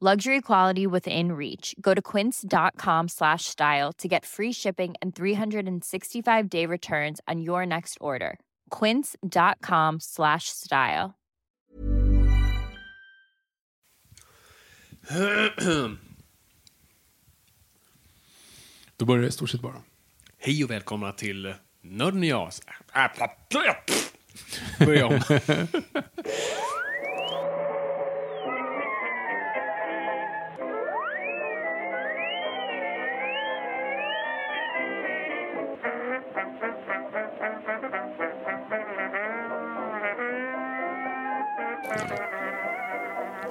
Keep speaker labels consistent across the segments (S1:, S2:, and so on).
S1: Luxury quality within reach. Go to quince.com slash style to get free shipping and 365 day returns on your next order. Quince.com slash style.
S2: Då börjar det i stort sett bara.
S3: Hej och välkomna till Nörden och jag. Börja om.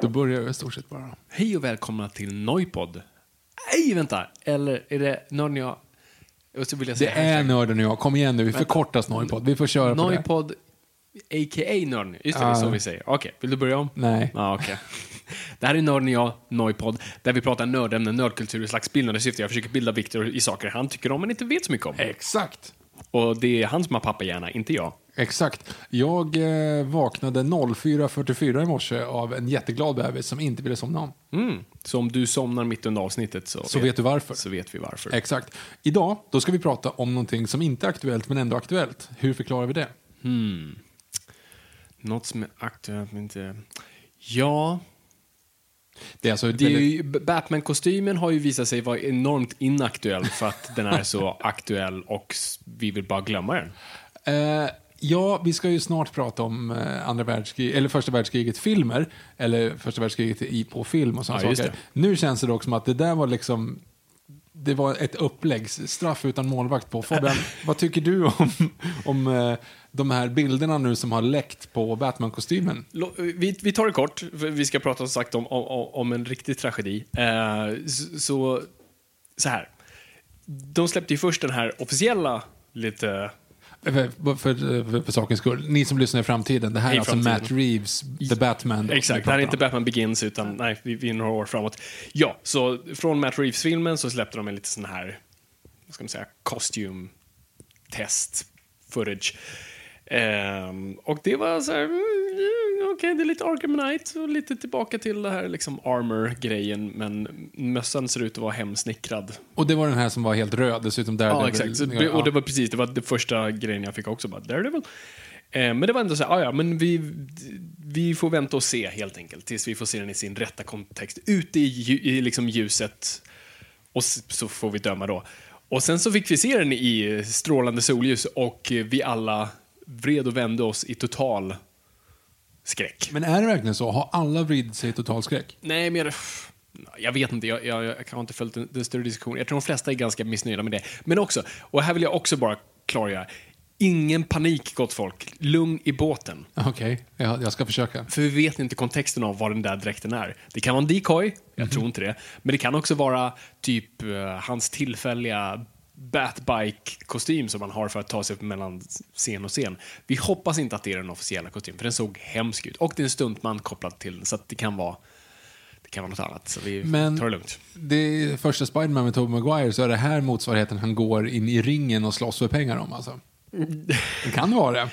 S2: Då börjar det i stort sett bara.
S3: Hej och välkomna till Noipod. Nej, vänta. Eller är det Nörden jag? Och så vill jag
S2: Det
S3: säga
S2: är
S3: hashtag.
S2: Nörden jag. Kom igen nu, vi förkortar Snojpodd. Vi får köra på det.
S3: Noipod, a.k.a. Nörden. Just det, det är så vi säger. Okej, vill du börja om?
S2: Nej.
S3: Ja, okej. Det här är Nörden jag, Noipod, där vi pratar nördämnen, nördkultur i slags bildande syfte. Jag försöker bilda Viktor i saker han tycker om men inte vet så mycket om.
S2: Exakt.
S3: Och det är han som har pappahjärna, inte jag.
S2: Exakt. Jag eh, vaknade 04.44 i morse av en jätteglad bebis som inte ville somna om.
S3: Mm. Så om du somnar mitt under avsnittet så,
S2: Så vet du varför.
S3: så vet vi varför.
S2: Exakt. Idag, då ska vi prata om någonting som inte är aktuellt men ändå aktuellt. Hur förklarar vi det?
S3: Något som är aktuellt men inte... Ja,
S2: Det är alltså
S3: det är ju, Batman-kostymen har ju visat sig vara enormt inaktuell för att den är så aktuell och vi vill bara glömma den.
S2: Eh, ja, vi ska ju snart prata om eh, andra världskrig, eller första världskriget-filmer. Eller första världskriget i, på film och sådana
S3: Ja,
S2: saker.
S3: det.
S2: Nu känns det dock som att det där var liksom det var ett upplägg, straff utan målvakt på. Fabian, vad tycker du om, om eh, de här bilderna nu som har läckt på Batman-kostymen?
S3: Lo- Vi, vi tar det kort, för vi ska prata som sagt om, om, om en riktig tragedi. Eh, så, så här. De släppte ju först den här officiella, lite...
S2: För, för, för, sakens skull, ni som lyssnar i framtiden, det här
S3: I
S2: är alltså
S3: framtiden.
S2: Matt Reeves, The Batman.
S3: Exakt, det här är inte. Batman Begins, utan nej, vi, vi är några år framåt. Ja, så från Matt Reeves-filmen så släppte de en lite sån här, vad ska man säga, costume test footage. Ehm, och det var så här, okej, det är lite Arkham Knight och lite tillbaka till det här liksom armor-grejen, men mössan ser ut att vara hemsnickrad.
S2: Och det var den här som var helt röd dessutom. Där
S3: Ja, exakt.
S2: Väl-
S3: och det var precis, det var det första grejen jag fick också. Bara, Daredevil. Eh, men det var ändå så här, ah, ja, men vi, vi får vänta och se helt enkelt tills vi får se den i sin rätta kontext. Ute i, i liksom ljuset och så får vi döma då. Och sen så fick vi se den i strålande solljus och vi alla vred och vände oss i total skräck.
S2: Men är det verkligen så? Har alla vridit sig i total skräck?
S3: Nej, men jag, vet inte. Jag, jag, jag har inte följt den, den större diskussionen. Jag tror de flesta är ganska missnöjda med det. Men också, och här vill jag också bara klargöra. Ingen panik, gott folk. Lugn i båten.
S2: Okej, jag, jag ska försöka.
S3: För vi vet inte kontexten av vad den där dräkten är. Det kan vara en decoy, jag tror inte det. Men det kan också vara typ eh, hans tillfälliga Batbike-kostym som han har för att ta sig mellan scen och scen. Vi hoppas inte att det är den officiella kostymen, för den såg hemsk ut. Och det är en stuntman kopplad till den, så det kan vara det kan vara något annat. Så vi
S2: Men-
S3: tar det lugnt.
S2: Det är första Spiderman med Tobey Maguire så är det här motsvarigheten han går in i ringen och slåss för pengar om alltså. Det kan vara det.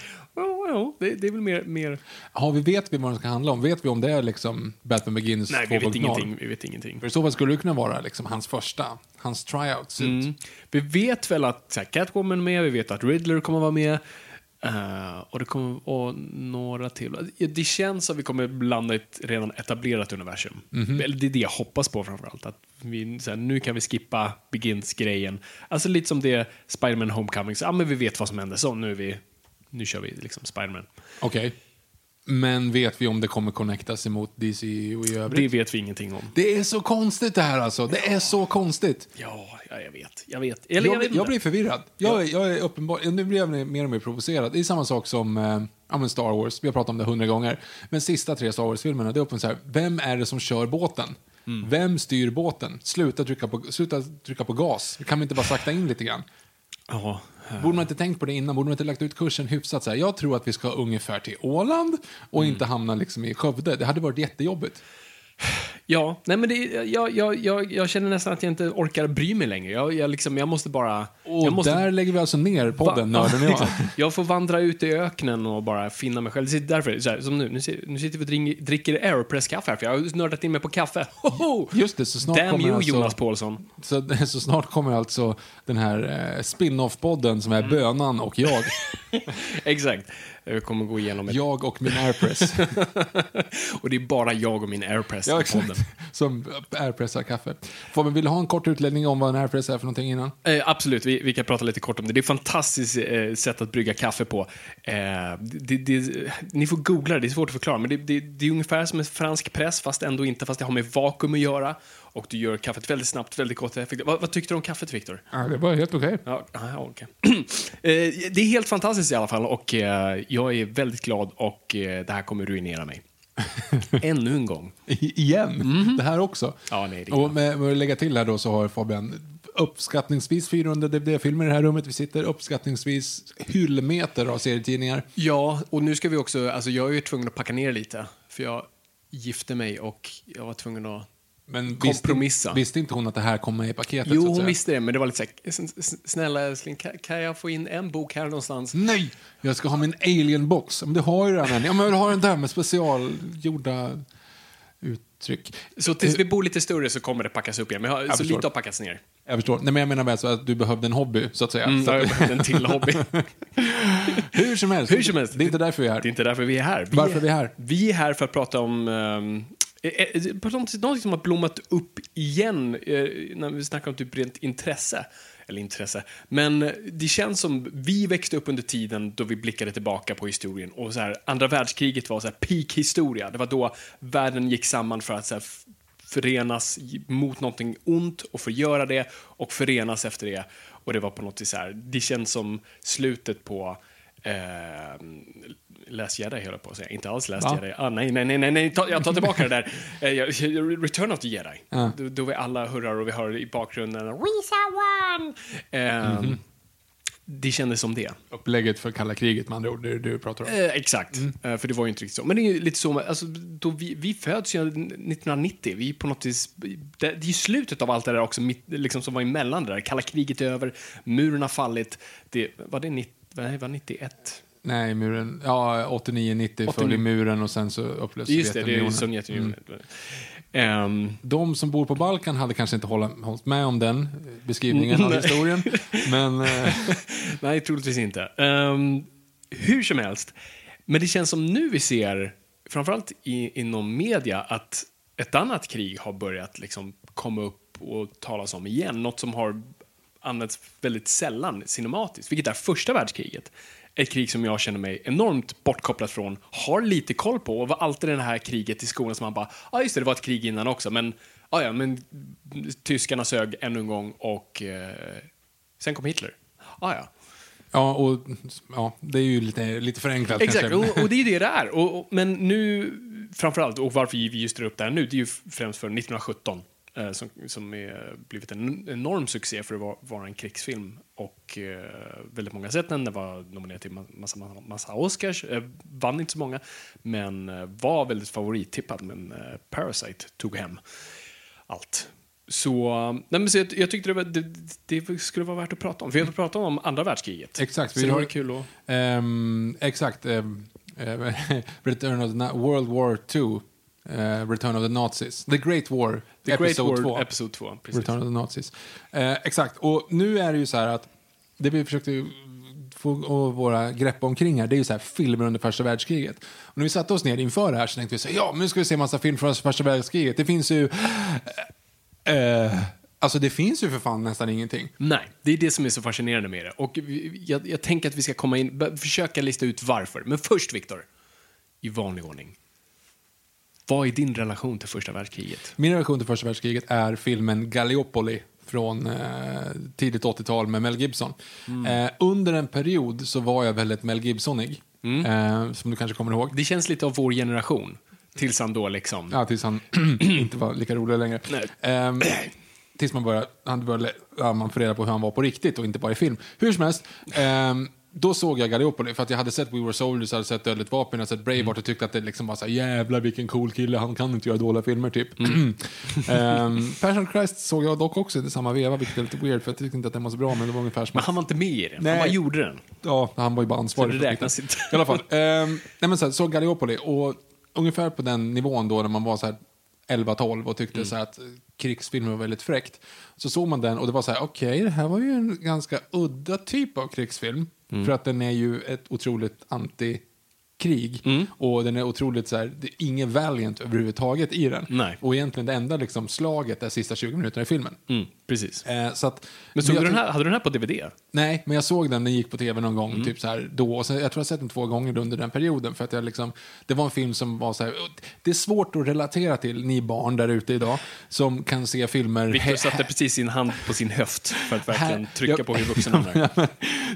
S3: Ja, ja det, det är väl mer... mer...
S2: Ja, vi vet vi vad den ska handla om? Vet vi om det är liksom Batman Begins
S3: Nej, vi vet
S2: 2.0?
S3: ingenting. Vi vet ingenting.
S2: För i så fall skulle det kunna vara liksom hans första, hans tryout suit.
S3: Mm. Vi vet väl att här, Catwoman är med, vi vet att Riddler kommer vara med. Eh, och det kommer och några till. Det känns som att vi kommer blanda ett redan etablerat universum. Eller det är det jag hoppas på framförallt. Att vi, så här, nu kan vi skippa Begins-grejen. Alltså lite som det Spider-Man Homecoming. Så, ja, men vi vet vad som händer, så nu, är vi, nu kör vi liksom Spider-Man.
S2: Okej. Men vet vi om det kommer connectas emot DC och i övrigt?
S3: Det vet vi ingenting om.
S2: Det är så konstigt det här alltså. Det är så konstigt.
S3: Ja, ja jag vet. Jag vet. Eller, jag,
S2: Jag,
S3: vet
S2: jag blir förvirrad. Jag, jag är uppenbar, nu blir jag mer och mer provocerad. Det är samma sak som eh, ja, Star Wars. Vi har pratat om det hundra gånger. Men sista tre Star Wars-filmerna, det är öppen så här. Vem är det som kör båten?
S3: Mm.
S2: Vem styr båten? Sluta trycka, på, sluta trycka på gas. Kan vi inte bara sakta in lite grann?
S3: Ja,
S2: Borde man inte tänkt på det innan? Borde man inte lagt ut kursen hyfsat? Så här, jag tror att vi ska ungefär till Åland och
S3: Mm.
S2: inte hamna liksom i Skövde. Det hade varit jättejobbigt.
S3: Ja, nej men det, jag, jag, jag, jag känner nästan att jag inte orkar bry mig längre. Jag, jag, liksom, jag måste bara...
S2: Och
S3: måste,
S2: där lägger vi alltså ner podden,
S3: Va-
S2: Nörden och jag.
S3: Jag får vandra ut i öknen och bara finna mig själv. Det är därför, så här, som nu, nu, si- nu sitter vi och dricker Aeropress-kaffe här, för jag har nördat in mig på kaffe. Hoho!
S2: Just det, så snart
S3: Damn
S2: kommer
S3: you,
S2: alltså,
S3: Jonas Paulsson.
S2: Så, så snart kommer alltså den här eh, spin-off-podden som är
S3: Mm.
S2: Bönan och jag.
S3: Exakt. Jag kommer gå igenom ett...
S2: jag och min airpress.
S3: och det är bara jag och min Airpress
S2: ja,
S3: podden.
S2: exakt. Som airpressar kaffe. Fabian, vill du ha en kort utläggning om vad en airpress är för någonting innan?
S3: Eh, absolut, vi, vi kan prata lite kort om det. Det är ett fantastiskt eh, sätt att brygga kaffe på. Eh, det, det, ni får googla det, det är svårt att förklara. Men det, det, det är ungefär som en fransk press, fast ändå inte, fast det har med vakuum att göra. Och du gör kaffet väldigt snabbt, väldigt gott och effektivt. Vad, vad tyckte du om kaffet, Viktor?
S2: Ja, det var helt okej.
S3: Ja, okej. Eh, det är helt fantastiskt i alla fall och eh, jag är väldigt glad och eh, det här kommer ruinera mig. Ännu en gång.
S2: I- Igen. Det här också.
S3: Ja, nej, det
S2: och med, med att lägga till här då så har Fabian uppskattningsvis 400 DVD-filmer i det här rummet vi sitter. Uppskattningsvis hyllmeter av serietidningar.
S3: Ja, och nu ska vi också, alltså jag är ju tvungen att packa ner lite. För jag gifte mig och jag var tvungen att
S2: Men
S3: Kompromissa.
S2: Visste, visste inte hon att det här kom med i paketet?
S3: Jo, hon visste det, men det var lite så här, "S- s- snälla älskling, kan, jag få in en bok här någonstans?
S2: Nej, jag ska ha min alien-box. Men det har ju redan en. Ja, men jag vill ha den där med specialgjorda uttryck.
S3: Så tills vi bor lite större så kommer det packas upp igen, men jag har, så
S2: förstår.
S3: lite har packats ner.
S2: Jag förstår. Nej, men jag menar bara så att du behövde en hobby, så att säga.
S3: Mm,
S2: så
S3: jag
S2: att,
S3: behövde en till hobby.
S2: hur som helst.
S3: Hur som helst.
S2: Det är inte därför vi är här.
S3: Det är inte därför vi är här. Vi
S2: Varför är vi här?
S3: Vi är här för att prata om um, Eh, eh, på något, något som har blommat upp igen eh, när vi snackar om typ rent intresse. Eller intresse. Men det känns som vi växte upp under tiden då vi blickade tillbaka på historien. Och så här, andra världskriget var så här peak-historia. Det var då världen gick samman för att så här, förenas mot någonting ont och förgöra det och förenas efter det. Och det var på något vis så här, det känns som slutet på Eh, läs Jedi höll jag på att säga. Inte alls läs
S2: Va?
S3: Jedi. Ah, nej, nej, nej, nej, nej. Ta, jag tar tillbaka det där. Eh, Return of the Jedi.
S2: Ja.
S3: Då, då vi alla hurrar och vi hör i bakgrunden We shall one! Eh,
S2: Mhm.
S3: Det kändes som det.
S2: Upplägget för kalla kriget, med andra ord. Det du pratar om.
S3: Eh, exakt,
S2: Mm.
S3: eh, för det var ju inte riktigt så. Men det är ju lite så, alltså, då vi, vi föds ju 1990, vi är på något vis, det, det är ju slutet av allt det där också, mitt, liksom som var emellan det där. Kalla kriget är över, muren har fallit, det, var det 90, nej, var 91?
S2: Nej, muren. Ja, 89-90 föll
S3: 89.
S2: i muren och sen så upplöstes
S3: Just det, det är ju
S2: Sovjetunionen.
S3: Sovjetunionen. Ehm,
S2: De som bor på Balkan hade kanske inte hållit, med om den beskrivningen av
S3: Nej.
S2: historien. Men eh,
S3: nej, troligtvis inte. Ehm, hur som helst, men det känns som nu vi ser, framförallt i, inom media, att ett annat krig har börjat liksom komma upp och talas om igen. Något som har använts väldigt sällan cinematiskt, vilket är första världskriget. Ett krig som jag känner mig enormt bortkopplat från, har lite koll på och var alltid det här kriget i skolan som man bara, ja ah, just det, det var ett krig innan också, men ah, ja, men tyskarna sög ännu en gång och eh, sen kom Hitler. Ah, ja.
S2: ja, och ja, det är ju lite, lite förenklat
S3: Exakt, och, och det är ju det det är. Och, och, men nu, framförallt, och varför vi just drar upp det här nu, det är ju främst för 1917. Eh, som, som är blivit en enorm succé för att vara, en krigsfilm. Och eh, väldigt många har sett den. Den var nominerad till massa, massa, massa Oscars, eh, vann inte så många, men eh, var väldigt favorittippad. Men eh, Parasite tog hem allt. Så, nej men så jag, jag tyckte det, var, det, det, skulle vara värt att prata om. För vi har pratat om andra världskriget.
S2: Exakt. Vi har,
S3: kul att...
S2: Um, exakt. Um, Return of the World War 2 Uh, Return of the Nazis. The Great War,
S3: the Episod
S2: 2.
S3: Episode 2.
S2: Return of the Nazis. Uh, exakt, och nu är det ju så här att det vi försökte få våra grepp omkring här, det är ju så här filmer under första världskriget. Och när vi satte oss ner inför det här så tänkte vi så här, ja, nu ska vi se massa film från första världskriget. Det finns ju... Uh, Alltså det finns ju för fan nästan ingenting.
S3: Nej, det är det som är så fascinerande med det. Och jag, jag tänker att vi ska komma in, försöka lista ut varför. Men först Viktor, i vanlig ordning, vad är din relation till första världskriget?
S2: Min relation till första världskriget är filmen Gallipoli från eh, tidigt 80-tal med Mel Gibson. Eh, under en period så var jag väldigt Mel Gibsonig, eh, som du kanske kommer ihåg.
S3: Det känns lite av vår generation. Tills han då liksom...
S2: Ja, tills han inte var lika rolig längre. Ehm, tills man började, han började ja, man får reda på hur han var på riktigt och inte bara i film. Hur som helst, ehm, då såg jag Gallipoli för att jag hade sett We Were Soldiers, hade sett Dödligt Vapen, hade sett Braveheart och tyckte att det liksom var så här, jävlar vilken cool kille, han kan inte göra dåliga filmer typ. Ehm, Passion of Christ såg jag dock också i samma veva, vilket är lite weird för jag tyckte inte att den var så bra, men det var ungefär som
S3: Men han var inte med i den.
S2: Nej.
S3: Han bara gjorde den.
S2: Ja, han var ju bara ansvarig.
S3: Så det räknas inte.
S2: I alla fall. Ehm, nej men så, här, så Gallipoli och ungefär på den nivån då när man var så här 11-12 och tyckte så här att krigsfilmer var väldigt fräckt. Så såg man den och det var så här, okej, det här var ju en ganska udda typ av krigsfilm. För att den är ju ett otroligt anti-krig. Och den är otroligt så här, det är ingen valiant överhuvudtaget i den.
S3: Nej.
S2: Och egentligen det enda liksom slaget är sista 20 minuterna i filmen.
S3: Mm, precis.
S2: Eh, så att,
S3: Men såg
S2: jag
S3: du den här, hade du den här på DVD?
S2: Nej, men jag såg den, den gick på tv någon gång, typ så här då. Och sen, jag tror jag sett den två gånger under den perioden. För att jag liksom, det var en film som var så här, det är svårt att relatera till, ni barn där ute idag, som kan se filmer...
S3: Viktor
S2: he-
S3: satte precis sin hand på sin höft för att verkligen
S2: här-
S3: trycka på hur vuxen han är.
S2: ja, men,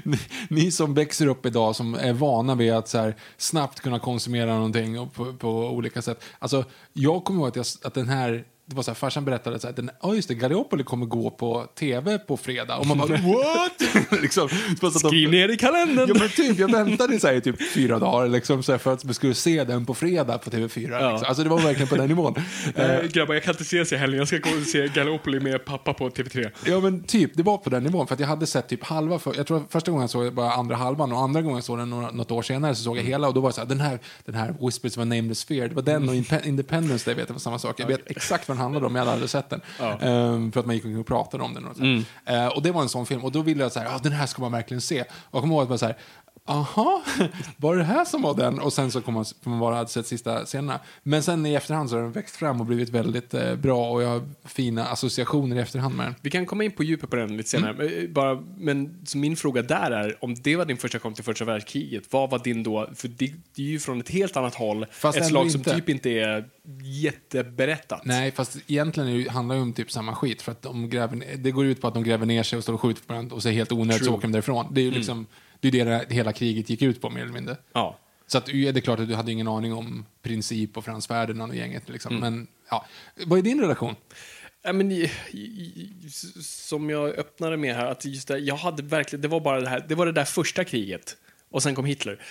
S2: ni, ni som växer upp idag, som är vana vid att så här, snabbt kunna konsumera någonting och på, på olika sätt. Alltså, jag kommer ihåg att, jag, att den här det var så här, farsan berättade så här, den, ja just det, Gallipoli kommer gå på tv på fredag. Och man bara, what? liksom, att
S3: Skriv ner i kalendern!
S2: Ja men typ, jag väntade så här, i typ fyra dagar liksom, så här, för att vi skulle se den på fredag på TV4.
S3: Ja.
S2: Liksom. Alltså det var verkligen på den nivån.
S3: Eh, grabbar, jag kan inte ses i helgen. Jag ska gå och se Gallipoli med pappa på TV3.
S2: Ja men typ, det var på den nivån. För att jag hade sett typ halva, för, jag tror första gången jag såg bara andra halvan och andra gången jag såg den några, något år senare så såg jag hela och då var det så här, den här, den här Whispers var Named the Sphere, det var den och Inpe- Independence Day vet jag var samma sak. Jag vet exakt vad handlade om, jag hade aldrig sett den. Ehm, för att man gick omkring och pratade om den. Och, så. Eh, och det var en sån film och då ville jag så här, ah, den här ska man verkligen se. Och jag kommer ihåg att man så här, Aha, var det här som var den? Och sen så kommer man, får man bara ha sett sista scenerna. Men sen i efterhand så har den växt fram och blivit väldigt eh, bra och jag har fina associationer i efterhand med den.
S3: Vi kan komma in på djupet på den lite senare. Men, eh, Bara, men så min fråga där är, om det var din första kom till första världskriget, vad var din då? För det, det är ju från ett helt annat håll,
S2: Fast
S3: ett slag som typ inte är jätteberättat.
S2: Nej, fast egentligen det, handlar det om typ samma skit. För att de gräver, det går ut på att de gräver ner sig och står och skjuter på varandra och så är helt onödigt så
S3: True.
S2: åker de därifrån. Det är ju liksom, det är det hela kriget gick ut på mer eller mindre.
S3: Ja.
S2: Så att, det är klart att du hade ingen aning om princip och Frans Ferdinand och gänget. Liksom. Men ja, vad är din relation?
S3: Ja, men, som jag öppnade med här, att just det, jag hade verkligen, det var bara det här, det var det där första kriget och sen kom Hitler.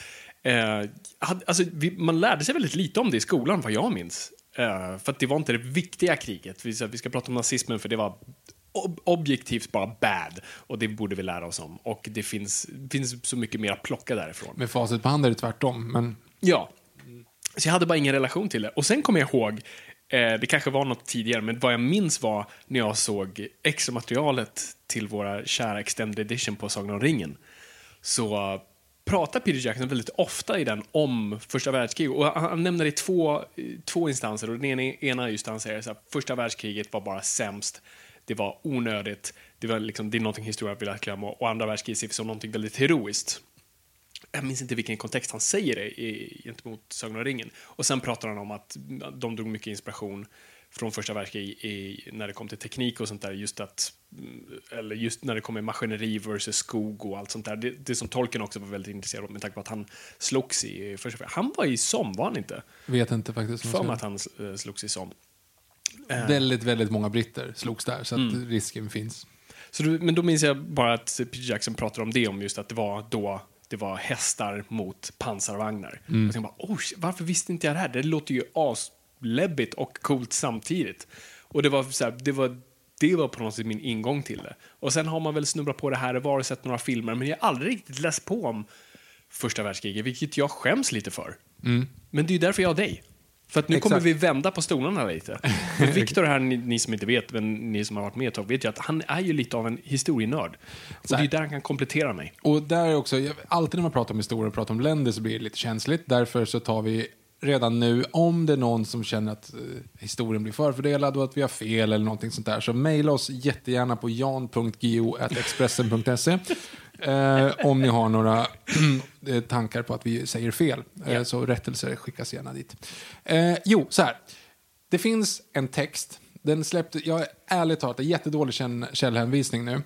S3: Eh, alltså, vi, man lärde sig väldigt lite om det i skolan, vad jag minns. Eh, för att det var inte det viktiga kriget. Vi, vi ska prata om nazismen för det var ob objektivt bara bad och det borde vi lära oss om. Och det finns, finns så mycket mer att plocka därifrån.
S2: Med facit på hand är det tvärtom. Men
S3: Ja. Så jag hade bara ingen relation till det. Och sen kommer jag ihåg, eh, det kanske var något tidigare, men vad jag minns var när jag såg extra materialet till våra kära extended edition på Sagan om ringen. Så uh, pratar Peter Jackson väldigt ofta i den om första världskriget. Och han, nämner det i två, två instanser. Och den ena, ena just han säger så här, första världskriget var bara sämst. Det var onödigt. Det, var liksom, det är någonting historia vill att glömma. Och andra världskriget ses som någonting väldigt heroiskt jag minns inte vilken kontext han säger det i, gentemot Sagan om ringen. Och sen pratar han om att de drog mycket inspiration från första världskriget i, när det kom till teknik och sånt där, just att, eller just när det kommer maskineri versus skog och allt sånt där. Det, det som Tolkien också var väldigt intresserad av med tanke på att han slogs i första Han var i Somme, var han inte?
S2: vet inte faktiskt.
S3: För mig att han eh, slogs i Somme.
S2: Väldigt, väldigt många britter slogs där, så att
S3: Mm.
S2: risken finns.
S3: Så då, men då minns jag bara att Peter Jackson pratade om det, om just att det var då det var hästar mot pansarvagnar. Och jag bara, oh, varför visste inte jag det här? Det låter ju asläbbigt och coolt samtidigt. Och det var, så här, det var det var på något sätt min ingång till det. Och sen har man väl snubblat på det här och var och sett några filmer, men jag har aldrig riktigt läst på om första världskriget, vilket jag skäms lite för. Men det är ju därför jag har dig. För att nu
S2: Exakt.
S3: kommer vi vända på stolarna lite. För Victor här, ni, ni som inte vet, men ni som har varit med ett tag, vet ju att han är ju lite av en historienörd. Och det är där han kan komplettera mig.
S2: Och där är också, alltid när man pratar om historia och pratar om länder så blir det lite känsligt. Därför så tar vi redan nu, om det är någon som känner att eh, historien blir förfördelad och att vi har fel eller någonting sånt där, så mejla oss jättegärna på jan.go.expressen.se eh, om ni har några eh, tankar på att vi säger fel. Eh, så rättelser skickas gärna dit. Eh, jo, så här. Det finns en text. Den släppte, jag är ärligt talat, är jättedålig käll- källhänvisning nu.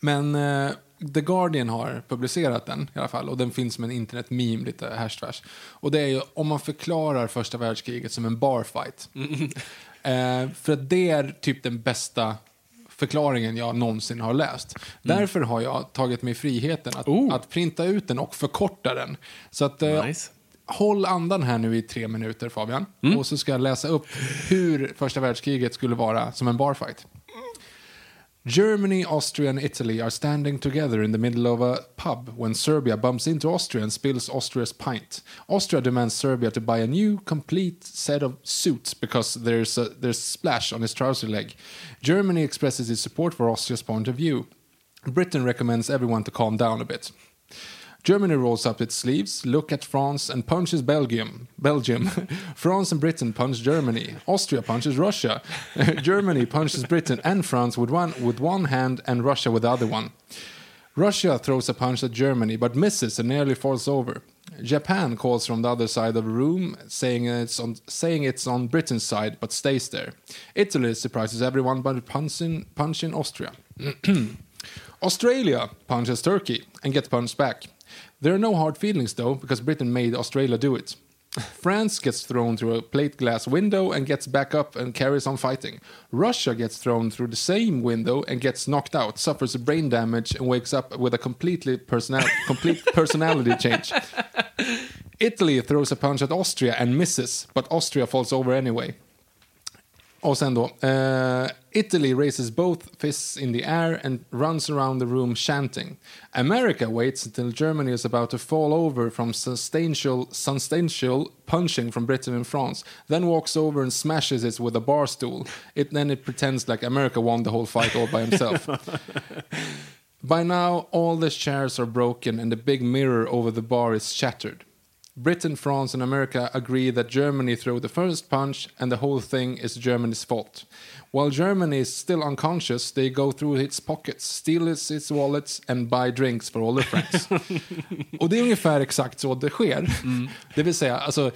S2: Men eh, The Guardian har publicerat den i alla fall och den finns som en internet-meme lite härstvärs. Och det är ju om man förklarar första världskriget som en barfight. Eh, för att det är typ den bästa förklaringen jag någonsin har läst. Därför har jag tagit mig friheten att,
S3: Oh.
S2: att printa ut den och förkorta den. Så att, eh,
S3: Nice.
S2: Håll andan här nu i tre minuter Fabian.
S3: Mm.
S2: Och så ska jag läsa upp hur första världskriget skulle vara som en barfight. Germany, Austria, and Italy are standing together in the middle of a pub when Serbia bumps into Austria and spills Austria's pint. Austria demands Serbia to buy a new, complete set of suits because there's a there's splash on his trouser leg. Germany expresses its support for Austria's point of view. Britain recommends everyone to calm down a bit. Germany rolls up its sleeves, look at France, and punches Belgium. Belgium. France and Britain punch Germany. Austria punches Russia. Germany punches Britain and France with one with one hand, and Russia with the other one. Russia throws a punch at Germany, but misses and nearly falls over. Japan calls from the other side of the room, saying it's on saying it's on Britain's side, but stays there. Italy surprises everyone by punching punching Austria. Australia punches Turkey and gets punched back. There are no hard feelings though, because Britain made Australia do it. France gets thrown through a plate glass window and gets back up and carries on fighting. Russia gets thrown through the same window and gets knocked out, suffers brain damage, and wakes up with a completely personal, complete personality change. Italy throws a punch at Austria and misses, but Austria falls over anyway. Och sen då, eh, Italy raises both fists in the air and runs around the room chanting. America waits until Germany is about to fall over from substantial, substantial punching from Britain and France, then walks over and smashes it with a bar stool. It, then it pretends like America won the whole fight all by himself. By now, all the chairs are broken and the big mirror over the bar is shattered. Britain, France, and America agree that Germany threw the first punch and the whole thing is Germany's fault. While Germany is still unconscious, they go through its pockets, steal its, its wallets and buy drinks for all their friends. och det är ungefär exakt så det sker. Det vill säga, alltså,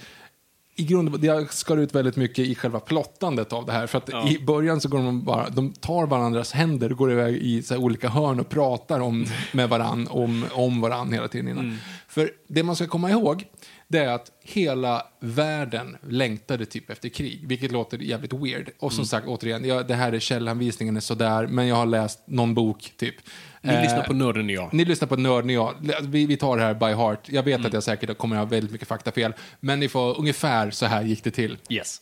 S2: i grund jag skar ut väldigt mycket i själva plottandet av det här. För att i början så går de bara, de tar varandras händer och går iväg i olika hörn och pratar om, med varann, om, om varann hela tiden innan. För det man ska komma ihåg, det är att hela världen längtade typ efter krig, vilket låter jävligt weird. Och som sagt, återigen, jag, det här är källanvisningen är sådär, men jag har läst någon bok typ.
S3: Ni
S2: Eh,
S3: lyssnar på Nörden och jag.
S2: ni lyssnar på Nörden och jag. Vi, vi tar det här by heart. Jag vet att jag säkert kommer ha väldigt mycket faktafel. Men ni får ungefär så här gick det till.
S3: Yes.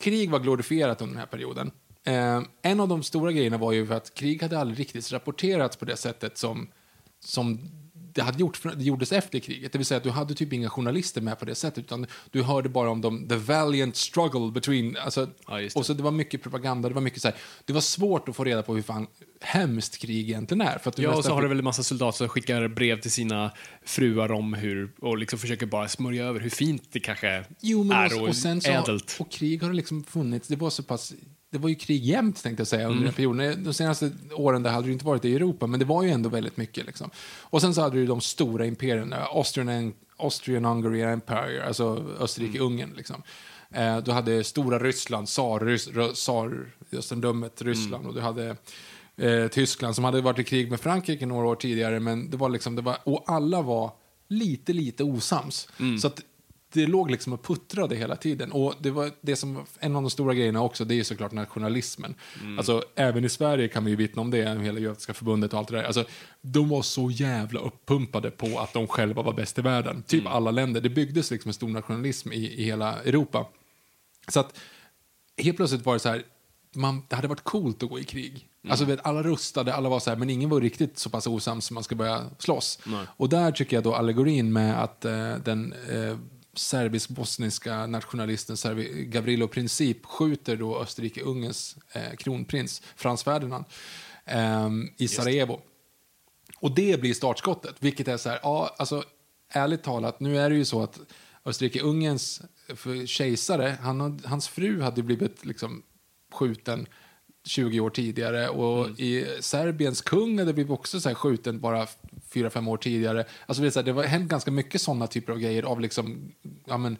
S2: Krig var glorifierat under den här perioden. Eh, en av de stora grejerna var ju för att krig hade aldrig riktigt rapporterats på det sättet som, som det, hade gjort, det gjordes efter kriget. Det vill säga att du hade typ inga journalister med på det sättet, utan du hörde bara om de, the valiant struggle between... Alltså,
S3: Ja,
S2: och så det var mycket propaganda, det var mycket så här, det var svårt att få reda på hur fan hemskt krig egentligen är. För att du
S3: Ja, och så har det väl en massa soldater som skickar brev till sina fruar om hur, och liksom försöker bara smörja över hur fint det kanske
S2: Jo, men
S3: är
S2: och,
S3: och,
S2: och
S3: ädelt.
S2: och krig har det liksom funnits, det var så pass, det var ju krig jämt tänkte jag säga under
S3: Mm.
S2: den perioden. De senaste åren där hade det inte varit i Europa, men det var ju ändå väldigt mycket liksom. Och sen så hade du de stora imperierna, Austrian, Austrian Hungary Empire, alltså Österrike-Ungern liksom. Eh, du hade stora Ryssland, tsar, Rys, tsar Östendömet Ryssland
S3: Mm.
S2: och du hade eh, Tyskland som hade varit i krig med Frankrike några år tidigare, men det var liksom, det var, och alla var lite, lite osams.
S3: Mm.
S2: Så att det låg liksom och puttrade hela tiden. Och det var det som, en av de stora grejerna också, det är såklart nationalismen.
S3: Mm.
S2: Alltså, även i Sverige kan vi ju vittna om det, hela Judiska förbundet och allt det där. Alltså, de var så jävla uppumpade på att de själva var bäst i världen. Typ
S3: Mm.
S2: alla länder. Det byggdes liksom en stor nationalism i, i hela Europa. Så att helt plötsligt var det så här, man, det hade varit coolt att gå i krig. Alltså, vet, alla rustade, alla var så här, men ingen var riktigt så pass osams som man ska börja slåss. Och där tycker jag då allegorin med att eh, den eh, serbisk-bosniska nationalisten Serbi Gavrilo Princip skjuter då Österrike-Ungerns eh, kronprins Frans Ferdinand eh, i Sarajevo. Och det blir startskottet, vilket är så här, ja, alltså ärligt talat, nu är det ju så att Österrike-Ungerns för kejsare, han, hans fru hade blivit liksom skjuten 20 år tidigare och i Serbiens kung hade blivit också så här skjuten bara 4-5 år tidigare. Alltså det, är så här, det har hänt ganska mycket sådana typer av grejer av liksom, ja men,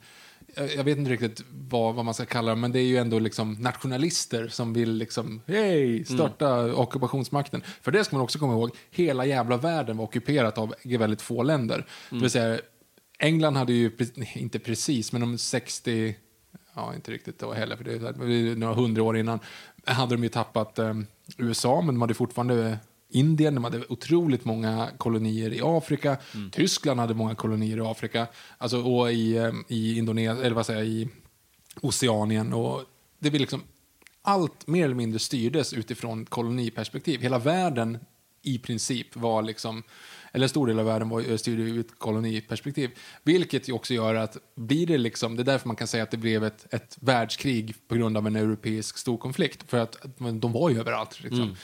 S2: jag vet inte riktigt vad, vad man ska kalla det, men det är ju ändå liksom nationalister som vill liksom, hej, störta ockupationsmakten. För det ska man också komma ihåg, hela jävla världen var ockuperat av väldigt få länder. Det vill säga, England hade ju, inte precis, men om 60, ja inte riktigt då heller, för det är några hundra år innan, hade de ju tappat eh, USA, men de hade fortfarande Indien, de hade otroligt många kolonier i Afrika. Tyskland hade många kolonier i Afrika. Alltså, och i, eh, i Indonesien, eller vad säger jag, i Oceanien. Och det vill liksom, allt mer eller mindre styrdes utifrån koloniperspektiv. Hela världen i princip var liksom, eller en stor del av världen var styrd ur ett koloniperspektiv. Vilket också gör att, blir det liksom, det är därför man kan säga att det blev ett, ett världskrig på grund av en europeisk storkonflikt. För att de var ju överallt. Liksom.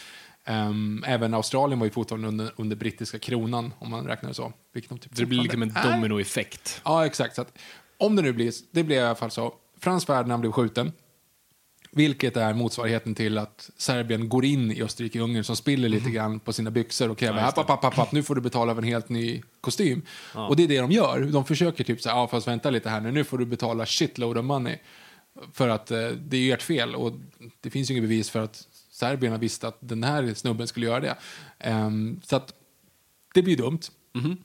S2: Ehm, även Australien var ju fortfarande under, under brittiska kronan, om man räknar så. Vilket de typ
S3: Det blir liksom en dominoeffekt.
S2: Ja, exakt. Så att, om det nu blir, det blir i alla fall så. Frans Ferdinand blev skjuten. Vilket är motsvarigheten till att Serbien går in i Österrike-Ungern som spiller lite grann på sina byxor och kräver
S3: Ja,
S2: app, app, app, nu får du betala för en helt ny kostym. Och det är det de gör. De försöker typ så här, ja fast vänta lite här nu, nu får du betala shitload of money. För att eh, det är ju ert fel och det finns ju inget bevis för att serbierna visste att den här snubben skulle göra det. Ehm, så att det blir dumt.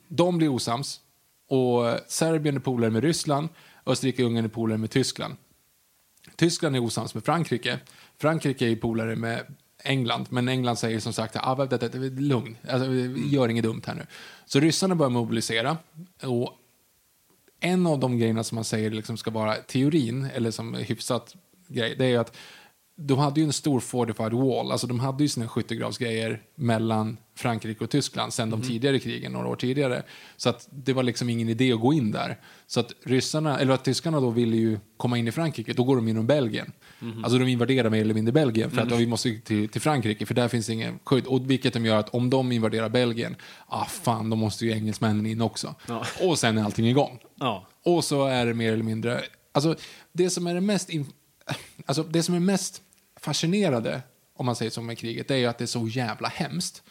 S2: De blir osams. Och Serbien är polare med Ryssland, Österrike-Ungern är polare med Tyskland. Tyskland är osams med Frankrike. Frankrike är polare med England, men England säger som sagt ah, vänta, vänta, vänta, lugn, alltså, vi gör inget dumt här nu. Så ryssarna börjar mobilisera. Och en av de grejerna som man säger liksom ska vara teorin, eller som hyfsat grej, det är att de hade ju en stor fortified wall, alltså de hade ju sina skyttegravsgrejer mellan Frankrike och Tyskland sen de tidigare krigen, några år tidigare. Så att det var liksom ingen idé att gå in där. Så att ryssarna, eller att tyskarna då ville ju komma in i Frankrike, då går de genom Belgien. Alltså de invaderar mer eller mindre Belgien för att ja, vi måste till, till Frankrike för där finns ingen skydd. Och vilket de gör att om de invaderar Belgien, ah fan, då måste ju engelsmännen in också.
S3: Ja.
S2: Och sen är allting igång.
S3: Ja.
S2: Och så är det mer eller mindre, alltså det som är det mest, in, alltså det som är mest fascinerande, om man säger så med kriget, det är ju att det är så jävla hemskt.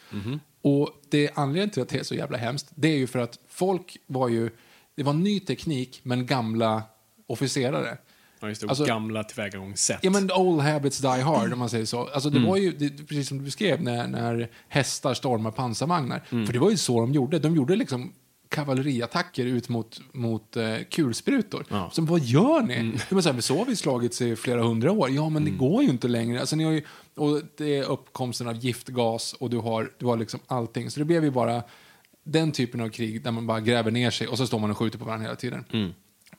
S2: Och det anledningen till att det är så jävla hemskt, det är ju för att folk var ju, det var ny teknik men gamla officerare.
S3: Ja, just det.
S2: Alltså-
S3: gamla tillvägagångssätt.
S2: Ja men old habits die hard om man säger så. Alltså det var ju, det, precis som du beskrev, när, när hästar stormar pansarvagnar. För det var ju så de gjorde. De gjorde liksom kavalleriattacker ut mot, mot eh, kulsprutor.
S3: Ja.
S2: Så vad gör ni? De är så, här, "Men så har vi slagits i flera hundra år. Ja, men det går ju inte längre. Alltså, ni har ju, och det är uppkomsten av giftgas och du har, du har liksom allting. Så det blev ju bara den typen av krig där man bara gräver ner sig och så står man och skjuter på varandra hela tiden.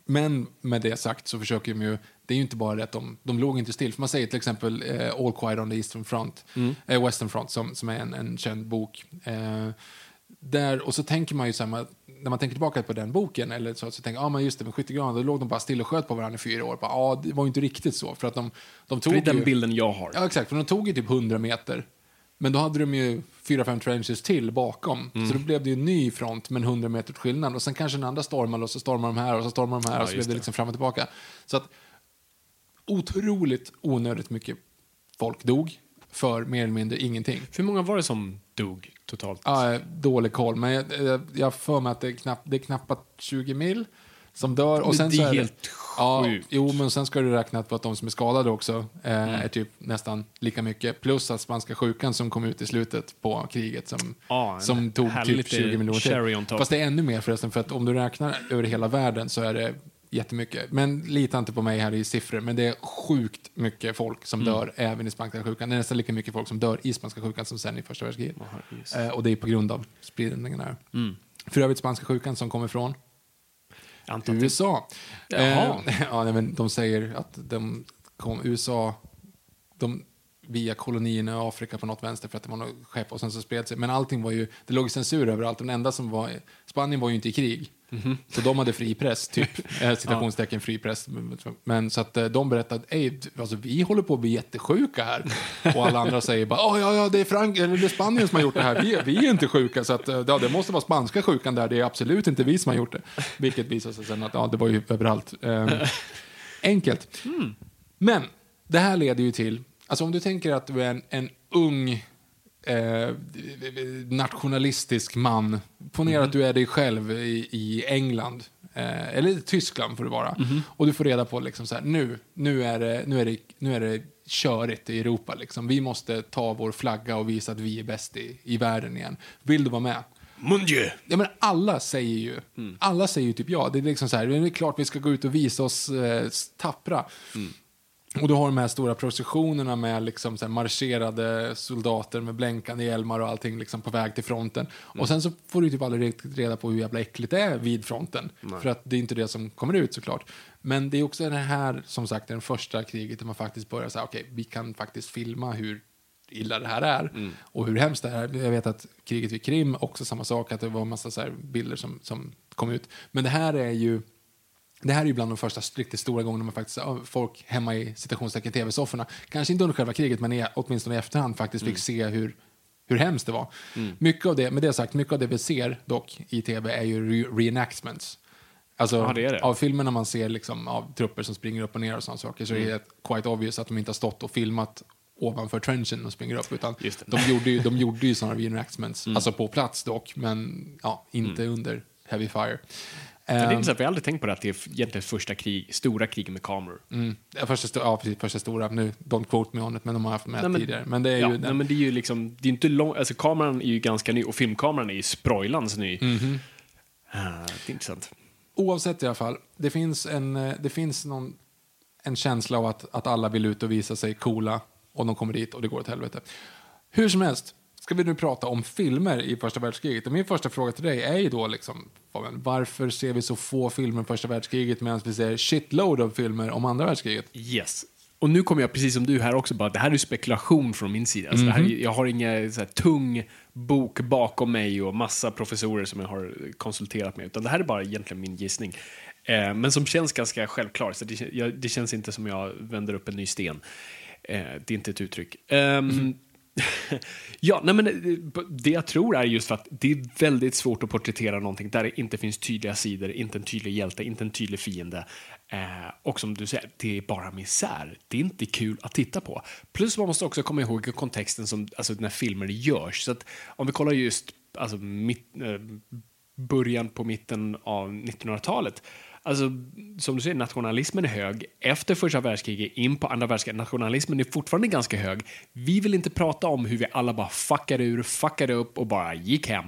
S2: Men med det sagt så försöker de ju, det är ju inte bara det att de, de låg inte still. För man säger till exempel eh, All Quiet on the Eastern Front, eh, Western Front som, som är en, en känd bok. Eh, där, och så tänker man ju så här, när man tänker tillbaka på den boken, eller så, så tänker man, ja men just det, med skyttegranar, då låg de bara still och sköt på varandra i fyra år. Ja, det var ju inte riktigt så, för att de, de tog
S3: det är den
S2: ju,
S3: bilden jag har.
S2: Ja, exakt, för de tog ju typ 100 meter. Men då hade de ju fyra, fem trenches till bakom.
S3: Mm.
S2: Så då blev det ju en ny front med en 100 meters skillnad. Och sen kanske den andra stormade och så stormade de här och så stormade de här
S3: Ja,
S2: och så blev det liksom fram och tillbaka. Så att otroligt onödigt mycket folk dog för mer eller mindre ingenting.
S3: Hur många var det som dog totalt?
S2: Ja, dålig koll, men jag, jag, för mig att det är, knapp, det är knappt 20 mil som dör. Och sen
S3: det
S2: så
S3: är
S2: är
S3: helt
S2: ja,
S3: sjukt.
S2: Jo, men sen ska du räkna på att de som är skadade också eh,
S3: Mm.
S2: är typ nästan lika mycket. Plus att spanska sjukan som kom ut i slutet på kriget som,
S3: en
S2: som tog typ 20 miljoner till. Fast det är ännu mer förresten, för att om du räknar över hela världen så är det jättemycket. Men lita inte på mig här i siffror, men det är sjukt mycket folk som
S3: Mm.
S2: dör även i spanska sjukan. Det är nästan lika mycket folk som dör i spanska sjukan som sen i första världskriget.
S3: herregud.
S2: Eh, och det är på grund av spridningen här.
S3: Mm.
S2: För övrigt spanska sjukan som kommer från
S3: det-
S2: USA. Eh, ja, nej, men de säger att de kom, USA, de, via kolonierna i Afrika på något vänster för att det var något skepp och sen så spred sig. Men allting var ju, det låg censur överallt. Den enda som var Spanien var ju inte i krig. Så de hade fri press, typ. Eh, citationstecken fri press. Men så att eh, de berättade, Ej, alltså, vi håller på att bli jättesjuka här. Och alla andra säger bara, "Ja, ja, ja, det är, Frank eller det är Spanien som har gjort det här. Vi, vi är inte sjuka. Så att, eh, ja, det måste vara spanska sjukan där. Det är absolut inte vi som har gjort det. Vilket visade sig sen att ja, det var ju överallt. Eh, enkelt. Men det här leder ju till, alltså om du tänker att du är en, en ung eh, nationalistisk man. Ponera att du är dig själv i, i England, eh, eller i Tyskland får det vara. Och du får reda på liksom så här, nu, nu, är det, nu, är det, nu är det körigt i Europa. Liksom. Vi måste ta vår flagga och visa att vi är bäst i, i världen igen. Vill du vara med?
S3: Mon Dieu!
S2: Ja, men alla säger ju, alla säger ju typ ja. Det är liksom så här, det är klart vi ska gå ut och visa oss eh, tappra. Och du har de här stora processionerna med liksom så marscherade soldater med blänkande hjälmar och allting liksom på väg till fronten. Och sen så får du typ aldrig riktigt reda på hur jävla äckligt det är vid fronten. För att det är inte det som kommer ut såklart. Men det är också det här, som sagt, det första kriget där man faktiskt börjar säga, okej, vi kan faktiskt filma hur illa det här är och hur hemskt det är. Jag vet att kriget vid Krim, också samma sak, att det var en massa så bilder som, som kom ut. Men det här är ju det här är ju bland de första riktigt stora gångerna man faktiskt, folk hemma i citationstecken tv-sofforna, kanske inte under själva kriget men åtminstone i efterhand faktiskt fick se hur, hur hemskt det var. Mycket av det, med det sagt, mycket av det vi ser dock i tv är ju re reenactments. Alltså,
S3: Ja, det det.
S2: av filmerna man ser liksom, av trupper som springer upp och ner och sådana saker så är det quite obvious att de inte har stått och filmat ovanför trenchen och springer upp utan de gjorde ju, de gjorde ju sådana reenactments, alltså på plats dock, men ja, inte under heavy fire.
S3: Men det är
S2: Ehm,
S3: intressant, vi har aldrig tänkt på det att det är egentligen första krig, stora kriget med kameror.
S2: Mm. Första, ja, precis, första stora. Nu, don't quote me on it, men de har haft med
S3: Nej, men-
S2: tidigare. Men det är
S3: ja,
S2: ju...
S3: nej, men det är ju liksom, det är inte lång, alltså kameran är ju ganska ny och filmkameran är ju sproilans ny.
S2: Mhm.
S3: Ah, det är intressant.
S2: Oavsett i alla fall, det finns en, eh, det finns någon, en känsla av att, att alla vill ut och visa sig coola och de kommer dit och det går åt helvete. Hur som helst, ska vi nu prata om filmer i första världskriget. Och min första fråga till dig är ju då liksom, varför ser vi så få filmer om första världskriget medan vi ser shitload av filmer om andra världskriget?
S3: Yes. Och nu kommer jag precis som du här också bara, det här är ju spekulation från min sida. Alltså det här, är- jag har ingen så här, tung bok bakom mig och massa professorer som jag har konsulterat med, utan det här är bara egentligen min gissning. Eh, men som känns ganska självklar, så det, jag, det känns inte som jag vänder upp en ny sten. Eh, det är inte ett uttryck. Ehm, ja, nej men eh, det jag tror är just för att det är väldigt svårt att porträttera någonting där det inte finns tydliga sidor, inte en tydlig hjälte, inte en tydlig fiende. Eh, och som du säger, det är bara misär. Det är inte kul att titta på. Plus man måste också komma ihåg kontexten som, alltså när filmer görs. Så att om vi kollar just alltså, mitt, eh, början på mitten av 1900-talet. Alltså, som du säger, nationalismen är hög. Efter första världskriget, in på andra världskriget, nationalismen är fortfarande ganska hög. Vi vill inte prata om hur vi alla bara fuckade ur, fuckade upp och bara gick hem.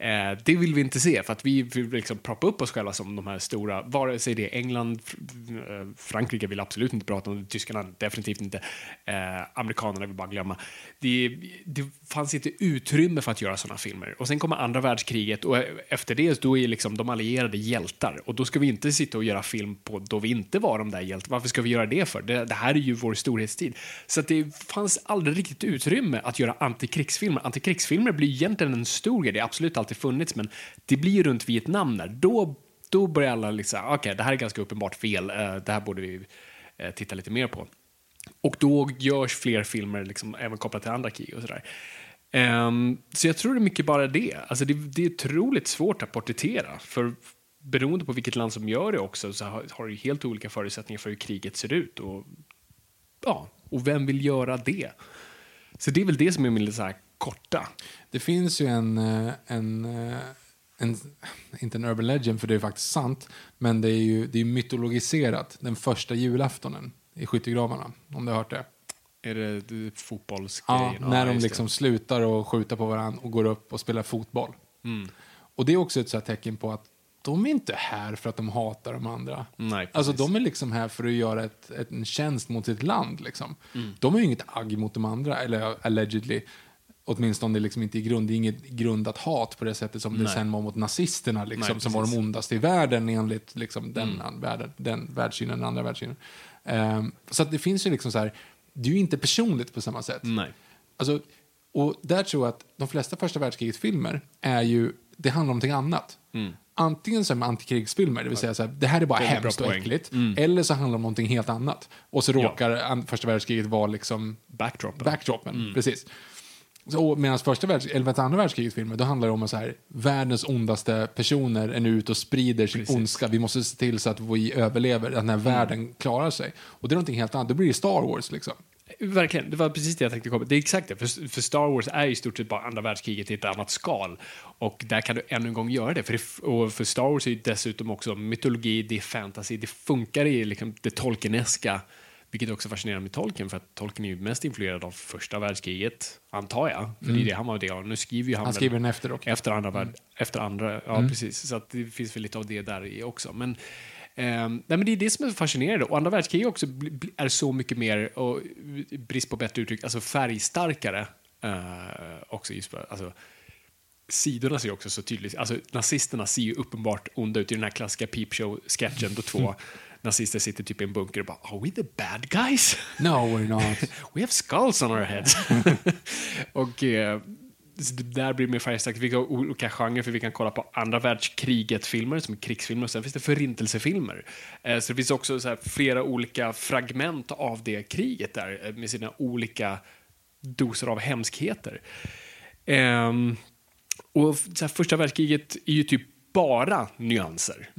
S3: Eh, det vill vi inte se, för att vi vill liksom proppa upp oss själva som de här stora, vare sig det är England, eh, Frankrike vill absolut inte prata om, det, Tyskarna definitivt inte, eh, amerikanerna vill bara glömma. Det, det fanns inte utrymme för att göra sådana filmer. Och sen kommer andra världskriget och efter det då är liksom de allierade hjältar. Och då ska vi inte sitta och göra film på då vi inte var de där hjältarna. Varför ska vi göra det för? Det, det här är ju vår storhetstid. Så att det fanns aldrig riktigt utrymme att göra antikrigsfilmer. Antikrigsfilmer blir egentligen en stor grej, det är absolut alltid funnits, men det blir ju runt Vietnam där. Då, då börjar alla liksom, ah, okej, det här är ganska uppenbart fel, eh, det här borde vi eh, titta lite mer på. Och då görs fler filmer liksom, även kopplat till andra krig och sådär. Um, så jag tror det är mycket bara det. Alltså det, det är otroligt svårt att porträttera. För beroende på vilket land som gör det också så har, har det helt olika förutsättningar för hur kriget ser ut. Och, ja, och vem vill göra det? Så det är väl det som är min så här korta.
S2: Det finns ju en, eh, en, eh, en, inte en urban legend för det är faktiskt sant, men det är ju det är mytologiserat, den första julaftonen i skyttegravarna, om du har hört det.
S3: Är det, det
S2: Ja,
S3: fotbollsgrejen?
S2: när de
S3: just det.
S2: liksom slutar och skjuta på varandra och går upp och spelar fotboll.
S3: Mm.
S2: Och det är också ett så här tecken på att de är inte här för att de hatar de andra.
S3: Nej,
S2: alltså de är liksom här för att göra ett, ett, en tjänst mot sitt land. Liksom.
S3: Mm.
S2: De har ju inget agg mot de andra, eller allegedly. Åtminstone liksom inte i grund, det är inget grundat hat på det sättet som det
S3: Nej.
S2: sen var mot nazisterna, liksom,
S3: Nej,
S2: som var de.
S3: Mm.
S2: ondaste i världen enligt liksom, den, världen, den världssynen, den andra världssynen. Ehm, så att det finns ju liksom så här, det är ju inte personligt på samma sätt.
S3: Nej.
S2: Alltså, och där tror jag att de flesta första världskrigets filmer är ju, det handlar om någonting annat. Antingen som antikrigsfilmer, det vill säga så här, det här är bara
S3: Väldigt bra
S2: hemskt och äckligt. Eller så handlar det om någonting helt annat. Och så råkar an- första världskriget vara liksom
S3: Backdropen.
S2: backdropen. Precis. Så, Medan första världs, eller andra världskrigets filmer, då handlar det om att så här, världens ondaste personer är nu ute och sprider sin
S3: Precis.
S2: ondska. Vi måste se till så att vi överlever, att den här världen klarar sig. Och det är någonting helt annat. Då blir det Star Wars liksom.
S3: Verkligen, det var precis det jag tänkte komma Det är exakt det, för, för Star Wars är i stort sett bara andra världskriget i ett annat skal. Och där kan du ännu en gång göra det. För, det, och för Star Wars är ju dessutom också mytologi, det är fantasy, det funkar i liksom det Tolkieneska. Vilket också fascinerar med Tolkien, för att Tolkien är ju mest influerad av första världskriget, antar jag. För det är det han var del av. Nu skriver ju han,
S2: Mm. Han skriver den efter också.
S3: efter andra värld,
S2: Mm.
S3: efter andra, ja precis. Så att det finns väl lite av det där i också. Men, ehm, nej, men det är det som är fascinerande. Och andra världskriget också är så mycket mer, och brist på bättre uttryck, alltså färgstarkare. Uh, också just alltså, sidorna ser ju också så tydligt, alltså nazisterna ser ju uppenbart onda ut i den här klassiska peepshow-sketchen då två nazister sitter typ i en bunker och bara “Are we the bad guys?”
S2: No, we're not.
S3: We have skulls on our heads. och eh, det där blir mer färgstarkt. Vi har olika genrer, för vi kan kolla på andra världskriget-filmer, som är krigsfilmer, och sen finns det förintelsefilmer. Eh, så det finns också så flera olika fragment av det kriget där, eh, med sina olika doser av hemskheter. Ehm, och så första världskriget är ju typ bara nyanser.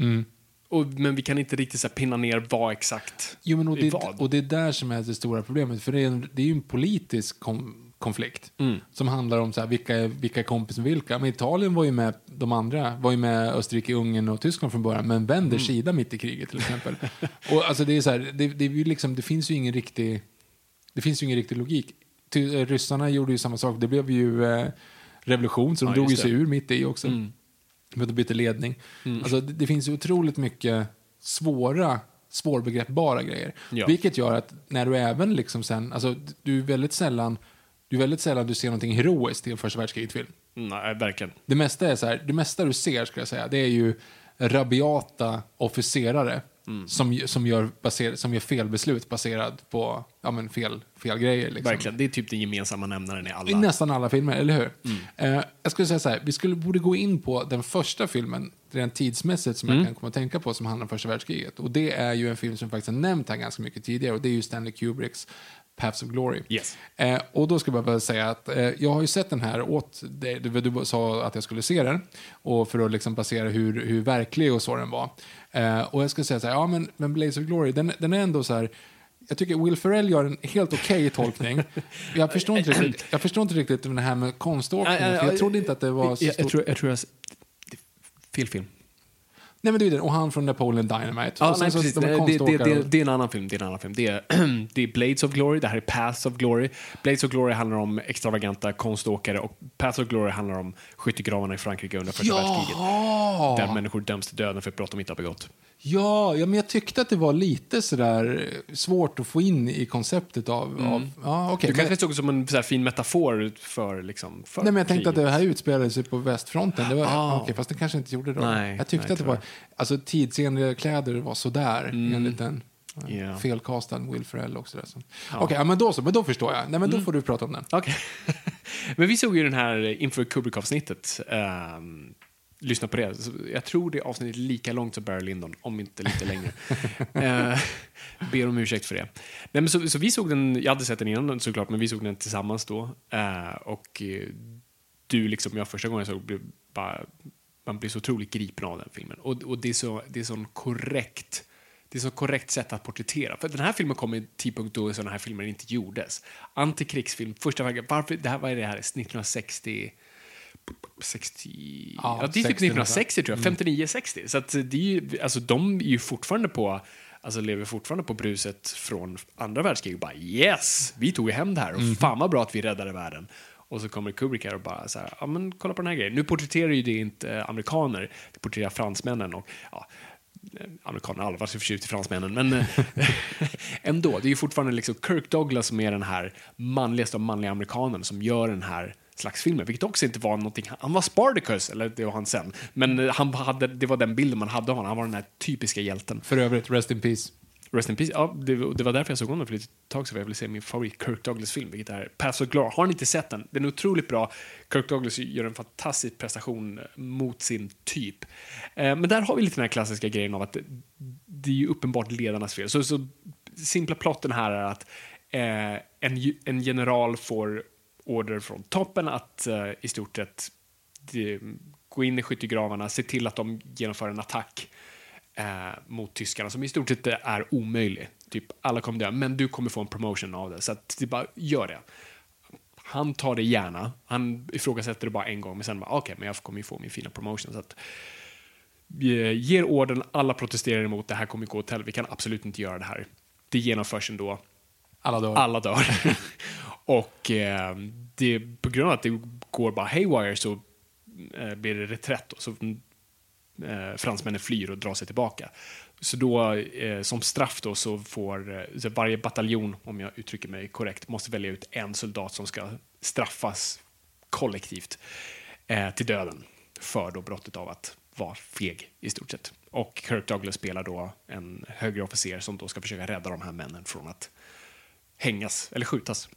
S3: Och, men vi kan inte riktigt så här, pinna ner vad exakt
S2: Jo, men och, det,
S3: vad.
S2: och det är där som är det stora problemet. För det är, en, det är ju en politisk kom, konflikt
S3: Mm.
S2: som handlar om så här, vilka, är- vilka är kompis med vilka. Men Italien var ju med de andra, var ju med Österrike, Ungern och Tyskland från början, men vänder
S3: Mm.
S2: sida mitt i kriget till exempel. och alltså det är så här, det, det, är liksom, det finns ju ingen riktig, det finns ju ingen riktig logik. Ty, eh, ryssarna gjorde ju samma sak, det blev ju eh, revolution, så de
S3: Ja,
S2: drog ju sig ur mitt i också.
S3: Mm.
S2: För att de bytte ledning. Alltså, det, det finns otroligt mycket svåra, svårbegreppbara grejer.
S3: Ja.
S2: Vilket gör att när du även liksom sen, alltså du är väldigt sällan, du är väldigt sällan du ser någonting heroiskt i en första världskriget-film.
S3: Nej, verkligen.
S2: Det mesta är så här, det mesta du ser skulle jag säga, det är ju rabiata officerare
S3: Mm.
S2: som, som, gör baser, som gör felbeslut baserat på ja, men fel, fel grejer. Liksom.
S3: Verkligen. Det är typ den gemensamma nämnaren i
S2: I
S3: alla.
S2: nästan alla filmer, eller hur?
S3: Mm.
S2: Eh, jag skulle säga så här, vi skulle, borde gå in på den första filmen, rent tidsmässigt, som
S3: Mm.
S2: jag kan komma att tänka på, som handlar om första världskriget. Och det är ju en film som faktiskt har nämnt här ganska mycket tidigare, och det är ju Stanley Kubricks Paths of Glory.
S3: Yes.
S2: Eh, och då ska jag bara säga att eh, jag har ju sett den här åt dig, du, du sa att jag skulle se den, och för att liksom basera hur, hur verklig och så den var. Eh, och jag ska säga så här, ja men, men Blaze of Glory, den, den är ändå så här, jag tycker Will Ferrell gör en helt okej tolkning. Jag förstår, inte riktigt, jag förstår inte riktigt det här med konståkning, jag trodde inte att det var så
S3: jag, jag, tror, jag tror jag... Fel film.
S2: Nej men det är det, och han från Napoleon Dynamite.
S3: Ja, nej, precis.
S2: de
S3: Det, det, det, det, är en annan film. Det är en annan film. Det är, det är Blades of Glory, det här är Paths of Glory. Blades of Glory handlar om extravaganta konståkare och Paths of Glory handlar om skyttegravarna i Frankrike under första världskriget. Där människor döms till döden för ett brott de inte har begått.
S2: Ja, ja, men jag tyckte att det var lite sådär svårt att få in i konceptet av... av ja, okej.
S3: Du
S2: men-
S3: kanske såg det som en så fin metafor för, liksom, för
S2: Nej, men jag tänkte att
S3: kriget.
S2: det här utspelade sig på västfronten. Det var,
S3: Ah.
S2: Okej, fast det kanske inte gjorde det.
S3: Nej,
S2: jag tyckte
S3: nej,
S2: att det var... Alltså tidsenliga kläder var sådär, enligt en
S3: Ja.
S2: yeah. felkastad Will Ferrell. Där, så. Okej, ja, men då så. Men då förstår jag. Nej, men då får du prata om den.
S3: Okej. Men vi såg ju den här inför Kubrick-avsnittet. Ehm, lyssna på det. Jag tror det avsnittet är lika långt som Barry Lyndon, om inte lite längre. uh, ber om ursäkt för det. Nej, men så, så vi såg den, jag hade sett den innan såklart, men vi såg den tillsammans då. Eh, och eh, du, liksom jag första gången jag såg, blev bara, man blir så otroligt gripen av den filmen. Och, och det är så, det är sån korrekt det är så korrekt sätt att porträttera. För den här filmen kom i en tidpunkt då sådana här filmer inte gjordes. Antikrigsfilm, första vägen, varför, det här, vad är det här, 1960? 60...
S2: Ja,
S3: Ja, det är typ
S2: 60
S3: 1960 tror jag, 59-60. Så att det är ju, alltså de är ju fortfarande på, alltså lever fortfarande på bruset från andra världskriget. Bara yes, vi tog hem det här och fan vad bra att vi räddade världen. Och så kommer Kubrick här och bara så här, ja men kolla på den här grejen. Nu porträtterar ju det inte eh, amerikaner, det porträtterar fransmännen och ja, eh, amerikaner har aldrig varit så förtjust i fransmännen, men eh, ändå. Det är ju fortfarande liksom Kirk Douglas som är den här manligaste av manliga amerikanen som gör den här slags filmer, vilket också inte var någonting, han var Spartacus, eller det var han sen, men han hade, det var den bilden man hade av honom, han var den här typiska hjälten.
S2: För övrigt, rest in peace.
S3: Rest in Peace. Ja, det, det var därför jag såg honom för ett tag sedan. Jag ville se min favorit Kirk Douglas-film, vilket är Paths of Glory. Har ni inte sett den? Den är otroligt bra. Kirk Douglas gör en fantastisk prestation mot sin typ. Eh, men där har vi lite den här klassiska grejen av att det, det är ju uppenbart ledarnas fel. Så, så simpla plotten här är att eh, en, en general får order från toppen att eh, i stort sett de, gå in i skyttegravarna, se till att de genomför en attack eh, mot tyskarna som i stort sett är omöjlig. Typ alla kommer dö, men du kommer få en promotion av det. Så att det bara gör det. Han tar det gärna. Han ifrågasätter det bara en gång, men sen bara okej, okay, men jag kommer ju få min fina promotion. Så att, eh, ger orden, alla protesterar emot det här kommer gå åt Vi kan absolut inte göra det här. Det genomförs ändå.
S2: Alla dör.
S3: Alla dör. och eh, det, på grund av att det går bara haywire så eh, blir det reträtt. Då. Så eh, fransmännen flyr och drar sig tillbaka. Så då, eh, som straff då, så får eh, så varje bataljon, om jag uttrycker mig korrekt, måste välja ut en soldat som ska straffas kollektivt eh, till döden för då brottet av att vara feg i stort sett. Och Kirk Douglas spelar då en högre officer som då ska försöka rädda de här männen från att hängas eller skjutas.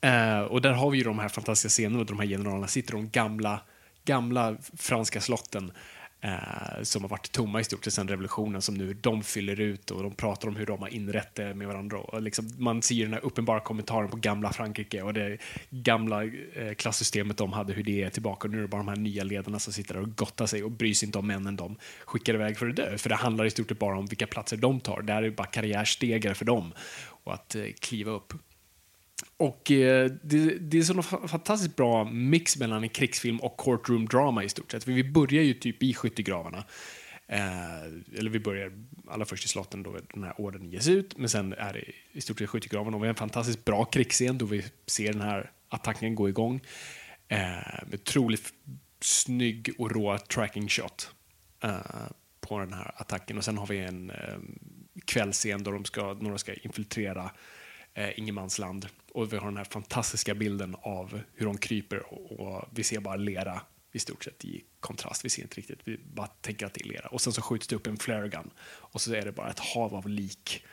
S3: Eh, och där har vi ju de här fantastiska scenerna där de här generalerna sitter i de gamla, gamla franska slotten eh, som har varit tomma i stort sett sedan revolutionen som nu de fyller ut och de pratar om hur de har inrett det med varandra. Och liksom, man ser den här uppenbara kommentaren på gamla Frankrike och det gamla eh, klassystemet de hade, hur det är tillbaka. Och nu är det bara de här nya ledarna som sitter där och gottar sig och bryr sig inte om männen de skickar iväg för att dö. För det handlar i stort sett bara om vilka platser de tar. Det här är bara karriärstegar för dem och att eh, kliva upp. Och eh, det, det, är så fantastiskt bra mix mellan en krigsfilm och courtroom drama i stort sett. För vi börjar ju typ i skyttegravarna. Eh, eller vi börjar allra först i slotten då den här orden ges ut, men sen är det i stort sett skyttegravarna. Och vi har en fantastiskt bra krigsscen då vi ser den här attacken gå igång. Eh, med otroligt snygg och rå tracking shot eh, på den här attacken. Och sen har vi en eh, kvällsscen då de ska, några ska infiltrera eh, ingenmansland. Och vi har den här fantastiska bilden av hur de kryper och, och, vi ser bara lera i stort sett i kontrast. Vi ser inte riktigt, vi bara tänker att det är lera. Och sen så skjuts det upp en flare gun och så är det bara ett hav av lik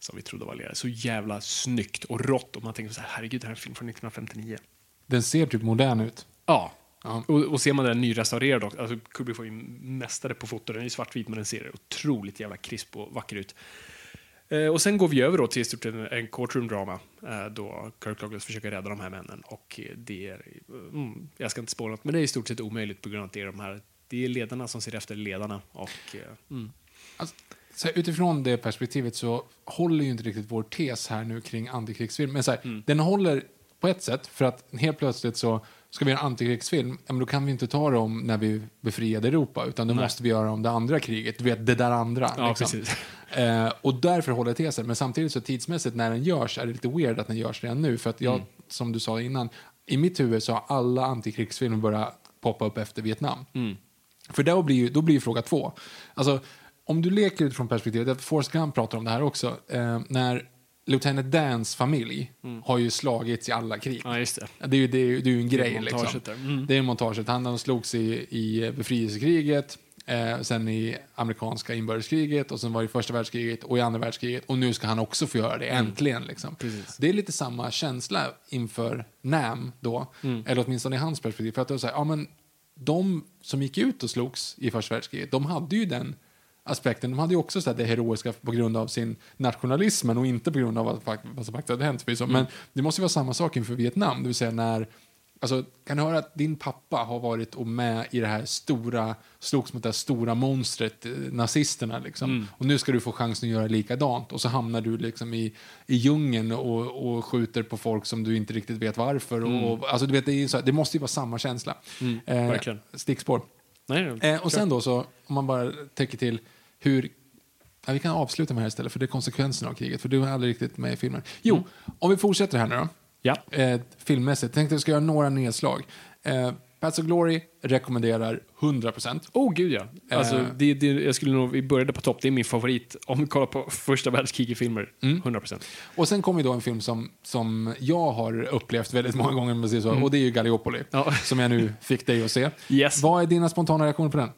S3: som vi trodde var lera. Så jävla snyggt och rått och man tänker så här, herregud, det här är en film från 1959.
S2: Den ser typ modern ut.
S3: Ja, Ja. Och, och ser man den nyrestaurerad också, alltså Kubrick var ju mästare på foto, den är svartvit men den ser otroligt jävla krisp och vacker ut. Eh, och sen går vi över då till stort en, courtroom drama eh, då Kirk Douglas försöker rädda de här männen. Och det är, mm, jag ska inte spåra något, men det är i stort sett omöjligt på grund av att det är de här, det är ledarna som ser efter ledarna. Och, eh, mm.
S2: alltså, så här, utifrån det perspektivet så håller ju inte riktigt vår tes här nu kring antikrigsfilm. Men så här, mm. den håller på ett sätt, för att helt plötsligt så ska vi göra en antikrigsfilm, men då kan vi inte ta det om när vi befriade Europa, utan då Nej. måste vi göra om det andra kriget, du vet, det där andra.
S3: Ja, liksom.
S2: eh, och därför håller jag tesen, men samtidigt så tidsmässigt när den görs är det lite weird att den görs redan nu, för att jag, mm. som du sa innan, i mitt huvud så har alla antikrigsfilmer börjat poppa upp efter Vietnam. Mm. För då blir, ju, då blir ju fråga två. Alltså, om du leker utifrån perspektivet, Forrest Gump pratar om det här också, eh, när Lieutenant Dans familj mm. har ju slagits i alla krig.
S3: Ja, just det.
S2: Det är ju, det är, det är ju en grej. Liksom. Mm. Det är montaget. Han slogs i, i befrielsekriget, eh, sen i amerikanska inbördeskriget och sen var det i första världskriget och i andra världskriget och nu ska han också få göra det, mm. äntligen. Liksom. Det är lite samma känsla inför NAM då, mm. eller åtminstone i hans perspektiv. För att det var så här, ja, men de som gick ut och slogs i första världskriget, de hade ju den aspekten. De hade ju också så det heroiska på grund av sin nationalism och inte på grund av vad, vad som faktiskt hade hänt. Mm. Men det måste ju vara samma sak inför Vietnam, det vill säga när Alltså, kan du höra att din pappa har varit och med i det här stora, slogs mot det här stora monstret, eh, nazisterna liksom. Mm. Och nu ska du få chansen att göra likadant. Och så hamnar du liksom i, i djungeln och, och skjuter på folk som du inte riktigt vet varför. Mm. Och, alltså, du vet, det, så, det måste ju vara samma känsla.
S3: Mm, eh,
S2: stickspår.
S3: Nej,
S2: eh, och sen då så, om man bara tänker till hur Ja, vi kan avsluta med det här istället, för det är konsekvenserna av kriget. För du är aldrig riktigt med i filmen. Jo, mm. om vi fortsätter här nu då.
S3: Ja.
S2: Eh, filmmässigt. Tänkte jag ska göra några nedslag. Eh, Paths of Glory rekommenderar 100%.
S3: Oh, gud ja. Alltså, eh. det, det, jag skulle nog, vi började på topp, det är min favorit om vi kollar på första världskriget-filmer. Mm. 100%.
S2: Och sen kommer då en film som, som jag har upplevt väldigt många gånger, säger så, mm. och det är ju Gallipoli, ja. som jag nu fick dig att se.
S3: Yes.
S2: Vad är dina spontana reaktioner på den?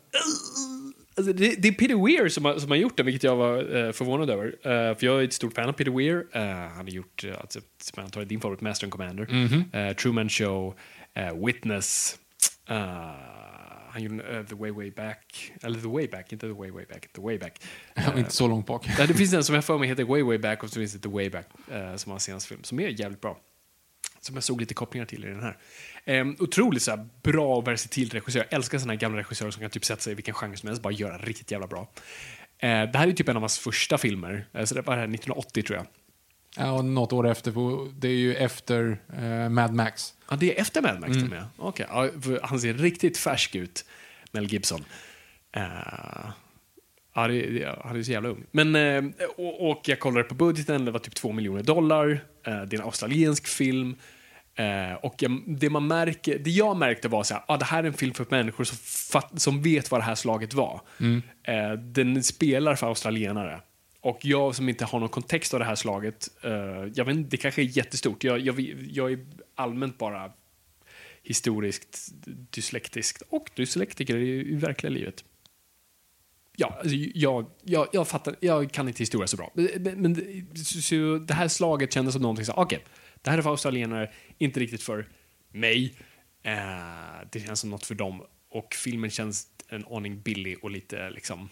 S3: Alltså, det, det är Peter Weir som har, som har gjort den, vilket jag var eh, förvånad över. Eh, för jag är ett stort fan av Peter Weir. Eh, han har gjort, uh, alltså, är din favorit, Master and Commander, eh, Truman Show, eh, Witness. eh, han gjorde eh, The Way Way Back, eller The Way Back, inte The Way Way Back, The Way Back.
S2: Var inte så långt bak.
S3: Det finns en som jag för mig heter Way Way Back och så finns det The Way Back eh, som var hans senaste film, som är jävligt bra. Som jag såg lite kopplingar till i den här. Um, otroligt så här, bra och versatil regissör. Jag älskar såna här gamla regissörer som kan typ sätta sig i vilken genre som helst bara göra riktigt jävla bra. Eh, det här är typ en av hans första filmer. Uh, så det var det här 1980 tror jag.
S2: Ja, och något år efter, det är ju efter eh, Mad Max.
S3: Ja, det är efter Mad Max och med. Okej, ja, han ser riktigt färsk ut, Mel Gibson. Det, han är så jävla ung. Men, eh, och, och jag kollade på budgeten, det var typ två miljoner dollar. Eh, det är en australiensk film. Eh, och det, man märker, det jag märkte var så här, ah, det här är en film för människor som, fatt, som vet vad det här slaget var. Eh, den spelar för australienare. Och jag som inte har någon kontext av det här slaget, jag vet inte, det kanske är jättestort. Jag, jag, jag är allmänt bara historiskt dyslektisk och dyslektiker i, i verkliga livet. Ja, alltså, jag, jag, jag fattar, jag kan inte historia så bra. Men, men så, så det här slaget kändes som någonting som, okej, det här är för australienare, inte riktigt för mig. Eh, det känns som något för dem. Och filmen känns en aning billig och lite liksom...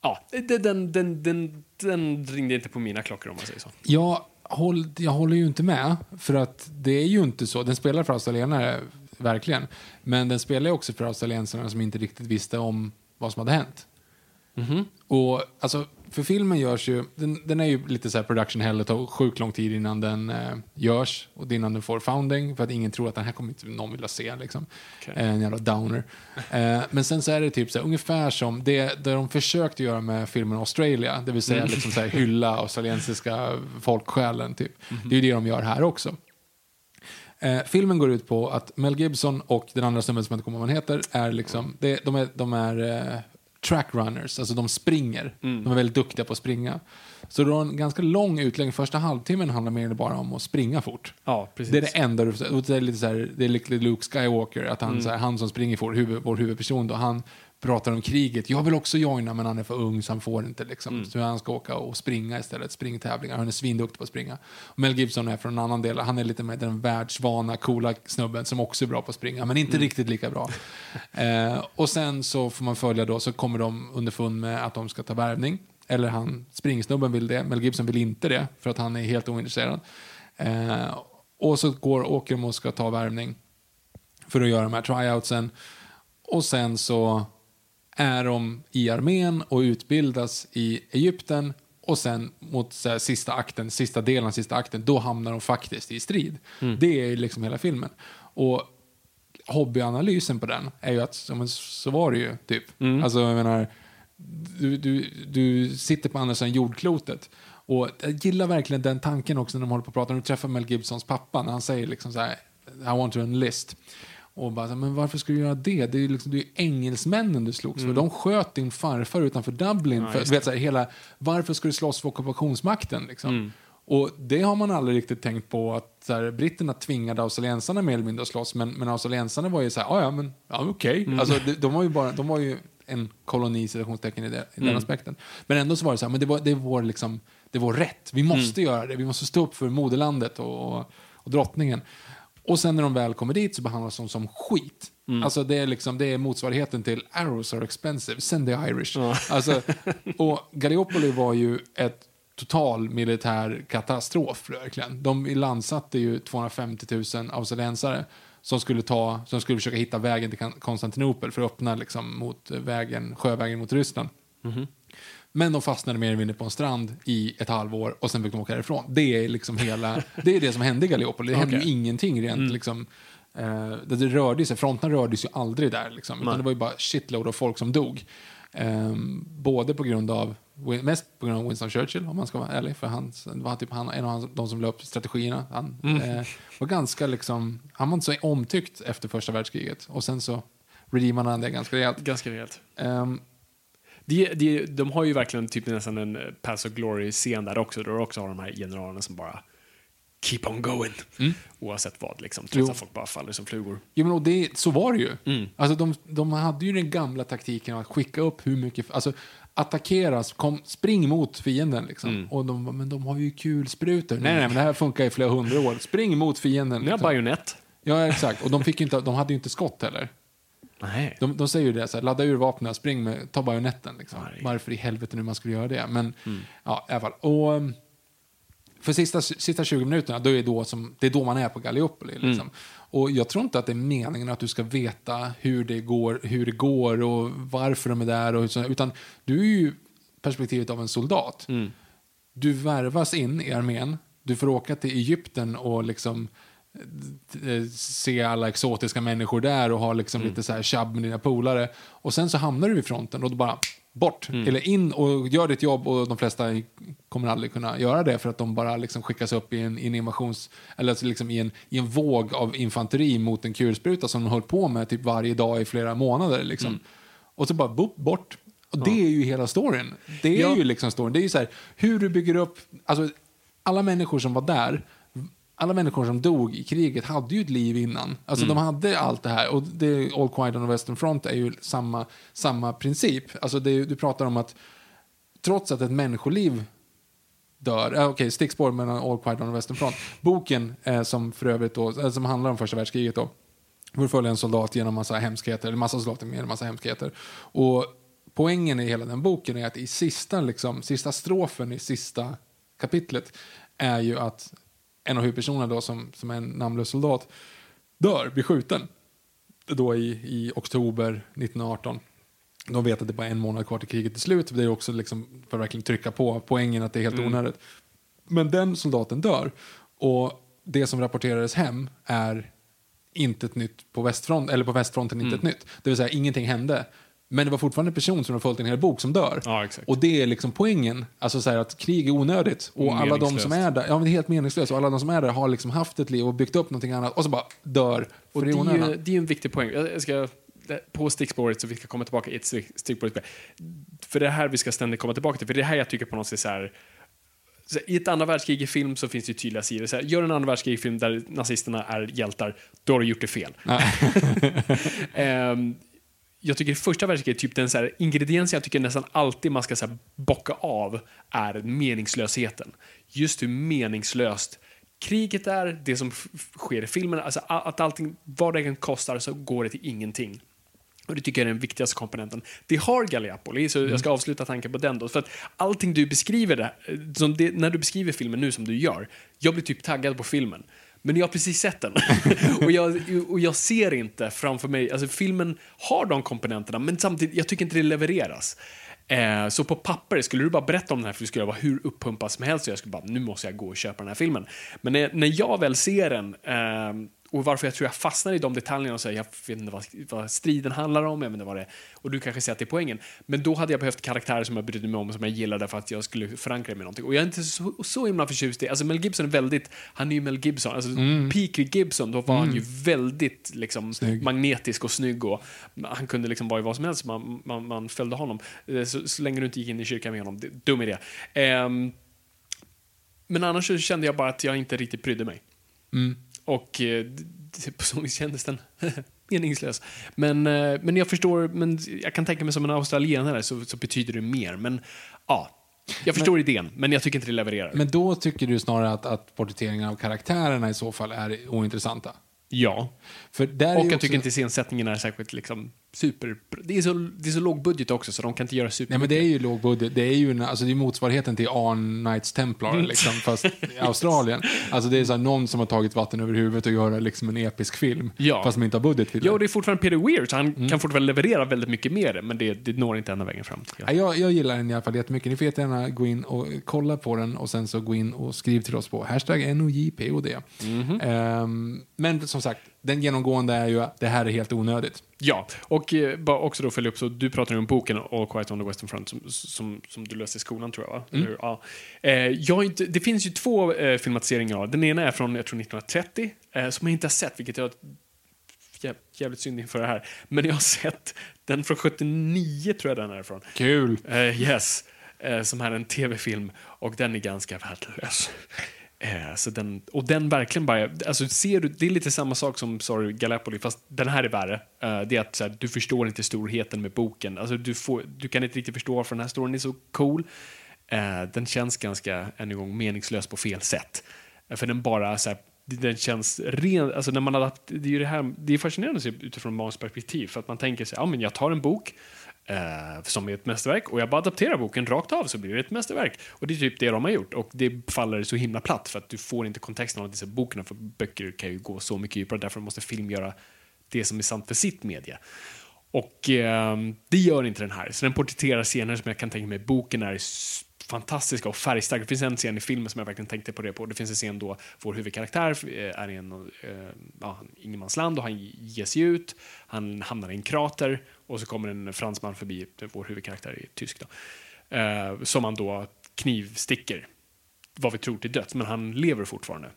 S3: Ja, den, den, den, den, den ringde inte på mina klockor om man säger så.
S2: Jag, håll, jag håller ju inte med, för att det är ju inte så. Den spelar för australienare, verkligen. Men den spelar ju också för australiensarna som inte riktigt visste om vad som hade hänt. Och alltså, för filmen görs ju, den, den är ju lite så här production hell, det tar sjukt lång tid innan den eh, görs och innan den får founding för att ingen tror att den här kommer inte någon vilja se liksom.
S3: Okej.
S2: Eh, En jävla downer. Eh, men sen så är det typ så här, ungefär som det, det de försökte göra med filmen Australia, det vill säga liksom så här, hylla australiensiska folksjälen typ. Det är ju det de gör här också. Eh, filmen går ut på att Mel Gibson och den andra snubben som jag inte kommer ihåg vad han heter, är liksom, det, de är, de är eh, track runners, alltså de springer. De är väldigt duktiga på att springa. Så du har en ganska lång utläggning, första halvtimmen handlar mer eller bara om att springa fort.
S3: Ja.
S2: Det är det enda du det är lite så här, det är lite Luke Skywalker, att han, så här, han som springer fort, huvud, vår huvudperson då, han pratar om kriget. Jag vill också joina men han är för ung så han får inte liksom. Så han ska åka och springa istället, springtävlingar. Han är svinduktig på att springa. Och Mel Gibson är från en annan del, han är lite mer den världsvana, coola snubben som också är bra på att springa, men inte riktigt lika bra. eh, och sen så får man följa då, så kommer de underfund med att de ska ta värvning. Eller han, springsnubben vill det, Mel Gibson vill inte det, för att han är helt ointresserad. Eh, och så går, åker de och ska ta värvning för att göra de här tryoutsen. Och sen så är de i armén och utbildas i Egypten och sen mot här, sista akten, sista delen sista akten, då hamnar de faktiskt i strid. Det är liksom hela filmen. Och hobbyanalysen på den är ju att ja, men så var det ju, typ. Alltså, jag menar, du, du, du sitter på andra sidan jordklotet. Och jag gillar verkligen den tanken också när de håller på att prata. När du träffar Mel Gibsons pappa, när han säger liksom så här, I want to enlist. Och bara, men varför ska du göra det? Det är ju liksom, det är ju engelsmännen du slogs för. De sköt din farfar utanför Dublin. för, du vet, så här, hela, varför ska du slåss för ockupationsmakten? Liksom? Och det har man aldrig riktigt tänkt på att så här, britterna tvingade australiensarna mer eller mindre att slåss. Men, men australiensarna var ju så här, "Ah, ja men ja, okej. Alltså, de, de var ju bara, de var ju en koloni, citationstecken, i, det, i den aspekten. Men ändå så var det så här, men det, var, det, är vår, liksom, det är vår rätt. Vi måste göra det. Vi måste stå upp för moderlandet och, och, och drottningen. Och sen när de väl kommer dit så behandlas de som skit. Alltså det är, liksom, det är motsvarigheten till arrows are expensive, send the Irish. Alltså, och Gallipoli var ju ett total militär katastrof, verkligen. De landsatte ju 250 000 australiensare som skulle, ta, som skulle försöka hitta vägen till Kon- Konstantinopel för att öppna liksom, mot vägen, sjövägen mot Ryssland. Men de fastnade mer eller mindre på en strand i ett halvår och sen fick de åka därifrån. Det är liksom hela, det är det som hände i Gallipoli. Det hände ju ingenting rent liksom. Eh, det, rörde sig, fronterna rördes ju aldrig där liksom. Utan det var ju bara shitload av folk som dog. Ehm, både på grund av, mest på grund av Winston Churchill om man ska vara ärlig. För han var typ han, en av hans, de som upp strategierna. Han eh, var ganska liksom, han var inte så omtyckt efter första världskriget. Och sen så redeemade han det ganska rejält.
S3: Ganska rejält.
S2: Ehm,
S3: De, de, de har ju verkligen typ nästan en eh, Pass of Glory-scen där också, där också har de här generalerna som bara keep on going. Oavsett vad, liksom, trots
S2: Mm. Jo.
S3: att folk bara faller som flugor.
S2: Jo, men och det, så var det ju.
S3: Mm.
S2: Alltså, de, de hade ju den gamla taktiken att skicka upp hur mycket... Alltså, attackeras, kom, spring mot fienden. Liksom.
S3: Mm.
S2: Och de men de har ju kulsprutor. Nej, nej, men det här funkar i flera hundra år. Spring mot fienden.
S3: Ni har
S2: Liksom.
S3: bajonett.
S2: Ja, exakt. Och de, fick ju inte, de hade ju inte skott heller.
S3: Nej.
S2: De, de säger ju det, så här, ladda ur vapnen, spring med, ta bajonetten. Liksom. Varför i helvete nu man skulle göra det? Men, ja, i alla fall. Och, um, för sista, sista 20 minuterna, då är det, då som, det är då man är på Gallipoli. Liksom. Och jag tror inte att det är meningen att du ska veta hur det går, hur det går och varför de är där. Och så, utan du är ju perspektivet av en soldat. Du värvas in i armén, du får åka till Egypten och liksom se alla exotiska människor där och ha liksom lite så här tjabb med dina polare. Och sen så hamnar du vid fronten och då bara bort. Eller in och gör ditt jobb och de flesta kommer aldrig kunna göra det för att de bara liksom skickas upp i en, i en invasions... Eller alltså liksom i, en, i en våg av infanteri mot en kulspruta som de höll på med typ varje dag i flera månader. Liksom. Och så bara boop, bort. Och det är ju hela storyn. Det är
S3: Ja.
S2: ju liksom storyn. Det är ju så här, hur du bygger upp... Alltså, alla människor som var där, alla människor som dog i kriget hade ju ett liv innan. Alltså de hade allt det här. Och det, All Quiet on the Western Front är ju samma, samma princip. Alltså det, du pratar om att trots att ett människoliv dör, äh, okej, stickspår mellan All Quiet on the Western Front. Boken eh, som för övrigt då, eh, som handlar om första världskriget då, får följa en soldat genom massa hemskheter, eller massa soldater med massa hemskheter. Och poängen i hela den boken är att i sista, liksom, sista strofen i sista kapitlet är ju att en av huvudpersonerna då som, som är en namnlös soldat dör, blir skjuten. Då i, i oktober 1918. De vet att det bara är en månad kvar till kriget är slut. Det är också liksom för att verkligen trycka på poängen att det är helt onödigt. Men den soldaten dör. Och det som rapporterades hem är inte ett nytt på västfront, eller på västfronten inte ett nytt. Det vill säga ingenting hände. Men det var fortfarande en person som har följt en hel bok som dör.
S3: Ja.
S2: Och det är liksom poängen. Alltså så här att krig är onödigt. Och alla de som är där, ja men det är helt meningslöst. Och alla de som är där har liksom haft ett liv och byggt upp någonting annat. Och så bara dör.
S3: Och det
S2: är
S3: ju, det är en viktig poäng. Jag ska, på stickspåret, så vi ska komma tillbaka i ett stick- stickspår. För det är här vi ska ständigt komma tillbaka till. För det är här jag tycker på något sätt så här, I ett andra världskrig i film så finns det ju tydliga sidor. Så här, gör en andra världskrig film där nazisterna är hjältar, då har du gjort det fel. Ehm, jag tycker första världskriget, typ den så här, ingrediensen jag tycker nästan alltid man ska så här, bocka av är meningslösheten. Just hur meningslöst kriget är, det som sker i filmen, alltså att allting, vad det än kostar så går det till ingenting. Och det tycker jag är den viktigaste komponenten. Det har Gallipoli, så jag ska avsluta tanken på den då. För att allting du beskriver, det, som det, när du beskriver filmen nu som du gör, jag blir typ taggad på filmen. Men jag har precis sett den. och, jag, och jag ser inte framför mig, alltså filmen har de komponenterna, men samtidigt, jag tycker inte det levereras. Eh, så på papper, skulle du bara berätta om den här filmen skulle jag vara hur uppumpad som helst och jag skulle bara, nu måste jag gå och köpa den här filmen. Men när, när jag väl ser den, eh, och varför jag tror jag fastnar i de detaljerna och säger, jag vet inte vad, vad striden handlar om, jag vet inte vad det är, och du kanske säger att det är poängen. Men då hade jag behövt karaktärer som jag brydde mig om och som jag gillade för att jag skulle förankra mig med någonting. Och jag är inte så, så himla förtjust i, alltså Mel Gibson är väldigt, han är ju Mel Gibson, alltså peak Gibson, då var han ju väldigt liksom
S2: Snygg.
S3: magnetisk och snygg och han kunde liksom vara i vad som helst, man, man, man följde honom. Eh, Så, så länge du inte gick in i kyrkan med honom, det, dum idé. Ehm, men annars kände jag bara att jag inte riktigt brydde mig. Och eh, på så vis kändes den meningslös. Men, eh, men jag förstår, men jag kan tänka mig som en australienare så, så betyder det mer. Men ja, jag förstår idén, men jag tycker inte det levererar.
S2: Men då tycker du snarare att, att porträtteringen av karaktärerna i så fall är ointressanta?
S3: ja.
S2: För där är
S3: Och jag
S2: också-
S3: tycker inte scensättningen är särskilt liksom, super... Det är, så, det är så låg budget också, så de kan inte göra super
S2: Nej, men det är ju låg budget. Det är ju en, alltså det är motsvarigheten till Arn Knights Templar,
S3: Mm.
S2: liksom, fast i Australien. Alltså det är så här, någon som har tagit vatten över huvudet och göra liksom en episk film,
S3: Ja.
S2: fast de inte har budget till det.
S3: Ja, och det är fortfarande Peter Weir, så han
S2: Mm.
S3: kan fortfarande leverera väldigt mycket mer, men det, det når inte ända vägen fram.
S2: Ja, jag, jag gillar den i alla fall jättemycket. Ni får jättegärna gå in och kolla på den och sen så gå in och skriv till oss på hashtag NOJPOD.
S3: Mhm.
S2: Ehm, men som sagt, den genomgående är ju att det här är helt onödigt.
S3: Ja, och eh, bara också då följa upp, så du pratar ju om boken All Quiet on the Western Front som, som, som du läste i skolan tror jag va? Eller hur? Ja. Eh, jag inte, det finns ju två eh, filmatiseringar av Den ena är från, jag tror 1930, eh, som jag inte har sett, vilket jag jä, jävligt synd inför det här. Men jag har sett den från 79 tror jag den är från.
S2: Kul!
S3: Eh, yes, eh, som är en tv-film och den är ganska värdelös. Eh, så den, och den verkligen bara, alltså ser du, det är lite samma sak som Sorry Gallipoli, fast den här är värre. Eh, det är att så här, du förstår inte storheten med boken. Alltså, du, får, du kan inte riktigt förstå varför den här storyn är så cool. Eh, den känns ganska, än en gång, meningslös på fel sätt. Eh, för den bara så här, den känns ren, alltså när man adapt, det är ju det här, det är fascinerande att se utifrån Mans perspektiv, för att man tänker sig, ja men jag tar en bok, eh, som är ett mästerverk och jag bara adapterar boken rakt av så blir det ett mästerverk. Och det är typ det de har gjort och det faller så himla platt för att du får inte kontexten av dessa boken för böcker kan ju gå så mycket djupare därför måste film göra det som är sant för sitt media. Och eh, det gör inte den här. Så den porträtterar scener som jag kan tänka mig boken är fantastiska och färgstarka. Det finns en scen i filmen som jag verkligen tänkte på det på. Det finns en scen då vår huvudkaraktär eh, är i en eh, ja, ingenmansland och han ger sig ut. Han hamnar i en krater och så kommer en fransman förbi, vår huvudkaraktär är tysk då, eh, som man då knivsticker, vad vi tror till döds, men han lever fortfarande.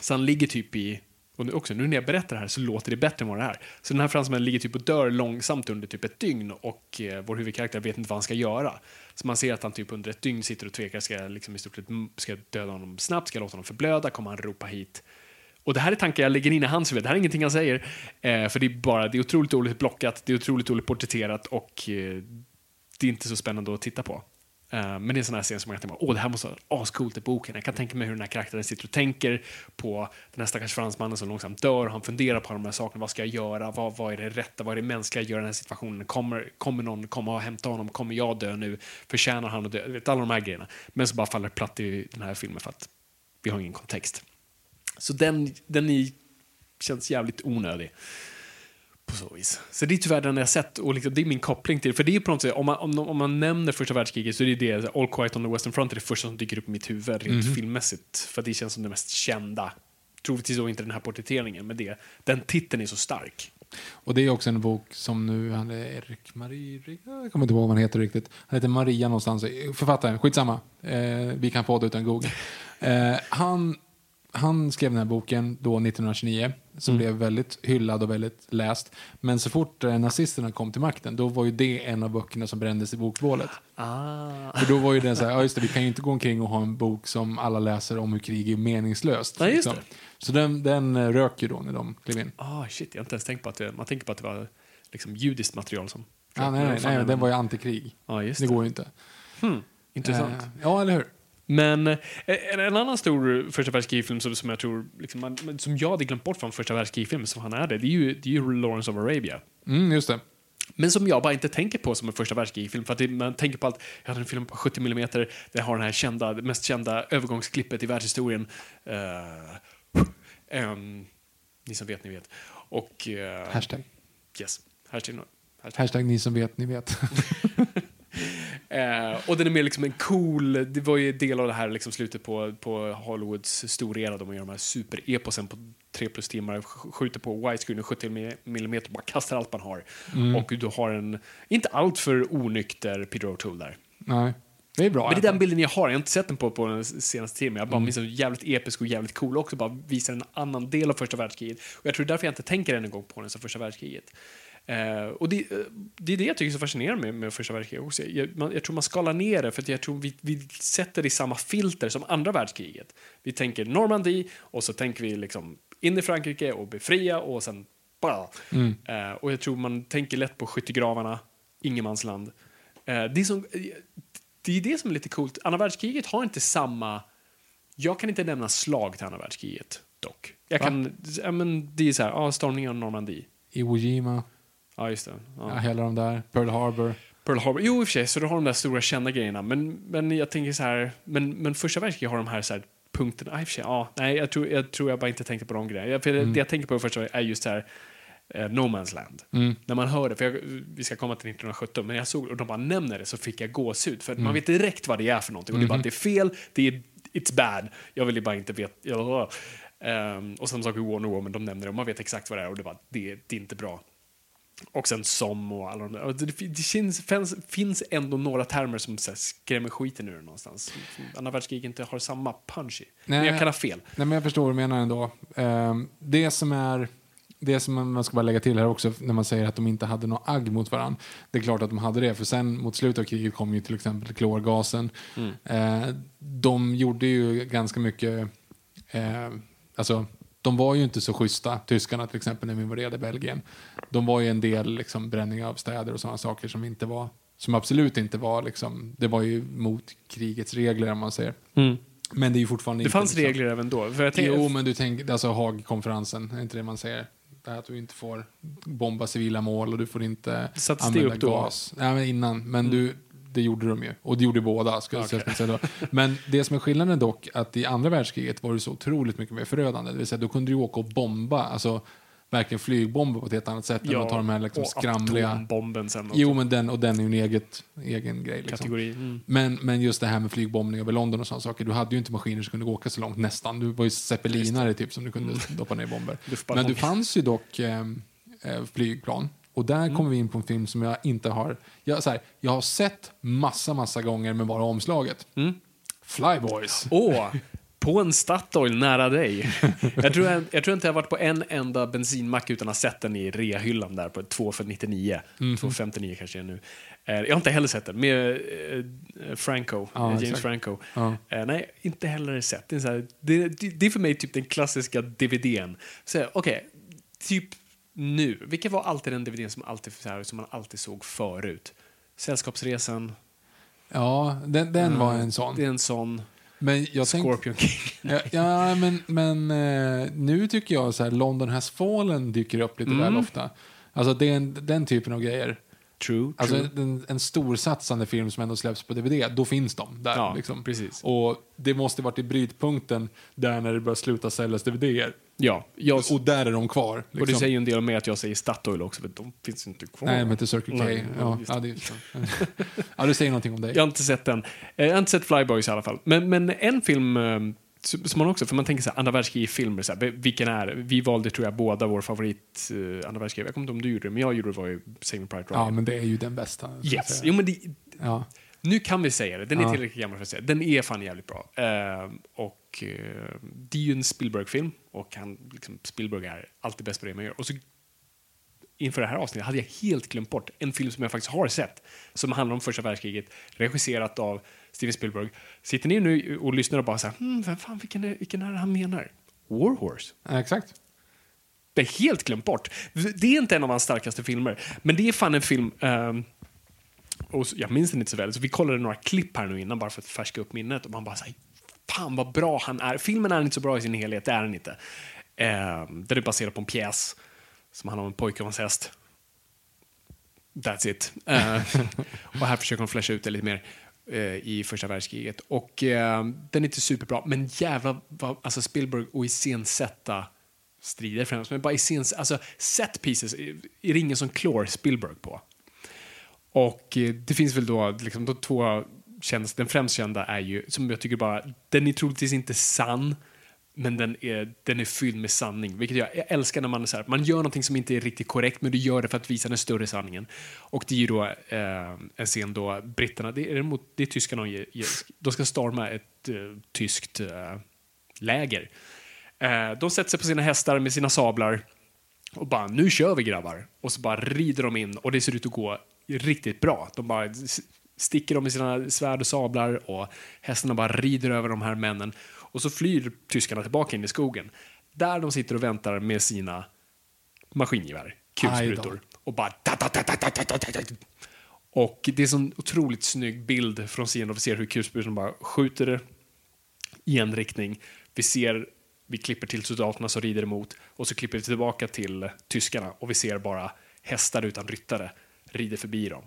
S3: Så han ligger typ i och nu, också, nu när jag berättar det här så låter det bättre än vad det är. Så den här fransmannen ligger typ och dör långsamt under typ ett dygn och eh, vår huvudkaraktär vet inte vad han ska göra. Så man ser att han typ under ett dygn sitter och tvekar, ska jag liksom i stort sett ska jag döda honom snabbt, ska jag låta honom förblöda, kommer han ropa hit och det här är tankar jag lägger in i hans huvud, det här är ingenting han säger. Eh, för det är bara, det är otroligt dåligt blockat, det är otroligt dåligt porträtterat och eh, det är inte så spännande att titta på. Eh, men det är en sån här scen som man kan tänka åh det här måste vara ascoolt i boken. Jag kan tänka mig hur den här karaktären sitter och tänker på den här stackars fransmannen som långsamt dör. Han funderar på de här sakerna. Vad ska jag göra? Vad, vad är det rätta? Vad är det mänskliga att göra i den här situationen? Kommer, kommer någon komma och hämta honom? Kommer jag dö nu? Förtjänar han att dö? Vet, alla de här grejerna. Men så bara faller det platt i den här filmen för att vi har ingen kontext. Så den, den är, känns jävligt onödig. På så vis. Så det är tyvärr den jag sett och liksom, det är min koppling till För det är på något sätt, om man, om, om man nämner första världskriget så är det det, All Quiet on the Western Front är det första som dyker upp i mitt huvud rent mm. filmmässigt. För det känns som det mest kända. Troligtvis då inte den här porträtteringen, men det, den titeln är så stark.
S2: Och det är också en bok som nu, han är Erik Marie, jag kommer inte ihåg vad han heter riktigt. Han heter Maria någonstans, författaren, skitsamma. Eh, vi kan få det utan Google. Eh, han han skrev den här boken då 1929 som mm. blev väldigt hyllad och väldigt läst. Men så fort eh, nazisterna kom till makten då var ju det en av böckerna som brändes i bokbålet.
S3: Ah.
S2: För då var ju det så här, ja just det, vi kan ju inte gå omkring och ha en bok som alla läser om hur krig är meningslöst.
S3: Ja, liksom.
S2: Så den, den eh, rök ju då när de klev in.
S3: Ah, shit, jag har inte ens tänkt på att det, man tänker på att det var liksom judiskt material som...
S2: Ah, nej, nej, nej, den var ju antikrig.
S3: Ah,
S2: det. det går ju inte.
S3: Hmm. Intressant.
S2: Eh, ja, eller hur?
S3: Men eh, en, en annan stor första världskrigfilm som, som jag tror, liksom, man, som jag hade glömt bort från första världskrigfilm, som han är det, det är ju, det är ju Lawrence of Arabia.
S2: Mm, just det.
S3: Men som jag bara inte tänker på som en första världskrigfilm. För att man tänker på att jag hade en film på 70 mm, den har den här kända, det mest kända övergångsklippet i världshistorien. Uh, um, ni som vet, ni vet. Och... Uh,
S2: hashtag.
S3: Yes. Hashtag,
S2: hashtag. hashtag ni som vet, ni vet.
S3: Eh, och den är mer liksom en cool, det var ju del av det här liksom slutet på, på Hollywoods stora era, de gör de här supereposen på tre plus timmar, skjuter på widescreen och 70 mm och bara kastar allt man har. Mm. Och du har en, inte allt för onykter Peter O'Toole där.
S2: Nej. Det är bra.
S3: Men det är den bilden jag har. Jag har inte sett den på, på den senaste tiden. Jag bara mm. minns den jävligt episk och jävligt cool också. Bara visar en annan del av första världskriget. Och jag tror därför jag inte tänker en gång på den som första världskriget. Uh, och det, uh, det, är det jag tycker är så fascinerande med, med första världskriget också. Jag, man, jag, tror man skalar ner det för att jag tror vi, vi sätter det i samma filter som andra världskriget. Vi tänker Normandie och så tänker vi liksom in i Frankrike och befria och sen bara. Mm. Uh, och jag tror man tänker lätt på skyttegravarna, ingenmansland. det, är som, det är det som är lite coolt. Andra världskriget har inte samma... Jag kan inte nämna slag till andra världskriget dock. Jag kan, ja, men det är så här, ja, stormningen av Normandie.
S2: Iwo Jima.
S3: Ja, just det.
S2: Ja. Ja, hela de där. Pearl Harbor.
S3: Pearl Harbor. Jo, i och för sig, så du har de där stora kända grejerna. Men, men jag tänker så här, men, men första världskriget har de här, så här punkterna. Ja, i och för sig, ja, nej, jag tror, jag tror jag bara inte tänkte på de grejerna. För mm. det jag tänker på första är just här, eh, No Man's Land. Mm. När man hör det, för jag, vi ska komma till 1917, men jag såg och de bara nämner det så fick jag gåshud. För mm. man vet direkt vad det är för någonting. Och det är bara, mm-hmm. det är fel, det är, it's bad. Jag vill ju bara inte veta. Um, och samma sak med Warner Woman, de nämner det och man vet exakt vad det är och det, bara, det, det är inte bra. Och sen som och alla de där. Det, det finns, finns ändå några termer som så här, skrämmer skiten ur någonstans. Andra världskriget inte har samma punch i. Nej, men jag kan ha fel.
S2: Nej, men jag förstår vad du menar ändå. Um, det som är det som man ska bara lägga till här också när man säger att de inte hade något agg mot varandra. Det är klart att de hade det, för sen mot slutet av kriget kom ju till exempel klorgasen. Mm. Eh, de gjorde ju ganska mycket Eh, alltså, de var ju inte så schyssta, tyskarna till exempel, när vi invaderade Belgien. De var ju en del liksom, bränningar av städer och sådana saker som inte var som absolut inte var liksom, det var ju mot krigets regler om man säger. Men det är ju fortfarande
S3: Det
S2: inte...
S3: fanns
S2: liksom,
S3: regler även då. För jag tänker,
S2: Jo, men du tänker, alltså Haagkonferensen, är inte det man säger? Det här att du inte får bomba civila mål och du får inte
S3: Sattes det
S2: använda
S3: upp då? Mm.
S2: gas. Nej, men innan. Men du, det gjorde de ju. Och det gjorde båda, jag
S3: Okej.
S2: säga då. Men det som är skillnaden dock, att i andra världskriget var det så otroligt mycket mer förödande. Det vill säga, då kunde du åka och bomba, alltså verkligen flygbomba på ett helt annat sätt än att ta de här liksom skramliga...
S3: atombomben sen också.
S2: Jo, men den, och den är ju en eget, egen grej. Liksom.
S3: Kategori. Mm.
S2: Men, men just det här med flygbombning över London och sådana saker. Du hade ju inte maskiner som kunde åka så långt nästan. Du var ju zeppelinare typ som du kunde doppa ner bomber. Men det fanns ju dock eh, eh, flygplan. Och där
S3: Mm.
S2: kommer vi in på en film som jag inte har... Jag, så här, jag har sett massa, massa gånger med bara omslaget.
S3: Mm.
S2: Flyboys.
S3: Åh, på en Statoil nära dig. Jag tror, jag, jag tror inte jag har varit på en enda bensinmack utan att ha sett den i rehyllan där på 2 för 99.
S2: Mhm.
S3: 2 för 59 kanske är nu. Eh, Jag har inte heller sett den, med eh, Franco,
S2: Ja,
S3: eh, James
S2: exakt.
S3: Franco.
S2: Ja.
S3: Eh, Nej, inte heller sett. Det är, här, det, det är för mig typ den klassiska DVDn. Okej, typ nu. Vilken var alltid den DVDn som, alltid, här, som man alltid såg förut? Sällskapsresan.
S2: Ja, den, den var en sån.
S3: Det är en sån.
S2: Men jag.
S3: Scorpion King.
S2: Ja, ja, men, men eh, nu tycker jag så här, London has fallen dyker upp lite
S3: Mm.
S2: väl ofta. Alltså det är en, den typen av grejer.
S3: True,
S2: Alltså
S3: true.
S2: en, en storsatsande film som ändå släpps på DVD, då finns de där.
S3: Ja,
S2: liksom.
S3: precis.
S2: Och det måste varit i brytpunkten där när det börjar sluta säljas DVDer.
S3: Ja, jag,
S2: Och där är de kvar. Liksom.
S3: och det säger ju en del om mig att jag säger Statoil också, för de finns inte kvar.
S2: Nej, men till Circle K.
S3: Nej,
S2: ja, ja, det ja, det säger någonting om dig.
S3: Jag har inte sett den. Eh, Jag har inte sett Flyboys i alla fall. Men, men en film eh, som man också, för man tänker så här, andra världskriget-filmer, så här, vilken är? Vi valde tror jag båda vår favorit uh, andra världskriget. Jag kommer inte om du gjorde det, men jag gjorde det var ju Saving Private Ryan.
S2: Ja, men det är ju den bästa.
S3: yes. Jo, men det,
S2: Ja.
S3: nu kan vi säga det. Den är
S2: Ja.
S3: tillräckligt gammal för att säga. Den är fan jävligt bra. Eh, och eh, det är ju en Spielberg-film och han, liksom, Spielberg är alltid bäst på det man gör. Och så inför det här avsnittet hade jag helt glömt bort en film som jag faktiskt har sett som handlar om första världskriget, regisserat av Steven Spielberg. Sitter ni nu och lyssnar och bara så här, hmm, vem fan, vilken är, vilken är det han menar? War Horse.
S2: Ja, exakt.
S3: Det är helt glömt bort. Det är inte en av hans starkaste filmer, men det är fan en film ehm, och jag minns den inte så väl, så vi kollade några klipp här nu innan bara för att färska upp minnet och man bara säger fan vad bra han är. Filmen är inte så bra i sin helhet, det är den inte. Um, den är baserad på en pjäs som handlar om en pojke och hans häst. That's it. Eh, och här försöker de flasha ut det lite mer eh, Eh, i första världskriget. Och eh, den är inte superbra, men jävla vad, alltså Spielberg och iscensätta strider främst, men bara iscens, alltså set pieces är är det ingen som klår Spielberg på. Och eh, det finns väl då liksom de två känns, den främst kända är ju, som jag tycker bara, den är troligtvis inte sann, men den är, den är fylld med sanning. Vilket jag, jag älskar när man är så här, man gör någonting som inte är riktigt korrekt, men du gör det för att visa den större sanningen. Och det är ju då eh, en scen då britterna, det är, mot, det är tyskarna, de ska storma ett eh, tyskt eh, läger. Eh, de sätter sig på sina hästar med sina sablar och bara nu kör vi grabbar. Och så bara rider de in och det ser ut att gå riktigt bra. De bara sticker dem med sina svärd och sablar och hästarna bara rider över de här männen. Och så flyr tyskarna tillbaka in i skogen. Där de sitter och väntar med sina maskingevär, kulsprutor. Och bara... Ta, ta, ta, och det är en sån otroligt snygg bild från scenen och vi ser hur kulsprutorna bara skjuter i en riktning. Vi ser, vi klipper till soldaterna som rider emot och så klipper vi tillbaka till tyskarna och vi ser bara hästar utan ryttare rider förbi dem.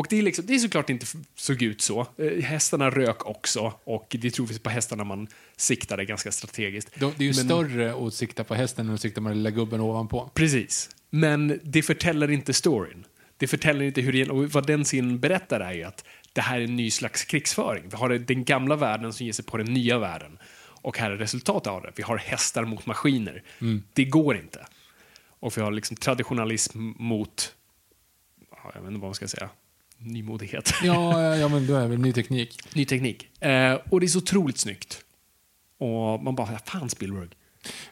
S3: Och det är, liksom, det är såklart inte såg ut så. Eh, hästarna rök också och det är troligtvis på hästarna man siktade ganska strategiskt.
S2: De- Det är ju
S3: Men-
S2: större att sikta på hästen än att sikta på den lilla gubben ovanpå.
S3: Precis. Men det förtäller inte storyn. Det förtäller inte hur det, och vad den scenen berättar är ju att det här är en ny slags krigsföring. Vi har den gamla världen som ger sig på den nya världen. Och här är resultatet av det. Vi har hästar mot maskiner. Det går inte. Och vi har liksom traditionalism mot, ja, jag vet inte vad man ska säga, nymodighet.
S2: Ja, ja, ja, men då är det väl ny teknik.
S3: Ny teknik. Eh, och det är så otroligt snyggt. Och man bara, fan Spielberg.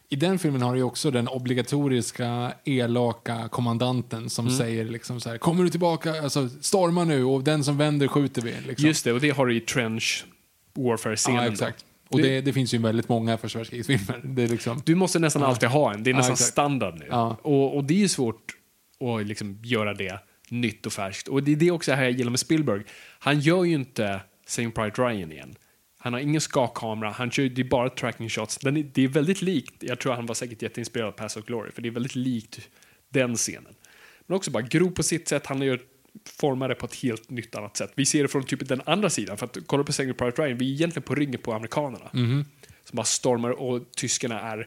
S2: I den filmen har du också den obligatoriska elaka kommandanten som
S3: Mm.
S2: säger liksom så här, kommer du tillbaka, alltså storma nu och den som vänder skjuter vi. Liksom.
S3: Just det, och det har du i Trench Warfare-scenen.
S2: Ja,
S3: då.
S2: exakt. Och
S3: Det-
S2: det, det finns ju väldigt många är liksom...
S3: Du måste nästan alltid ha en. Det är
S2: Ja,
S3: nästan
S2: exakt.
S3: standard nu.
S2: Ja.
S3: Och, och det är ju svårt att liksom göra det nytt och färskt. Och det är det också här jag gillar med Spielberg. Han gör ju inte Saving Private Ryan igen. Han har ingen skakkamera, han kör, det är bara tracking shots. Den är, det är väldigt likt, jag tror han var säkert jätteinspirerad av Pass of Glory, för det är väldigt likt den scenen. Men också bara grov på sitt sätt, han gör formar det på ett helt nytt annat sätt. Vi ser det från typ den andra sidan, för att kolla på Saving Private Ryan, vi är egentligen på ryggen på amerikanerna. Som bara stormar och tyskarna är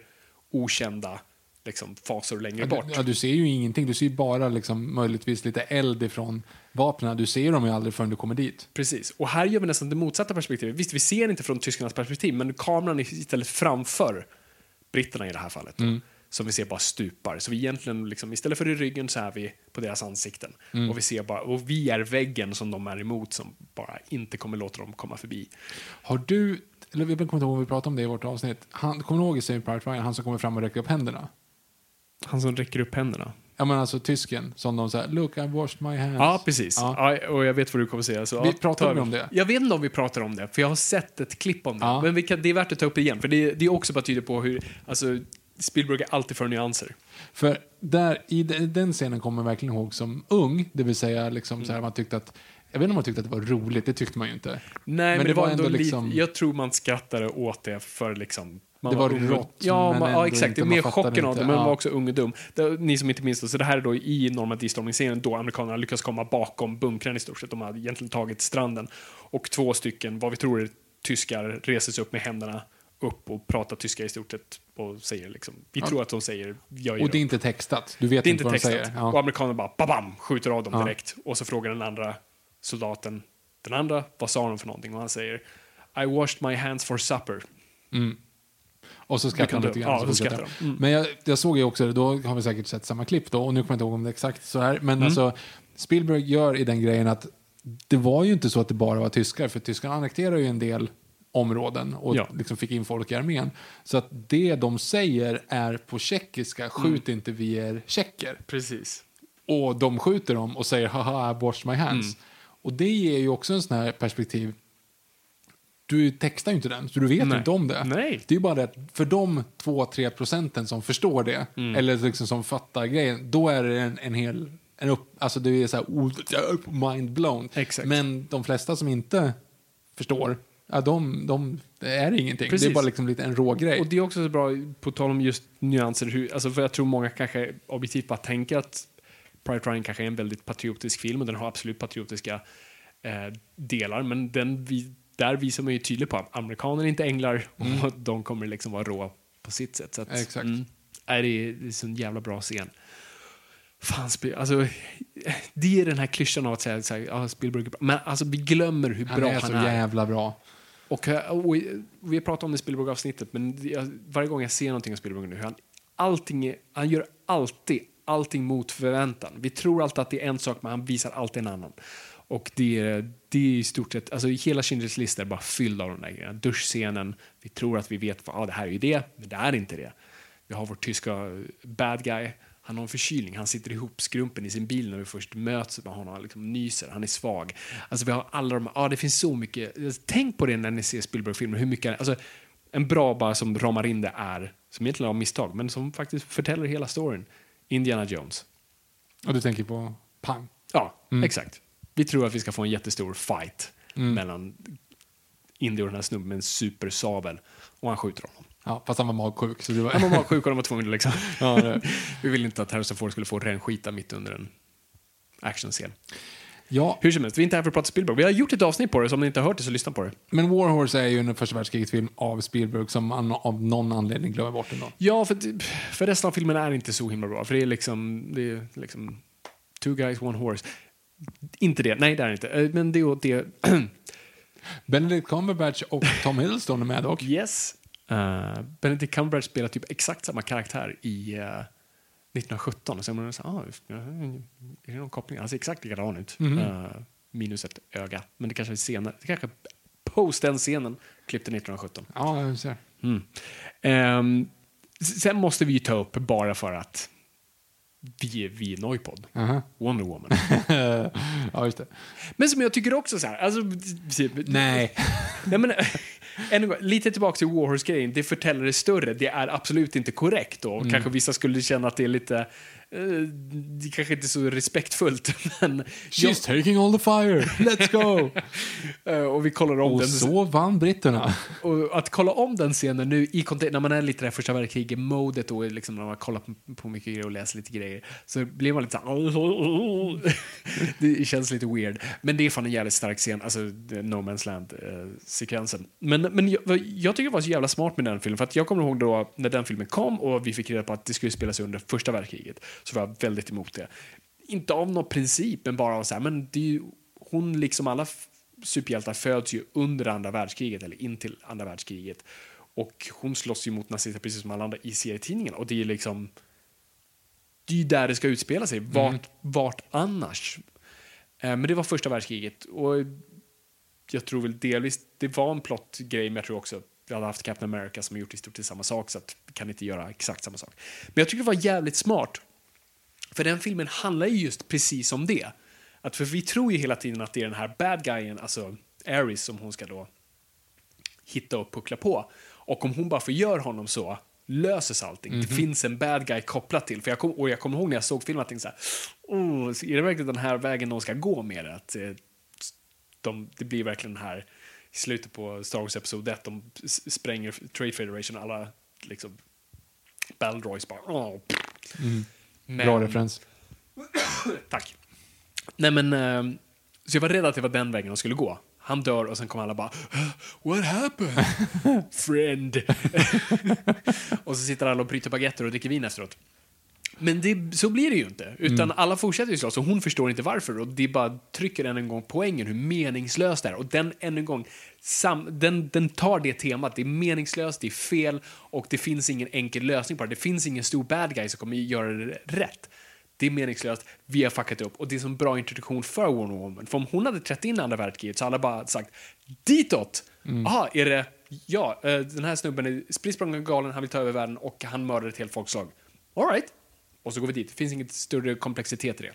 S3: okända liksom, fasor längre
S2: Ja,
S3: bort.
S2: du, ja, du ser ju ingenting. Du ser bara liksom, möjligtvis lite eld ifrån vapnen. Du ser dem ju aldrig förrän du kommer dit.
S3: Precis. Och här gör vi nästan det motsatta perspektivet. Visst, vi ser inte från tyskarnas perspektiv, men kameran är istället framför britterna i det här fallet. Då, Som vi ser bara stupar. Så vi egentligen, liksom, istället för i ryggen så är vi på deras ansikten. Och, vi ser bara, och vi är väggen som de är emot som bara inte kommer låta dem komma förbi.
S2: Har du, eller jag kommer inte ihåg om vi pratade om det i vårt avsnitt. Han, kommer du ihåg i Saving Private Ryan, han som kommer fram och räcker upp händerna?
S3: Han som räcker upp händerna.
S2: Ja men alltså tysken, som de säger, look I washed my hands.
S3: Ja, precis.
S2: Ja.
S3: Ja. och jag vet vad du kommer säga. Så,
S2: Vi
S3: ja,
S2: pratar
S3: ta
S2: vi om det?
S3: Jag vet inte om vi pratar om det, för jag har sett ett klipp om det.
S2: Ja.
S3: Men kan, det är värt att ta upp det igen, för det, det är också bara tyder på hur alltså, Spielberg är alltid för nyanser.
S2: För där, i de- den scenen kommer jag verkligen ihåg som ung, det vill säga liksom så här, man tyckte att, jag vet inte om man tyckte att det var roligt, det tyckte man ju inte.
S3: Nej, men, det, var ändå,
S2: liksom-
S3: lite... Jag tror man skrattade åt det för liksom... Man
S2: Det var
S3: och-
S2: rått,
S3: Ja,
S2: men
S3: ja exakt.
S2: inte-
S3: mer chocken av det, men man
S2: ja.
S3: var också ung och dum. Det, ni som inte minns det, så det här är då i Normandie-stormningsserien då amerikanerna lyckas komma bakom bunkern i stort sett. De hade egentligen tagit stranden. Och två stycken, vad vi tror är tyskar, reser sig upp med händerna upp och pratar tyska i stort sett och säger liksom, vi tror att de säger, jag
S2: Och det är
S3: upp.
S2: inte textat, du vet
S3: Det
S2: inte vad de
S3: textat.
S2: säger.
S3: Och
S2: Ja.
S3: amerikanerna bara babam, skjuter av dem
S2: Ja.
S3: direkt. Och så frågar den andra soldaten den andra, vad sa de för någonting? Och han säger I washed my hands for supper.
S2: Och så skrattar de
S3: du-
S2: lite grann.
S3: ja,
S2: så
S3: skrattar
S2: de.
S3: Mm.
S2: Men jag, jag såg ju också, då har vi säkert sett samma klipp då, och nu kommer jag inte ihåg om det är exakt så här. Men alltså, Spielberg gör i den grejen att det var ju inte så att det bara var tyskar, för tyskarna annekterar ju en del områden och
S3: Ja.
S2: liksom fick in folk i armén. Så att det de säger är på tjeckiska, skjut inte vi är tjecker.
S3: Precis.
S2: Och de skjuter dem och säger haha, I washed my hands.
S3: Mm.
S2: Och det ger ju också en sån här perspektiv. Du textar ju inte den, så du vet
S3: Nej.
S2: inte om det.
S3: Nej.
S2: Det är ju bara det att för de 2-3 procenten som förstår det,
S3: Mm.
S2: eller liksom som fattar grejen, då är det en, en hel... En upp, alltså det är så här, mind blown.
S3: Exakt.
S2: Men de flesta som inte förstår, ja, de, de, det är ingenting. Det
S3: Precis.
S2: är bara liksom lite en rå grej.
S3: Och det är också så bra, på tal om just nyanser, hur, alltså för jag tror många kanske objektivt bara tänker att Private Ryan kanske är en väldigt patriotisk film och den har absolut patriotiska eh, delar, men den vi, där visar man ju tydligt på att amerikaner är inte änglar och de kommer liksom vara rå på sitt sätt. Så att,
S2: Exakt.
S3: Mm, är det, det är så en jävla bra scen. Fan, alltså, det är den här klyschan av att säga så här, ja, Spielberg är bra. Men alltså, vi glömmer hur
S2: han
S3: bra
S2: är
S3: han
S2: så
S3: är.
S2: jävla bra.
S3: Och, och vi har pratat om det i Spielberg-avsnittet, men varje gång jag ser någonting av Spielberg nu, han, allting han gör alltid allting mot förväntan. Vi tror alltid att det är en sak, men han visar alltid en annan. Och det, är- det är i stort sett, alltså hela Schindler's lista är bara fylld av de där grejerna. Duschscenen, vi tror att vi vet, att ah, det här är ju det, men det är inte det. Vi har vår tyska bad guy, han har en förkylning, han sitter ihop skrumpen i sin bil när vi först möts med honom, han liksom nyser, han är svag. Alltså vi har alla de, ja det finns så mycket, tänk på det när ni ser Spielberg-filmer, hur mycket, alltså en bra bara som ramar in det är, som egentligen var misstag, men som faktiskt förtäller hela storyn, Indiana Jones.
S2: Och du tänker på pang.
S3: Ja, exakt. Vi tror att vi ska få en jättestor fight mellan Indy och den här snubben med en supersabel och han skjuter honom.
S2: Ja, fast han var magsjuk. Så det var...
S3: Han var bara sjuk och de var tvungna liksom.
S2: Ja, det-
S3: Vi vill inte att Harrison Ford skulle få rännskita mitt under en actionscen.
S2: ja,
S3: Hur som helst, vi är inte här för att prata Spielberg. Vi har gjort ett avsnitt på det, så om ni inte har hört det så lyssna på det.
S2: men War Horse är ju en första världskriget-film av Spielberg som man av någon anledning glömmer bort ändå.
S3: Ja, för, för resten av filmen är inte så himla bra. För det är liksom, det är liksom two guys, one horse. Inte det, nej det är det inte. Eh, Men det är åt det.
S2: Benedict Cumberbatch och Tom Hiddleston är med dock.
S3: Yes. Uh, Benedict Cumberbatch spelar typ exakt samma karaktär i uh, 1917. Och är man så ah, är det någon koppling? Han ser exakt likadan ut. Eh, minus ett öga. Men det kanske är senare. Det kanske post den scenen klippte 1917.
S2: Ja, jag ser.
S3: Mm. S- sen måste vi ju ta upp, bara för att vi vi Noipod,
S2: Aha.
S3: Wonder Woman.
S2: ja, just det.
S3: Men som jag tycker också så här, alltså...
S2: Nej.
S3: Nej, men, än en gång, lite tillbaka till Warhorse-grejen. Det förtäller det större. Det är absolut inte korrekt då. Kanske vissa skulle känna att det är lite... eh, det kanske inte är så respektfullt, men...
S2: She's taking all the fire, let's go!
S3: jag, eh, och vi kollar om
S2: och
S3: den.
S2: så vann britterna.
S3: Och att kolla om den scenen nu, i när man är lite där första världskriget-modet och liksom när man kollar på, mycket grejer och läser lite grejer, så blir man lite Det känns lite weird. Men det är fan en jävligt stark scen, alltså No Man's Land-sekvensen. men men jag, jag tycker det var så jävla smart med den filmen, för att jag kommer ihåg då när den filmen kom och vi fick reda på att det skulle spelas under första världskriget, så var jag väldigt emot det. Inte av någon princip, men bara av så här, men det ju, hon liksom alla superhjältar föds ju under andra världskriget eller in till andra världskriget. Och hon slåss ju mot nazister precis som alla andra i serietidningen. Och det är liksom... Det är ju där det ska utspela sig. Vart, vart annars? Eh, men det var första världskriget. Och jag tror väl delvis, det var en plottgrej, men jag tror också vi hade haft Captain America som har gjort i stort sett samma sak, så att vi kan inte göra exakt samma sak. Men jag tycker det var jävligt smart. För den filmen handlar ju just precis om det. Att för vi tror ju hela tiden att det är den här bad guyen, alltså Ares, som hon ska då hitta och puckla på. Och om hon bara förgör honom så löses allting. Det finns en bad guy kopplat till. För jag kom, och jag kommer ihåg när jag såg filmen att jag tänkte så här, oh, är det verkligen den här vägen de ska gå med det? Att, eh, de, det blir verkligen den här i slutet på Star Wars Episod 1, de spränger Trade Federation, alla liksom Battle Droids bara... Oh. Men-
S2: Bra referens.
S3: Tack. Nej men, ehm, så jag var rädd att det var den vägen de skulle gå. Han dör och sen kommer alla bara What happened? Friend. och så sitter alla och bryter baguetter och dricker vin efteråt. Men det, så blir det ju inte. Utan alla fortsätter ju slåss och hon förstår inte varför. Och det bara trycker än en gång poängen hur meningslöst det är. Och den än en gång, sam, den, den tar det temat. Det är meningslöst, det är fel och det finns ingen enkel lösning på det. Det finns ingen stor bad guy som kommer göra det rätt. Det är meningslöst, vi har fuckat upp. Och det är en bra introduktion för Wonder Woman. För om hon hade trätt in andra världskriget så hade alla bara sagt ditåt! Jaha, är det... Ja, eh, den här snubben är spritt galen, han vill ta över världen och han mördar ett helt folkslag. All right. Och så går vi dit. Det finns inget större komplexitet i det.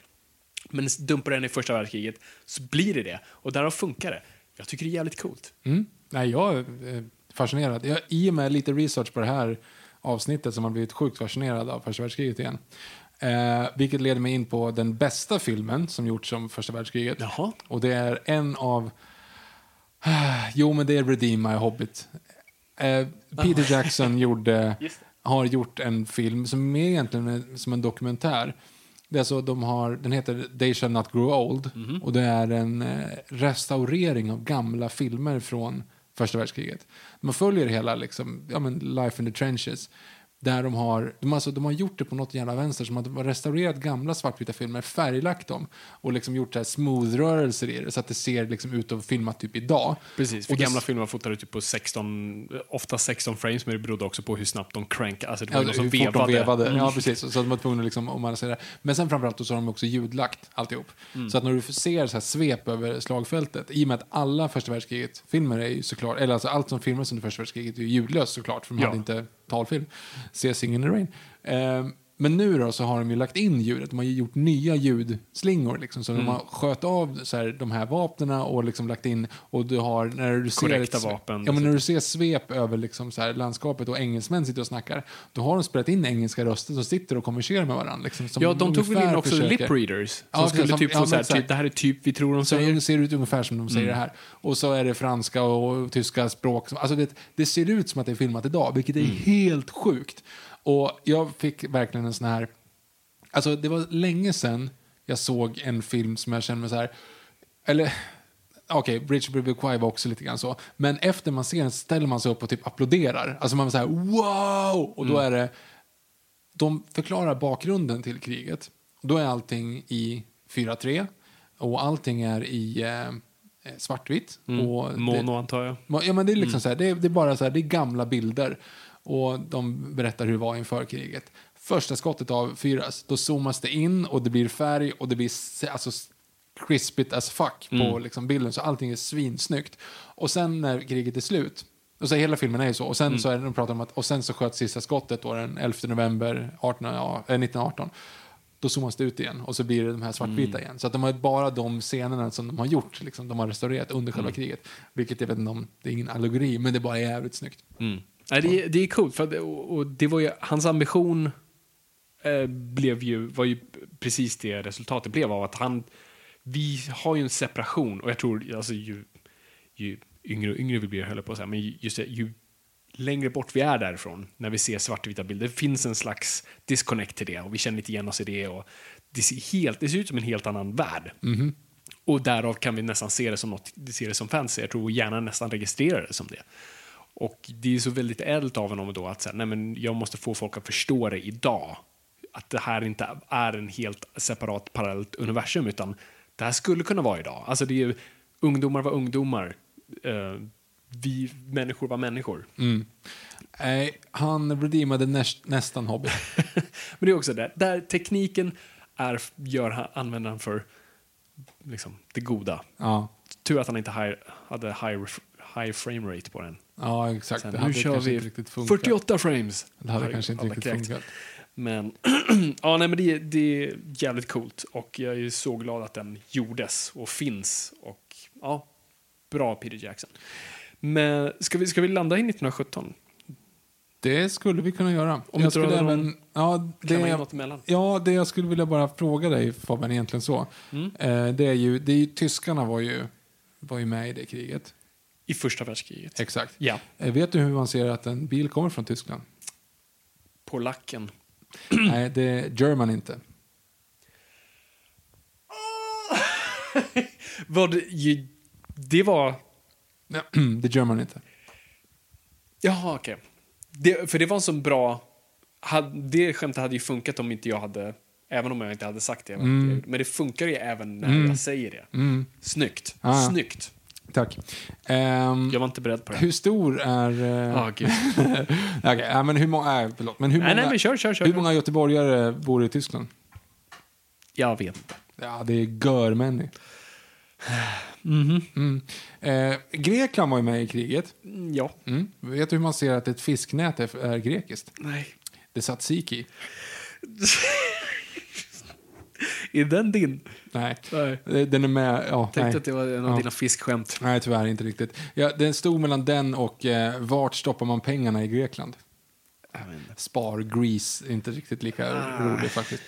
S3: Men dumpar den i första världskriget så blir det det. Och därav funkar det. Jag tycker det är jävligt coolt.
S2: Mm. Nej, jag är eh, fascinerad. Jag, I och med lite research på det här avsnittet som har blivit sjukt fascinerad av första världskriget igen. Eh, vilket leder mig in på den bästa filmen som gjorts om första världskriget.
S3: Jaha.
S2: Och det är en av... Jo, men det är Redeem My Hobbit. Eh, Peter Jackson gjorde, har gjort en film som är egentligen en- som en dokumentär. Det är så de har, den heter They shall not grow old och det är en eh, restaurering av gamla filmer från första världskriget. Man följer hela liksom, ja, men Life in the Trenches. Där de har, de, alltså, de har gjort det på något jävla vänster som att de har restaurerat gamla svartvita filmer, färglagt dem och liksom gjort så här smooth-rörelser i det så att det ser liksom ut att filmat typ idag.
S3: Precis, för
S2: Och det-
S3: gamla filmer fotade typ på 16, ofta 16 frames, men det berodde också på hur snabbt de crankade. Alltså det var
S2: Ja,
S3: som vevade.
S2: de vevade.
S3: Mm.
S2: Ja, precis. Så de var tvungna liksom, om man säger det. Men sen framförallt så har de också ljudlagt alltihop.
S3: Mm.
S2: Så att när du ser så här svep över slagfältet, i och med att alla första världskriget-filmer är ju såklart, eller alltså allt som filmas under första världskriget är ju ljudlöst såklart, för de
S3: Ja.
S2: hade inte talfilm. Se Singin' in the Rain. Ehm, men nu då så har de ju lagt in ljudet. De har gjort nya ljudslingor. Liksom, så
S3: Mm.
S2: de har sköt av så här, de här vapnena och liksom lagt in. Och du har, när du ser
S3: Korrekta
S2: ett,
S3: vapen.
S2: Ja, men när du ser svep över liksom så här landskapet och engelsmän sitter och snackar, då har de spelat in engelska röster som sitter och konverserar med varandra. Liksom, som
S3: Ja, de tog väl in också
S2: försöker-
S3: lip readers. Som
S2: Ja,
S3: skulle
S2: som-
S3: typ
S2: ja,
S3: få så här, typ, det här är typ vi tror de säger.
S2: det ser ut ungefär som de säger det här. Och så är det franska och tyska språk. Alltså det, det ser ut som att det är filmat idag, vilket är helt sjukt. Och jag fick verkligen en sån här... Alltså det var länge sedan jag såg en film som jag kände mig så här... Eller... Okej, Bridge Will Be Quiet var också lite grann så. Men efter man ser den ställer man sig upp och typ applåderar. Alltså man var så här wow! Och då är det... De förklarar bakgrunden till kriget. Då är allting i 4.3 och allting är i eh, svartvitt. Och det-
S3: Mono antar jag.
S2: Ja, men det är
S3: Mm.
S2: liksom så här, det är, det är bara så här, det är gamla bilder. Och de berättar hur det var inför kriget. Första skottet avfyras, då zoomas det in och det blir färg och det blir alltså, crispigt as fuck
S3: Mm.
S2: på liksom, bilden. Så allting är svinsnyggt. Och sen när kriget är slut, och så hela filmen är ju så. Och
S3: Mm.
S2: sen så är det, de pratar om att, och sen så sköt sista skottet då den 11 november 18, ja, eh, 1918. Då då zoomas det ut igen och så blir det de här svartvita igen. Så att de har bara de scenerna som de har gjort, liksom, de har restaurerat under själva kriget. Vilket jag vet inte om, det är ingen allegori, men det bara är jävligt snyggt.
S3: Nej, det, är- det är coolt, för att, och, det var ju, hans ambition eh, blev ju, var ju precis det resultatet blev av att han, vi har ju en separation och jag tror, alltså ju, ju yngre och yngre vi blir, höll på att säga, men just det, ju längre bort vi är därifrån, när vi ser svartvita bilder, det finns en slags disconnect till det och vi känner inte igen oss i det och det ser, helt, det ser ut som en helt annan värld. Och därav kan vi nästan se det som något, se det som fancy. Jag tror hjärnan nästan registrerar det som det. Och det är så väldigt ädelt av honom då att säga, nej men jag måste få folk att förstå det idag. Att det här inte är en helt separat parallellt universum utan det här skulle kunna vara idag. Alltså det är ju, ungdomar var ungdomar. Eh, vi människor var människor.
S2: Nej, han redeemade näst, nästan Hobbit.
S3: Men det är också det, där tekniken är, gör han- användaren för liksom, det goda.
S2: Ja,
S3: Tur att han inte high, hade high, high frame rate på den.
S2: ja exakt.
S3: Sen, nu kör vi
S2: inte riktigt funkat.
S3: 48 frames.
S2: Det hade kanske inte riktigt
S3: kräkt.
S2: funkat.
S3: Men, ja, nej, men det, det är jävligt coolt och jag är så glad att den gjordes och finns. Och ja, bra Peter Jackson. Men ska vi, ska vi landa i 1917?
S2: Det skulle vi kunna göra.
S3: Om
S2: jag skulle även, ja, det? Ja, det jag skulle vilja bara fråga dig, Fabian, egentligen så.
S3: Mm.
S2: Eh, det är ju, det är ju, tyskarna var ju, var ju med i det kriget.
S3: I första världskriget.
S2: Exakt.
S3: Ja,
S2: Eh, vet du hur man ser att en bil kommer från Tyskland?
S3: polacken.
S2: Nej, det är German inte.
S3: Vad, ju- det var...
S2: det är German inte.
S3: Jaha, okej. Det, för det var en så bra... Det skämtet hade ju funkat om inte jag hade... Även om jag inte hade sagt det. Men det funkar ju även när jag säger det. Snyggt.
S2: Ah.
S3: Snyggt.
S2: Tack. Ehm,
S3: Jag var inte beredd på det.
S2: hur stor är... Eh,
S3: Ah, gud.
S2: Okej, ja, men hur många... Äh, förlåt, men hur
S3: Nej,
S2: många,
S3: nej, men kör, kör, kör.
S2: hur många göteborgare bor i Tyskland?
S3: Jag vet inte.
S2: Ja, det är görmänny. Mm. Eh, Grekland var ju med i kriget.
S3: Mm, Ja.
S2: Mm. Vet du hur man ser att ett fisknät är, är grekiskt?
S3: Nej.
S2: Det är tzatziki.
S3: Är den din?
S2: Nej,
S3: Nej.
S2: Eh, den är med... Ja,
S3: Tänkte
S2: nej.
S3: att det var en av
S2: Ja.
S3: dina fiskskämt.
S2: nej, tyvärr inte riktigt. Ja, den stod mellan den och eh, vart stoppar man pengarna i Grekland? Spar, Grease, inte riktigt lika
S3: Ah.
S2: roligt faktiskt.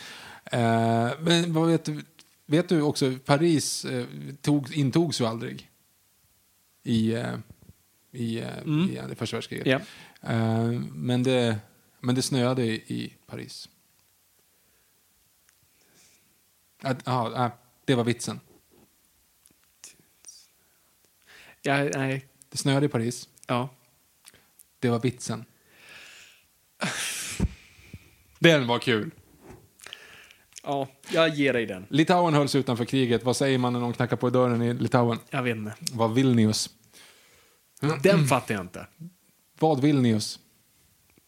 S2: Eh, men vad vet du? Vet du också, Paris eh, tog, intogs ju aldrig i, eh, i, eh,
S3: Mm.
S2: i första världskriget. Eh, men, det, men det snöade i, i Paris. Att, äh, det var vitsen.
S3: Ja, nej.
S2: Det snöade i Paris.
S3: Ja.
S2: Det var vitsen. Den var kul.
S3: Ja, jag ger dig den.
S2: Litauen hölls utanför kriget. Vad säger man när någon knackar på dörren i Litauen?
S3: Jag vet inte.
S2: Vad Vilnius?
S3: Den fattar jag inte.
S2: Vad Vilnius?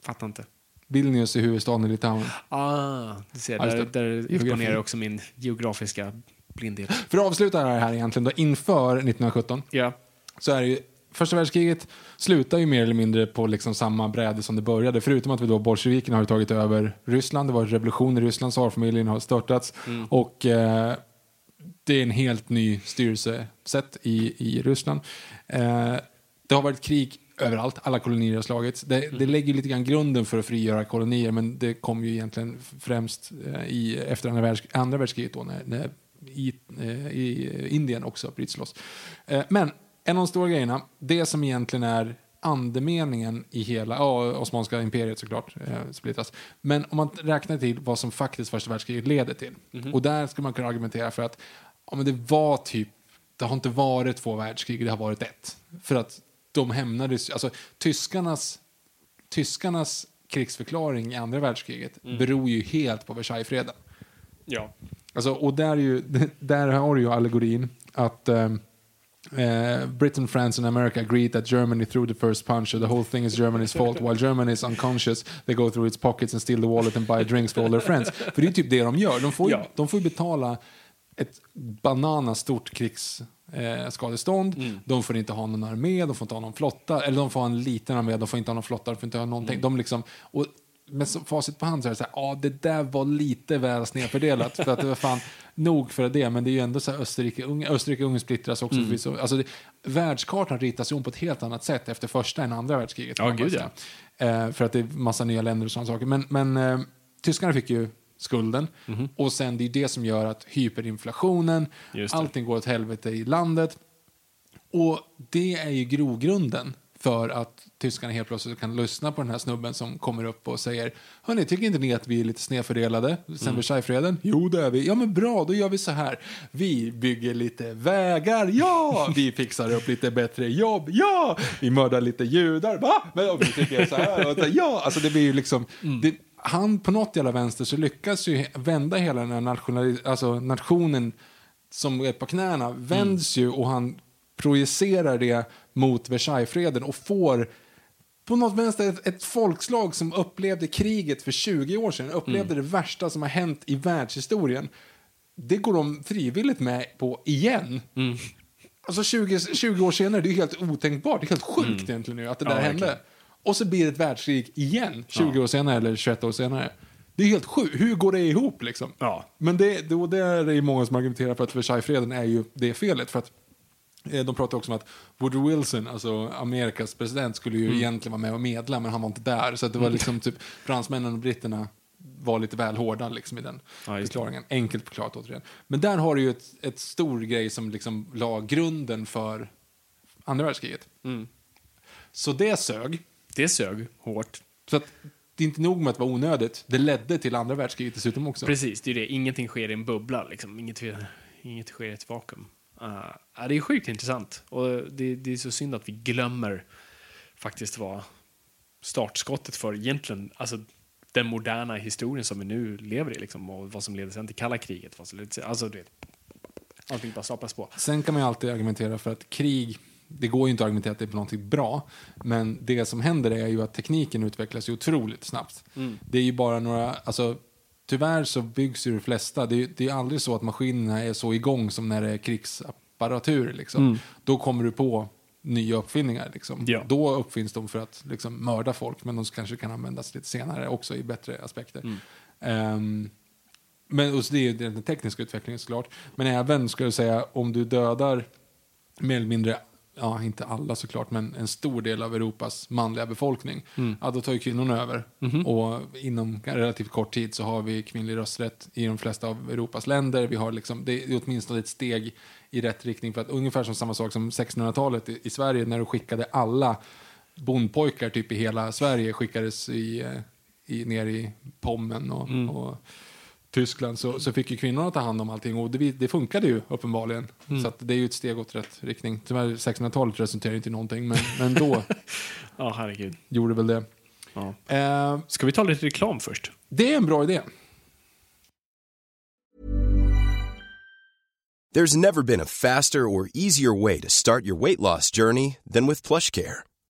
S3: Fattar inte.
S2: Vilnius är huvudstaden i Litauen.
S3: Ah, du ser,
S2: Ja,
S3: där, där exponerar också min geografiska blindhet.
S2: För att avsluta det här egentligen då, inför 1917
S3: Ja.
S2: så är det ju Första världskriget slutar ju mer eller mindre på liksom samma bräde som det började. Förutom att vi då bolsjevikerna har tagit över Ryssland. Det var revolution i Ryssland, tsarfamiljen har störtats. Och eh, det är en helt ny styrelsesätt i, i Ryssland. Eh, det har varit krig överallt, alla kolonier har slagits. Det, det lägger lite grann grunden för att frigöra kolonier men det kom ju egentligen främst eh, i, efter andra, världs, andra världskriget då när, när i, eh, i Indien också bryts loss. Eh, men en av de stora grejerna, det som egentligen är andemeningen i hela, ja, Osmanska imperiet såklart, eh, splittras. Men om man räknar till vad som faktiskt första världskriget leder till. Och där skulle man kunna argumentera för att ja, men det var typ, det har inte varit två världskrig, det har varit ett. För att de hämnades, alltså tyskarnas, tyskarnas krigsförklaring i andra världskriget beror ju helt på Versaillesfreden.
S3: Ja.
S2: Alltså, och där, är ju, där har du ju allegorin att um, uh, Britain, France and America agreed that Germany threw the first punch and the whole thing is Germany's fault while Germany is unconscious they go through its pockets and steal the wallet and buy drinks for all their friends. För det är typ det de gör. De får ju,
S3: Ja.
S2: de får betala ett bananastort krigsskadestånd. Eh, skadestånd. De får inte ha någon armé, de får inte ha någon flotta, eller de får ha en liten armé, de får inte ha någon flotta, de får inte ha någonting. De liksom, och med så- facit på hand så är det så här, ja det där var lite väl snedfördelat. för att det var fan nog för det, men det är ju ändå så här Österrike, Ungern, Österrike Ungern splittras också. förvisso. Alltså, det, världskartan ritas ju om på ett helt annat sätt efter första än andra världskriget.
S3: Ja, gud,
S2: säga. Eh, för att det är massa nya länder och sådana saker. Men, men eh, tyskarna fick ju skulden. Och sen det är det som gör att hyperinflationen, allting går åt helvete i landet. Och det är ju grogrunden för att tyskarna helt plötsligt kan lyssna på den här snubben som kommer upp och säger Hörni, tycker inte ni att vi är lite snedfördelade sen Versaillesfreden? Jo, det är vi. Ja, men bra, då gör vi så här. Vi bygger lite vägar, ja! Vi fixar upp lite bättre jobb, ja! Vi mördar lite judar, va? Men och vi tycker så här, och så, ja! Alltså det blir ju liksom... Det, han på något jävla vänster så lyckas ju vända hela den här alltså nationen som är på knäna vänds ju och han projicerar det mot Versaillesfreden och får på något vänster ett, ett folkslag som upplevde kriget för 20 år sedan, upplevde det värsta som har hänt i världshistorien. Det går de frivilligt med på igen. Alltså 20, 20 år senare, det är helt otänkbart. Det är helt sjukt egentligen nu att det där
S3: Ja,
S2: hände.
S3: verkligen.
S2: Och så blir det ett världskrig igen 20 år senare eller 21 år senare. Det är helt sjukt. Hur går det ihop liksom?
S3: Ja.
S2: Men det, och det är det många som argumenterar för att Versaillesfreden är ju det felet. För att eh, de pratar också om att Woodrow Wilson, alltså Amerikas president, skulle
S3: Mm.
S2: ju egentligen vara med och medla, men han var inte där. Så det var liksom typ fransmännen och britterna var lite väl hårda liksom i den
S3: Ja, det.
S2: förklaringen. Enkelt förklarat återigen. Men där har du ju ett, ett stor grej som liksom la grunden för andra världskriget.
S3: Mm.
S2: Så det sög.
S3: Det sög hårt.
S2: Så att det är inte nog med att det var onödigt, det ledde till andra världskriget dessutom också.
S3: Precis, det är det. Ingenting sker i en bubbla, liksom. Inget, inget sker i ett vakuum. Uh, det är sjukt intressant. Och det, det är så synd att vi glömmer faktiskt vad startskottet för egentligen, alltså den moderna historien som vi nu lever i, liksom, och vad som ledde sen till kalla kriget. Vad som ledde alltså, du vet, allting bara staplas på.
S2: Sen kan man ju alltid argumentera för att krig, det går ju inte att argumentera att det är någonting bra, men det som händer är ju att tekniken utvecklas ju otroligt snabbt. Det är ju bara några, alltså tyvärr så byggs ju de flesta, det är, det är aldrig så att maskinerna är så igång som när det är krigsapparatur liksom. Då kommer du på nya uppfinningar liksom.
S3: Ja.
S2: Då uppfinns de för att liksom mörda folk, men de kanske kan användas lite senare också i bättre aspekter. Ehm, men och så det är ju den tekniska utvecklingen såklart. Men även, ska jag säga, om du dödar mer eller mindre, ja inte alla såklart, men en stor del av Europas manliga befolkning, ja då tar ju kvinnorna över. Och inom relativt kort tid så har vi kvinnlig rösträtt i de flesta av Europas länder. Vi har liksom, det är åtminstone ett steg i rätt riktning, för att ungefär som samma sak som 1600-talet i, i Sverige, när du skickade alla bondpojkar typ i hela Sverige skickades i, eh, i, ner i Pommen och, och Tyskland så, så fick ju kvinnorna ta hand om allting och det, det funkade ju uppenbarligen. Så att det är ju ett steg åt rätt riktning. Tyvärr 1600-talet resulterade inte i någonting men, men då
S3: Ja, herregud.
S2: gjorde väl det.
S3: Ja.
S2: Eh,
S3: Ska vi ta lite reklam först?
S2: det är en bra idé.
S4: There's never been a faster or easier way to start your weight loss journey than with PlushCare.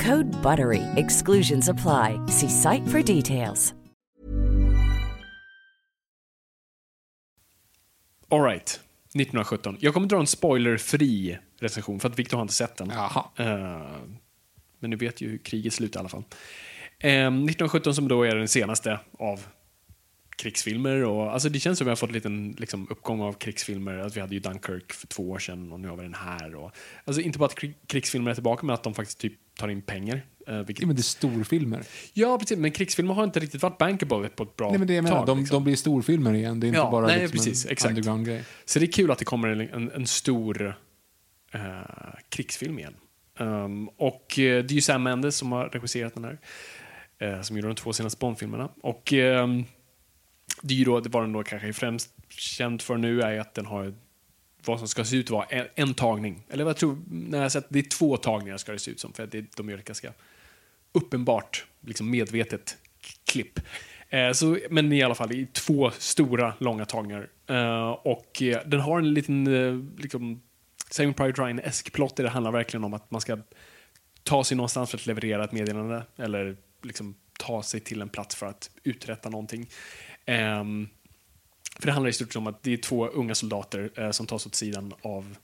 S5: Code BUTTERY. Exclusions apply. See site for details.
S3: All right. 1917. Jag kommer dra en spoilerfri recension för att Victor har inte sett den.
S2: Jaha.
S3: Eh, men ni vet ju hur kriget slutar i alla fall. Eh, 1917 som då är den senaste av krigsfilmer. Och, alltså det känns som att vi har fått en liten liksom, uppgång av krigsfilmer. Att vi hade ju Dunkirk för två år sedan och nu har vi den här. Och, alltså inte bara att krig- krigsfilmer är tillbaka, men att de faktiskt typ tar in pengar. Eh, vilket,
S2: Ja, men det är storfilmer.
S3: ja, precis. Men krigsfilmer har inte riktigt varit bankable på ett bra
S2: Nej, men det jag menar,
S3: tag.
S2: de,
S3: liksom.
S2: de blir storfilmer igen. Det är inte
S3: Ja,
S2: bara
S3: nej,
S2: liksom
S3: precis,
S2: en
S3: exakt.
S2: underground-grej.
S3: Så det är kul att det kommer en, en, en stor eh, krigsfilm igen. Um, och eh, det är ju Sam Mendes som har regisserat den här. eh, som gjorde de två senaste Bond-filmerna. Och ehm, det är ju då, det var den då kanske främst känd för nu är att den har vad som ska se ut vara en, en tagning. Eller vad jag tror, när jag sett, det är två tagningar ska det se ut som. För det, de gör ett ganska uppenbart, liksom medvetet klipp. Eh, så, men i alla fall i två stora, långa tagningar. Eh, och eh, den har en liten, eh, liksom, Saving Private Ryan-esk plott där det handlar verkligen om att man ska ta sig någonstans för att leverera ett meddelande eller liksom ta sig till en plats för att uträtta någonting. Ehm, för det handlar i stort sett om att det är två unga soldater eh, som tas åt sidan av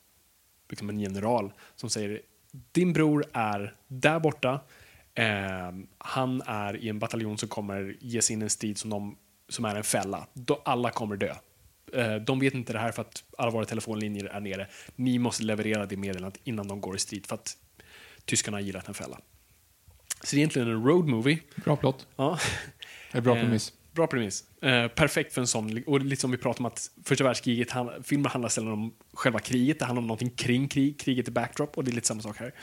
S3: liksom en general som säger din bror är där borta. Ehm, han är i en bataljon som kommer ge sig in i en strid som, de, som är en fälla. Då alla kommer dö. Eh, de vet inte det här för att alla våra telefonlinjer är nere. Ni måste leverera det meddelandet innan de går i strid för att tyskarna har gillat en fälla. Så det är egentligen en road movie.
S2: Bra plott.
S3: Ja.
S2: Det är bra
S3: Eh,
S2: premiss.
S3: Bra premiss. Eh, perfekt för en sån. Och lite som vi pratade om att första världskriget, han, filmer handlar sällan om själva kriget, det handlar om någonting kring krig, kriget är backdrop och det är lite samma sak här.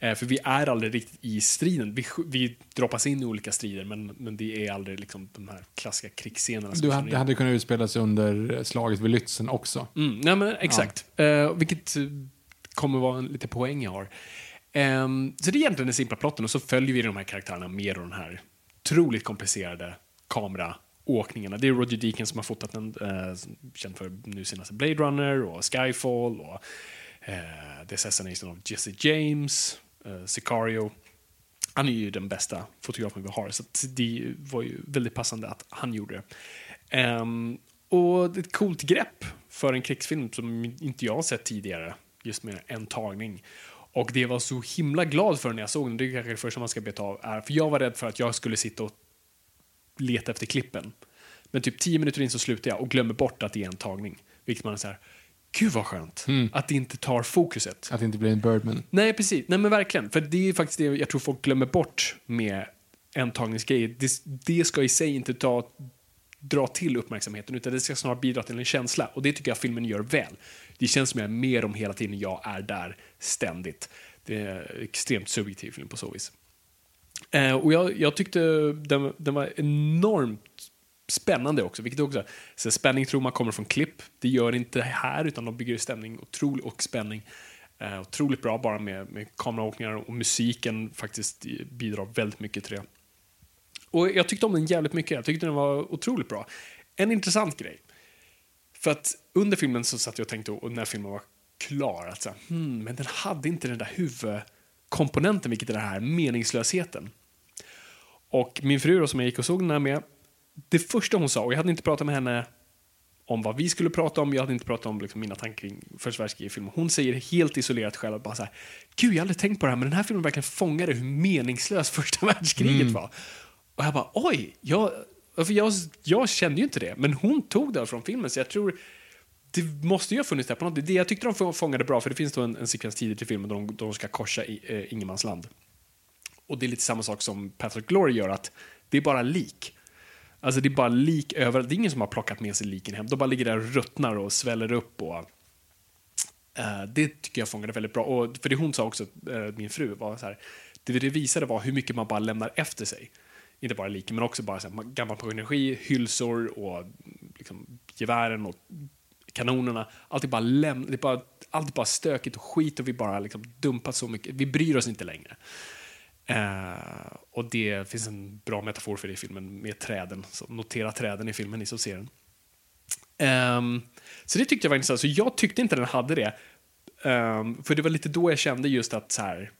S3: Eh, för vi är aldrig riktigt i striden. Vi, vi droppas in i olika strider men, men det är aldrig liksom de här klassiska krigsscenerna.
S2: Du hade, det hade kunnat utspelas under slaget vid Lützen också.
S3: Mm, nej men exakt. Eh, vilket eh, kommer vara en lite poäng jag har. Ehm, så det är egentligen den simpla plotten och så följer vi de här karaktärerna mer och den här otroligt komplicerade kameraåkningarna. Det är Roger Deakins som har fotat den, eh, känd för nu senaste Blade Runner och Skyfall och eh, The Assassination of Jesse James, eh, Sicario. Han är ju den bästa fotografen vi har, så det var ju väldigt passande att han gjorde det. Um, och det är ett coolt grepp för en krigsfilm som inte jag har sett tidigare, just med en tagning. Och det jag var så himla glad för när jag såg den, det är kanske det första man ska beta av, är, för jag var rädd för att jag skulle sitta och leta efter klippen. Men typ tio minuter in så slutar jag och glömmer bort att det är en tagning. Vilket man är så här, gud vad skönt att det inte tar fokuset.
S2: Att det inte blir en Birdman.
S3: Nej, precis. Nej, men verkligen. För det är faktiskt det jag tror folk glömmer bort med entagningsgrejer. Det, det ska i sig inte ta, dra till uppmärksamheten, utan det ska snarare bidra till en känsla. Och det tycker jag filmen gör väl. Det känns som jag är med om hela tiden, jag är där ständigt. Det är extremt subjektiv film på så vis. Eh, och jag, jag tyckte den, den var enormt spännande också, vilket också, så spänning tror man kommer från klipp. Det gör inte här, utan de bygger stämning otrolig, och spänning. Eh, otroligt bra bara med, med kameraåkningar och musiken faktiskt bidrar väldigt mycket till det. Och jag tyckte om den jävligt mycket, jag tyckte den var otroligt bra. En intressant grej, för att under filmen så satt jag och tänkte, och när filmen var klar, att så här, hmm, men den hade inte den där huvud huvudkomponenten, vilket är den här meningslösheten. Och min fru då, som jag gick och såg den här med, det första hon sa, och jag hade inte pratat med henne om vad vi skulle prata om, jag hade inte pratat om liksom, mina tankar kring första världskriget-filmen. Hon säger helt isolerat själv bara så här, Gud, jag har aldrig tänkt på det här, men den här filmen verkligen fångade hur meningslöst första världskriget var. Och jag bara, oj, jag, för jag, jag kände ju inte det, men hon tog det från filmen, så jag tror det måste ju ha funnits där på något Det Jag tyckte de fångade bra, för det finns då en, en sekvens tidigt i filmen där de, de ska korsa i eh, ingenmansland. Och det är lite samma sak som Patrick Glory gör, att det är bara lik. Alltså det är bara lik överallt. Det är ingen som har plockat med sig liken hem. De bara ligger där och ruttnar och sväller upp. Och, eh, det tycker jag fångade väldigt bra. Och för det hon sa också, eh, min fru, var så här, det det visade var hur mycket man bara lämnar efter sig. Inte bara liken, men också bara så här, gammal energi, hylsor och liksom, gevären och kanonerna. Allt är bara, läm- det är bara, allt är bara stökigt och skit och vi bara liksom dumpar så mycket. Vi bryr oss inte längre. Eh, och det finns en bra metafor för det i filmen med träden. Så notera träden i filmen, ni som ser den. Ehm, så det tyckte jag var intressant. Så jag tyckte inte den hade det. Ehm, för det var lite då jag kände just att så här,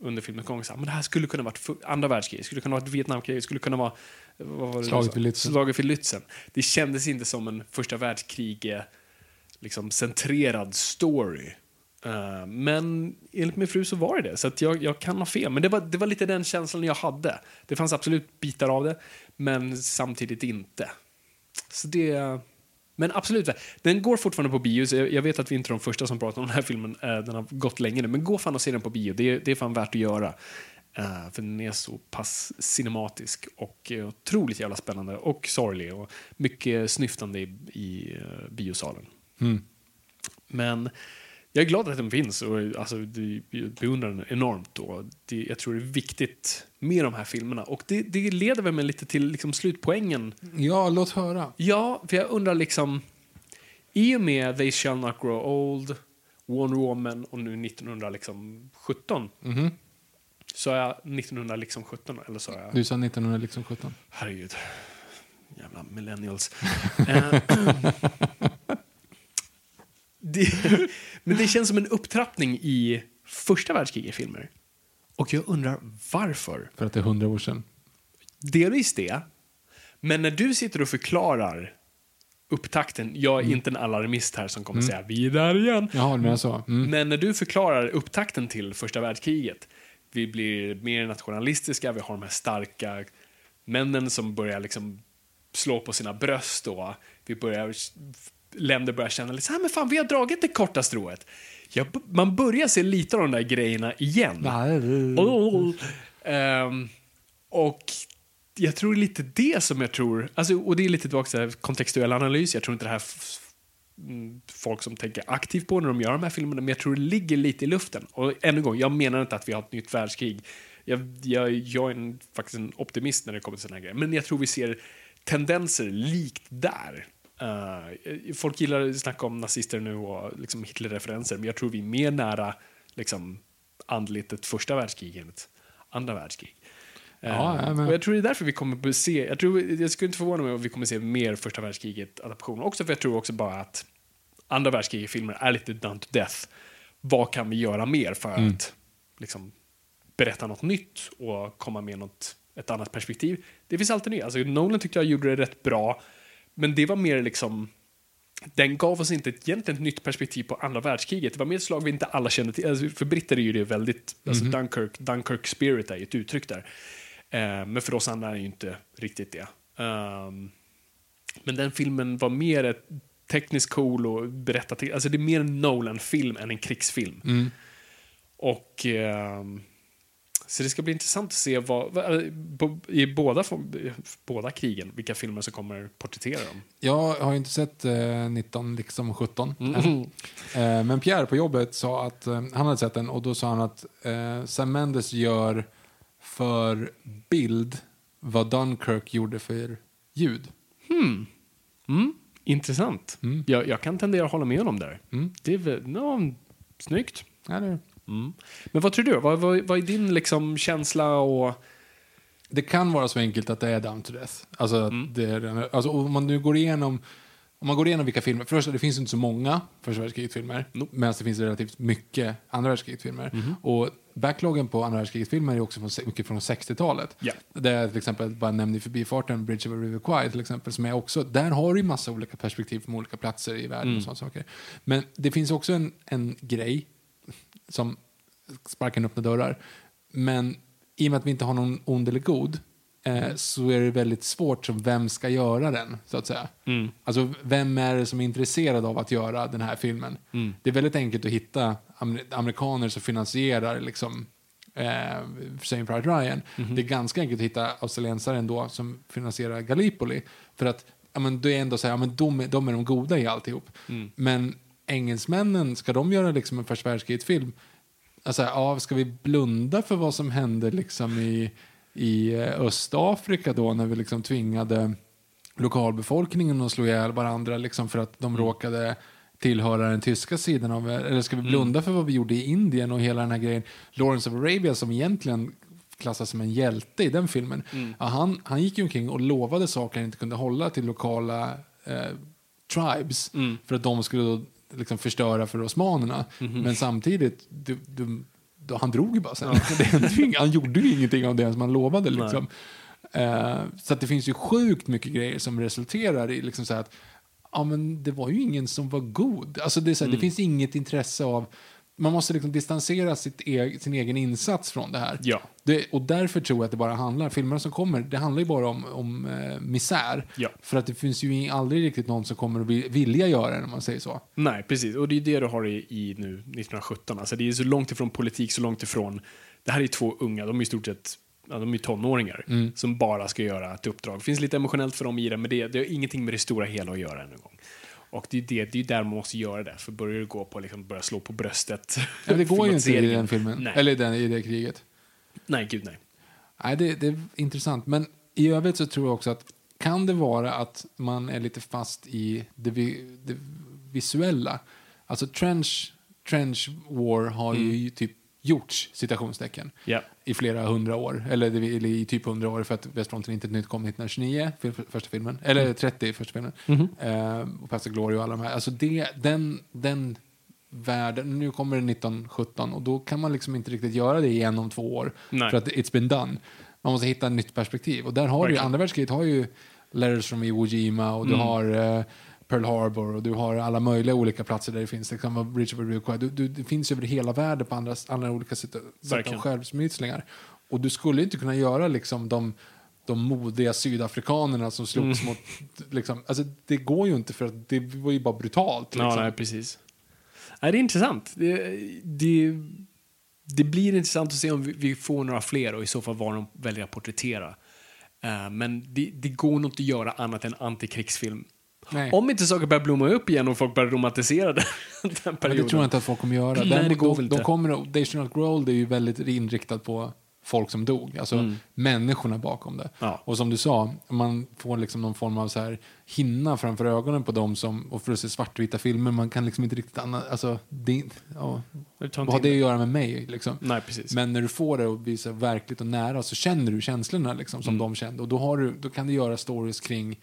S3: under filmens gång, så här, men det här skulle kunna varit andra världskriget, skulle kunna varit Vietnamkriget, skulle kunna vara vad var det
S2: Slaget vid Lützen.
S3: Slaget vid Lützen. Det kändes inte som en första världskrig liksom centrerad story. Uh, men enligt min fru så var det det, så att jag, jag kan ha fel. Men det var, det var lite den känslan jag hade. Det fanns absolut bitar av det, men samtidigt inte. Så det... Men absolut, den går fortfarande på bio. Så jag, vet att vi inte är de första som pratar om den här filmen. Eh, den har gått länge nu. Men gå fan och se den på bio. Det, är- det är fan värt att göra. Uh, för den är så pass cinematisk och otroligt jävla spännande och sorglig och mycket snyftande i, i uh, biosalen. Men jag är glad att den finns och alltså, beundrar den enormt. Och det, jag tror det är viktigt med de här filmerna. Och det, det leder väl mig lite till liksom, slutpoängen.
S2: Ja, låt höra.
S3: Ja, för jag undrar liksom... I och med They shall not grow old, Wonder Woman och nu 1917 så är jag 1917 eller så är jag...
S2: Du sa 1917.
S3: Herregud. Jävla millennials. Det, men det känns som en upptrappning i första världskriget-filmer. Och jag undrar varför.
S2: För att det är hundra år sedan.
S3: Delvis det. Men när du sitter och förklarar upptakten, jag är inte en alarmist här som kommer säga vi är där igen.
S2: Jaha, menar så? Mm.
S3: Men när du förklarar upptakten till första världskriget, vi blir mer nationalistiska, vi har de här starka männen som börjar liksom slå på sina bröst och vi börjar, länder börjar känna lite så här, men fan vi har dragit det korta strået. Ja, man börjar se lite av de där grejerna igen. Oh. Ehm, och jag tror lite det som jag tror, alltså, och det är lite tillbaka till kontextuell analys, jag tror inte det här mm, folk som tänker aktivt på när de gör de här filmerna, men jag tror det ligger lite i luften. Och ännu en gång, jag menar inte att vi har ett nytt världskrig. Jag, jag, jag är en, faktiskt en optimist när det kommer till sådana här grejer, men jag tror vi ser tendenser likt där. Eh, folk gillar att snacka om nazister nu och liksom Hitler-referenser, men jag tror vi är mer nära liksom, andligt ett första världskrig än ett andra världskrig.
S2: Ja, ja, men-
S3: och jag tror det är därför vi kommer att se, jag, tror, jag skulle inte förvåna mig om vi kommer att se mer första världskriget-adaptioner. Också för jag tror också bara att andra världskriget-filmer är lite done to death. Vad kan vi göra mer för
S2: Mm.
S3: att liksom, berätta något nytt och komma med något, ett annat perspektiv? Det finns alltid nytt. Alltså, Nolan tyckte jag gjorde det rätt bra, men det var mer liksom den gav oss inte ett, egentligen ett nytt perspektiv på andra världskriget. Det var mer ett slag vi inte alla kände till. Alltså, för britter är ju det väldigt, alltså Dunkirk, Dunkirk spirit är ju ett uttryck där. Eh, men för oss andra är det ju inte riktigt det. Ehm, men den filmen var mer ett tekniskt cool och berätta till, alltså det är mer en Nolan-film än en krigsfilm. Och ehm, så det ska bli intressant att se vad, vad, på- i båda, båda krigen, vilka filmer som kommer porträttera dem.
S2: Jag har ju inte sett eh, 19 liksom 17
S3: Mm.
S2: eh, Men Pierre på jobbet sa att eh, han hade sett den och då sa han att eh, Sam Mendes gör för bild vad Dunkirk gjorde för ljud.
S3: Mm, intressant. Jag, jag kan tendera att hålla med honom där. Det är väl, no, snyggt.
S2: Eller?
S3: Men vad tror du? Vad, vad, vad är din liksom känsla och...
S2: Det kan vara så enkelt att det är down to death. Alltså,
S3: Mm.
S2: det är, alltså om man nu går igenom om man går igenom vilka filmer, först det finns inte så många första världskriget-filmer, medan det finns relativt mycket andra världskriget-filmer. Och backloggen på andra världskriget-filmer är också från, mycket från 60-talet.
S3: Ja.
S2: Där jag till exempel bara nämnde i förbifarten Bridge of a River Kwai till exempel, som är också, där har du ju massa olika perspektiv från olika platser i världen
S3: Mm.
S2: och sådana saker. Men det finns också en, en grej som sparkar in öppna dörrar. Men i och med att vi inte har någon ond eller god eh, så är det väldigt svårt som vem ska göra den, så att säga. Alltså, vem är det som är intresserad av att göra den här filmen? Det är väldigt enkelt att hitta amer- amerikaner som finansierar liksom, eh, Saving Private Ryan. Det är ganska enkelt att hitta australiensare ändå som finansierar Gallipoli. För att ja, men det är ändå så här, ja, men de, är- de är de goda i alltihop. Men engelsmännen, ska de göra liksom en första världskriget-film? Alltså, ja, ska vi blunda för vad som hände liksom i, i eh, Östafrika då när vi liksom tvingade lokalbefolkningen att slå ihjäl varandra liksom för att de råkade tillhöra den tyska sidan av Eller ska vi blunda för vad vi gjorde i Indien och hela den här grejen? Lawrence of Arabia som egentligen klassas som en hjälte i den filmen. Ja, han, han gick ju omkring och lovade saker han inte kunde hålla till lokala eh, tribes för att de skulle då liksom förstöra för osmanerna. Men samtidigt, du, du, då, han drog ju bara sen. Inget- han gjorde ju ingenting av det som han lovade. Liksom. Eh, så att det finns ju sjukt mycket grejer som resulterar i liksom så att ja men det var ju ingen som var god. Alltså det, är så här,
S3: Mm.
S2: det finns inget intresse av, man måste liksom distansera sitt e sin egen insats från det här.
S3: Ja.
S2: Det, och därför tror jag att det bara handlar, filmerna som kommer, det handlar ju bara om, om eh, misär.
S3: Ja.
S2: För att det finns ju aldrig riktigt någon som kommer att vi- vilja göra det, om man säger så.
S3: Nej, precis. Och det är det du har i, i nu 1917. Alltså det är så långt ifrån politik, så långt ifrån... Det här är två unga, de är i stort sett ja, de är tonåringar
S2: Mm.
S3: som bara ska göra ett uppdrag. Det finns lite emotionellt för dem i det, men det, det har ingenting med det stora hela att göra en gång. Och det är, det, det är där man måste göra det, för börjar du gå på liksom, börja slå på bröstet.
S2: Ja, det går ju inte i den filmen,
S3: Nej,
S2: eller i, den, i det kriget.
S3: nej gud nej.
S2: Nej, det, det är intressant. Men i övrigt så tror jag också att kan det vara att man är lite fast i det, vi, det visuella? Alltså trench, trench war har ju typ gjorts, citationstecken,
S3: Ja.
S2: i flera hundra år. Eller, eller i typ hundra år för att Västfronten inte nytt kom 1929, för, för, första filmen. Eller 30, första filmen. Eh, och Pastor Glory och alla de här. Alltså det, den, den världen, nu kommer det 1917 och då kan man liksom inte riktigt göra det igen om två år.
S3: Nej.
S2: För att it's been done. Man måste hitta ett nytt perspektiv. Och där har du ju, andra världskriget har ju Letters from Iwo Jima och du
S3: Mm.
S2: har eh, Pearl Harbor och du har alla möjliga olika platser där det finns. Det kan vara Bridge of du, du, Det finns över hela världen på andra, alla olika sätt, sätt av
S3: Verkligen.
S2: självsmytslingar. Och du skulle inte kunna göra liksom de de modiga sydafrikanerna som slogs
S3: Mm.
S2: mot... Liksom, alltså, det går ju inte för att det var ju bara brutalt. Liksom.
S3: Ja, nej, precis. Nej, det är intressant. Det, det, det blir intressant att se om vi, vi får några fler och i så fall vad de väljer att porträttera. Eh, men det, det går nog inte att göra annat än antikrigsfilm.
S2: Nej.
S3: Om inte saker börjar blomma upp igen och folk börjar romantisera den, den
S2: Men
S3: perioden.
S2: det tror jag inte att folk kommer göra.
S3: Nej, det går
S2: de, de kommer, They Should Not Grow Old är ju väldigt inriktat på folk som dog. Alltså människorna bakom det.
S3: Mm. Ja.
S2: Och som du sa, man får liksom någon form av så här hinna framför ögonen på dem som, och för att se svartvita filmer, man kan liksom inte riktigt anna, alltså, det, ja,
S3: Det
S2: vad har det att göra med mig liksom?
S3: Nej, precis.
S2: Men när du får det att visa verkligt och nära så känner du känslorna liksom, som
S3: Mm.
S2: de kände. Och då, har du, då kan du göra stories kring,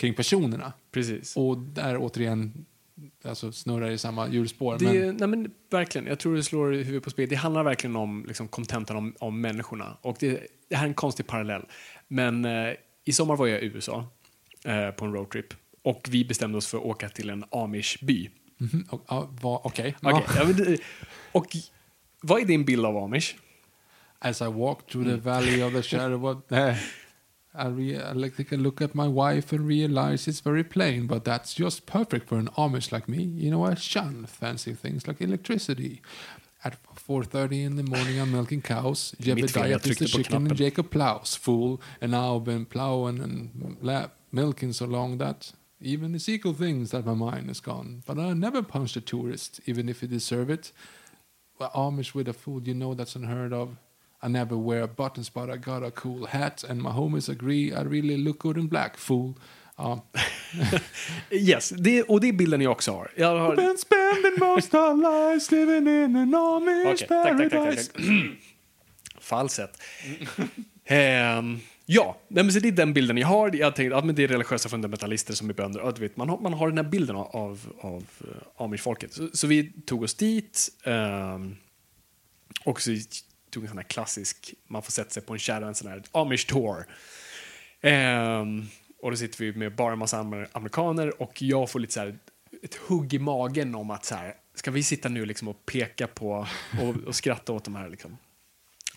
S2: kring personerna.
S3: precis.
S2: Och där återigen alltså, snurrar i samma hjulspår.
S3: Det,
S2: men,
S3: nej men verkligen, jag tror det slår huvudet på spel. Det handlar verkligen om liksom, contentan om, om människorna. Och det, det här är en konstig parallell. Men eh, i sommar var jag i USA eh, på en roadtrip. Och vi bestämde oss för att åka till en amish-by.
S2: Ja, vad- Okej.
S3: Men det- och vad är din bild av amish?
S2: As I walk through
S3: Mm.
S2: the valley of the shadow of... I, re- I like to take a look at my wife and realize it's very plain, but that's just perfect for an Amish like me. You know, I shun fancy things like electricity. At 4.30 in the morning I'm milking cows. Jebediah is the chicken and. Jacob plows, fool. And now I've been plowing and la- milking so long that even the Ezekiel thinks that my mind is gone. But I never punched a tourist, even if he deserve it. Well, Amish with a food, you know that's unheard of. I never wear buttons, but I got a cool hat, and my homies agree I really look good in black, fool. Ja.
S3: Yes, det, och det är bilden jag också har. Jag har
S2: Been spending most of lives living in an Amish
S3: tack, tack,
S2: paradise.
S3: tack. Falsett. Ehm, ja, nej, men så det är den bilden jag har. Jag tänkte att men det är religiösa fundamentalister som är bönder. Du vet, man, har, man har den här bilden av, av, av uh, amish-folket. Så, så vi tog oss dit. ehm, och så tog en sån här klassisk, man får sätta sig på en kärra, en sån här amish tour. Um, och då sitter vi med bara en massa amer- amerikaner och jag får lite så här ett hugg i magen om att så här, ska vi sitta nu liksom och peka på och, och skratta åt de här liksom.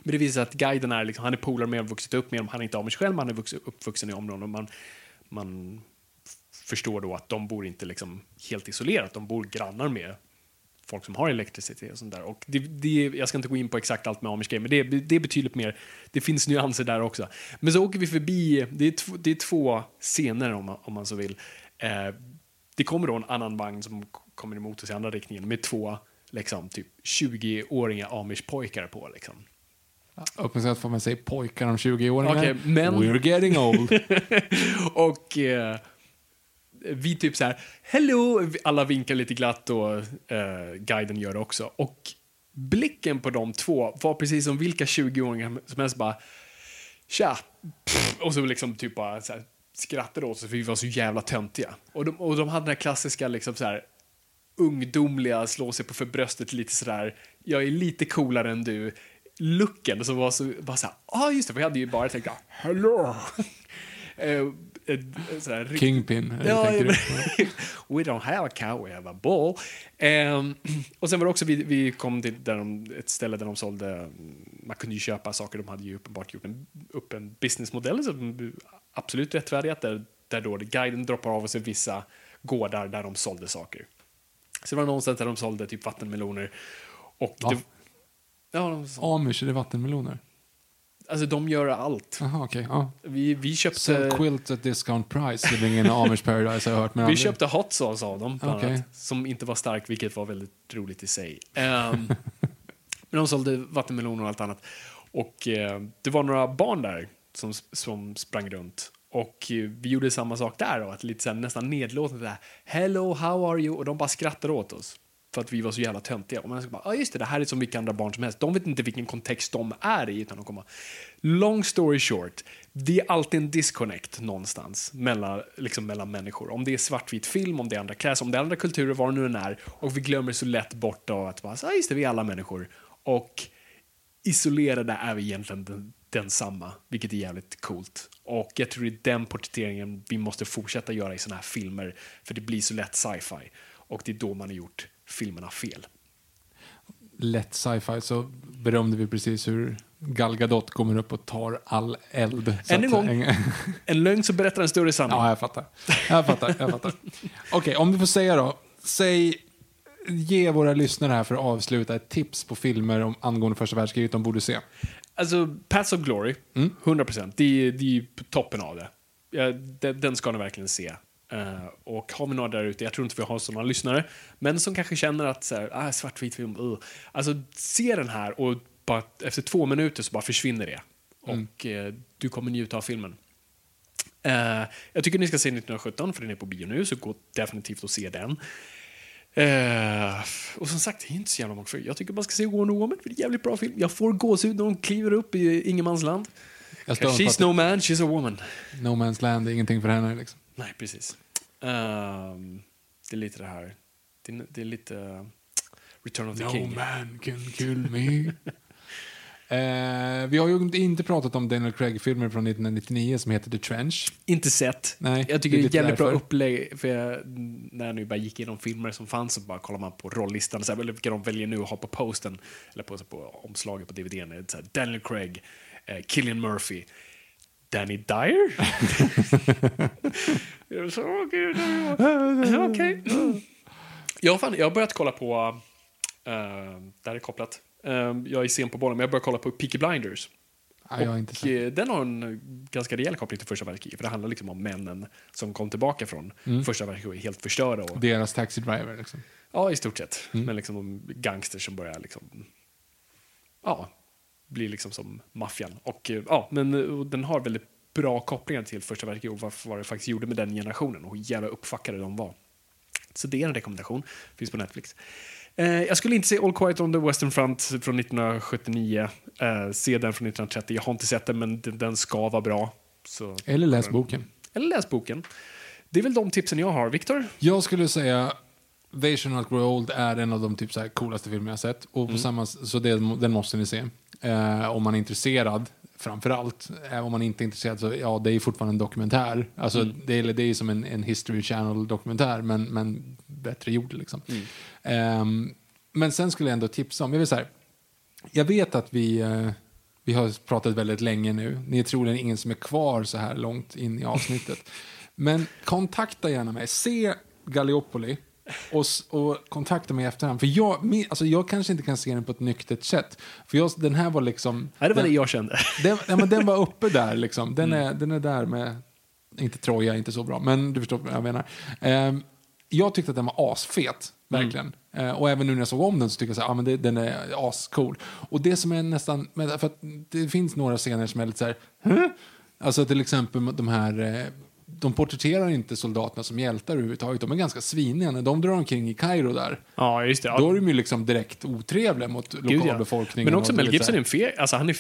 S3: Men det visar sig att guiden är, liksom, han är polare med och vuxit upp med dem. Han är inte amish själv, men han är vuxen, uppvuxen i området. Man, man förstår då att de bor inte liksom helt isolerat. De bor grannar med folk som har elektricitet och sånt där. Och det, det, jag ska inte gå in på exakt allt med amish men det, det är betydligt mer, det finns nyanser där också. Men så åker vi förbi, det är, två, det är två scener om man, om man så vill. Eh, det kommer då en annan vagn som kommer emot oss i andra riktningen med två liksom, typ 20-åriga amish-pojkar på. Liksom.
S2: Uppmärksammat får man säga pojkar om 20-åringar.
S3: Okej, men-
S2: We're getting old.
S3: och eh, vi typ så här, hello, alla vinkar lite glatt och eh, guiden gör det också. Och blicken på de två var precis som vilka 20-åringar som helst bara, tja, pff, och så liksom typ bara så här, skrattade åt oss för vi var så jävla töntiga. Och de, och de hade den här klassiska liksom så här ungdomliga, slå sig på för bröstet lite sådär, jag är lite coolare än du, looken som var så, bara såhär, ja ah, just det, för jag hade ju bara tänkt, hello. Eh, Eh, sådär
S2: Kingpin,
S3: Ja, we don't have a cow, we have a bull. Ehm, och sen var det också, vi, vi kom till där de, ett ställe där de sålde, man kunde ju köpa saker, de hade ju uppenbart gjort en, upp en businessmodell som absolut rättfärdigat, där, där då guiden droppar av sig vissa gårdar där de sålde saker. Så det var någonstans där de sålde typ vattenmeloner. Och
S2: Va?
S3: det, ja, de,
S2: Amish, är det vattenmeloner?
S3: Alltså de gör allt.
S2: Jaha, okej. ja.
S3: Vi, vi köpte...
S2: Sell quilts at discount price, det är ingen Amish paradise har jag hört. Men
S3: Vi
S2: aldrig-
S3: köpte hot sauce av dem, bland
S2: Okej.
S3: annat, som inte var stark, vilket var väldigt roligt i sig. Ehm, men de sålde vattenmeloner och allt annat. Och eh, det var några barn där som, som sprang runt. Och eh, vi gjorde samma sak där, då, att lite så här, nästan nedlåtande där. Hello, how are you? Och de bara skrattade åt oss. För att vi var så jävla töntiga. Och man ska bara, ah, just det, det här är som vilka andra barn som helst. De vet inte vilken kontext de är i. Utan de kommer. Long story short, det är alltid en disconnect någonstans mellan, liksom mellan människor. Om det är svartvit film, om det är andra kläder, om det är andra kulturer, vad det nu än är. Och vi glömmer så lätt bort då att bara, ah, just det, vi är alla människor. Och isolerade är vi egentligen den, densamma, vilket är jävligt coolt. Och jag tror det är den porträtteringen vi måste fortsätta göra i såna här filmer, för det blir så lätt sci-fi. Och det är då man har gjort filmerna fel.
S2: lätt sci-fi så berömde vi precis hur Gal Gadot kommer upp och tar all eld.
S3: Än en gång. En lögn som berättar en större sanning.
S2: Ja, jag fattar. Jag fattar. Jag fattar. Okej, om du får säga då. Säg, ge våra lyssnare här för att avsluta ett tips på filmer om, angående första världskriget de borde se.
S3: Alltså, Paths of Glory,
S2: Mm.
S3: 100%. Det det är ju toppen av det. Ja, den, den ska ni verkligen se. Eh, och har vi några där ute, jag tror inte vi har sådana lyssnare, men som kanske känner att så här, ah, svartvit film, uh. Alltså, se den här och bara, efter två minuter så bara försvinner det.
S2: Mm.
S3: Och eh, du kommer njuta av filmen. Eh, jag tycker ni ska se 1917, för den är på bio nu, så gå definitivt och se den. Eh, och som sagt, det är inte så jävla många. Jag tycker man ska se Wonder Woman, för det är en jävligt bra film. Jag får gåshud när de kliver upp i ingenmansland. She's no man, she's a woman.
S2: No Man's Land är ingenting för henne. Liksom.
S3: Nej, precis. Ehm, det är lite det här. Det är, det är lite uh, Return of the
S2: No
S3: King.
S2: man can kill me. eh, vi har ju inte pratat om Daniel Craig-filmer från 1999 som heter The Trench.
S3: Inte sett.
S2: Nej,
S3: jag tycker
S2: det är
S3: ett jävligt bra upplägg. För jag, när jag nu bara gick igenom filmer som fanns så bara kollar man på rollistan. Så här, eller vilka de väljer nu att ha på posten. Eller på, på omslaget på DVDn. Så här, Daniel Craig, eh, Killian Murphy. Danny Dyer? Jag sa, "Åh, gud, ja, Okej. Jag, har fan, jag har börjat kolla på... Uh, där är kopplat. Eh, jag är sen på bollen, men jag har börjat kolla på Peaky Blinders.
S2: Jag inte
S3: Och eh, den har en ganska rejäl koppling till första världskriget. För det handlar liksom om männen som kom tillbaka från
S2: Mm.
S3: första världskriget helt förstörda. Och,
S2: Deras Taxi Driver. Liksom.
S3: ja, i stort sett.
S2: Mm.
S3: Men liksom de gangsters som börjar liksom... Ja, blir liksom som maffian. Och eh, ja, men eh, och den har väldigt bra kopplingar till första världskriget och vad, vad det faktiskt gjorde med den generationen och hur jävla uppfackade de var. Så det är en rekommendation. Finns på Netflix. Eh, jag skulle inte se All Quiet on the Western Front från 1979. Eh, se den från 1930. Jag har inte sett den, men den, den ska vara bra. Så,
S2: Eller läs boken.
S3: Eller läs boken. Det är väl de tipsen jag har. Viktor?
S2: Jag skulle säga They Shall Not Grow Old är en av de typ så coolaste filmer jag har sett. Och på samma, så det, den måste ni se. Eh, om man är intresserad, framför allt. Eh, om man inte är intresserad så ja, det är fortfarande en dokumentär. Alltså, det, är, det är som en, en History Channel-dokumentär, men, men bättre gjord. Liksom. Ehm, men sen skulle jag ändå tipsa om, jag vill säga, jag vet att vi, eh, vi har pratat väldigt länge nu. Ni är troligen ingen som är kvar så här långt in i avsnittet. Men kontakta gärna mig. Se Gallipoli och, och kontakta mig i efterhand. För jag, min, alltså jag kanske inte kan se den på ett nyktert sätt. För jag, den här var liksom...
S3: Nej, det var
S2: den,
S3: det jag kände.
S2: den, ja, men den var uppe där liksom. Den, är, den är där med... Inte Troja, inte så bra, men du förstår vad jag menar. Ehm, jag tyckte att den var asfet, verkligen. Eh, och även nu när jag såg om den så tycker jag att ah, men det, den är ascool. Och det som är nästan, för det finns några scener som är lite så här, "Huh?" Alltså till exempel de här, eh, de porträtterar inte soldaterna som hjältar överhuvudtaget. De är ganska sviniga. När de drar omkring i Kairo där,
S3: Ja, just det. Ja.
S2: då är de ju liksom direkt otrevliga mot
S3: Gud, ja.
S2: lokalbefolkningen.
S3: Men också Mel Gibson är en feg. Alltså, han är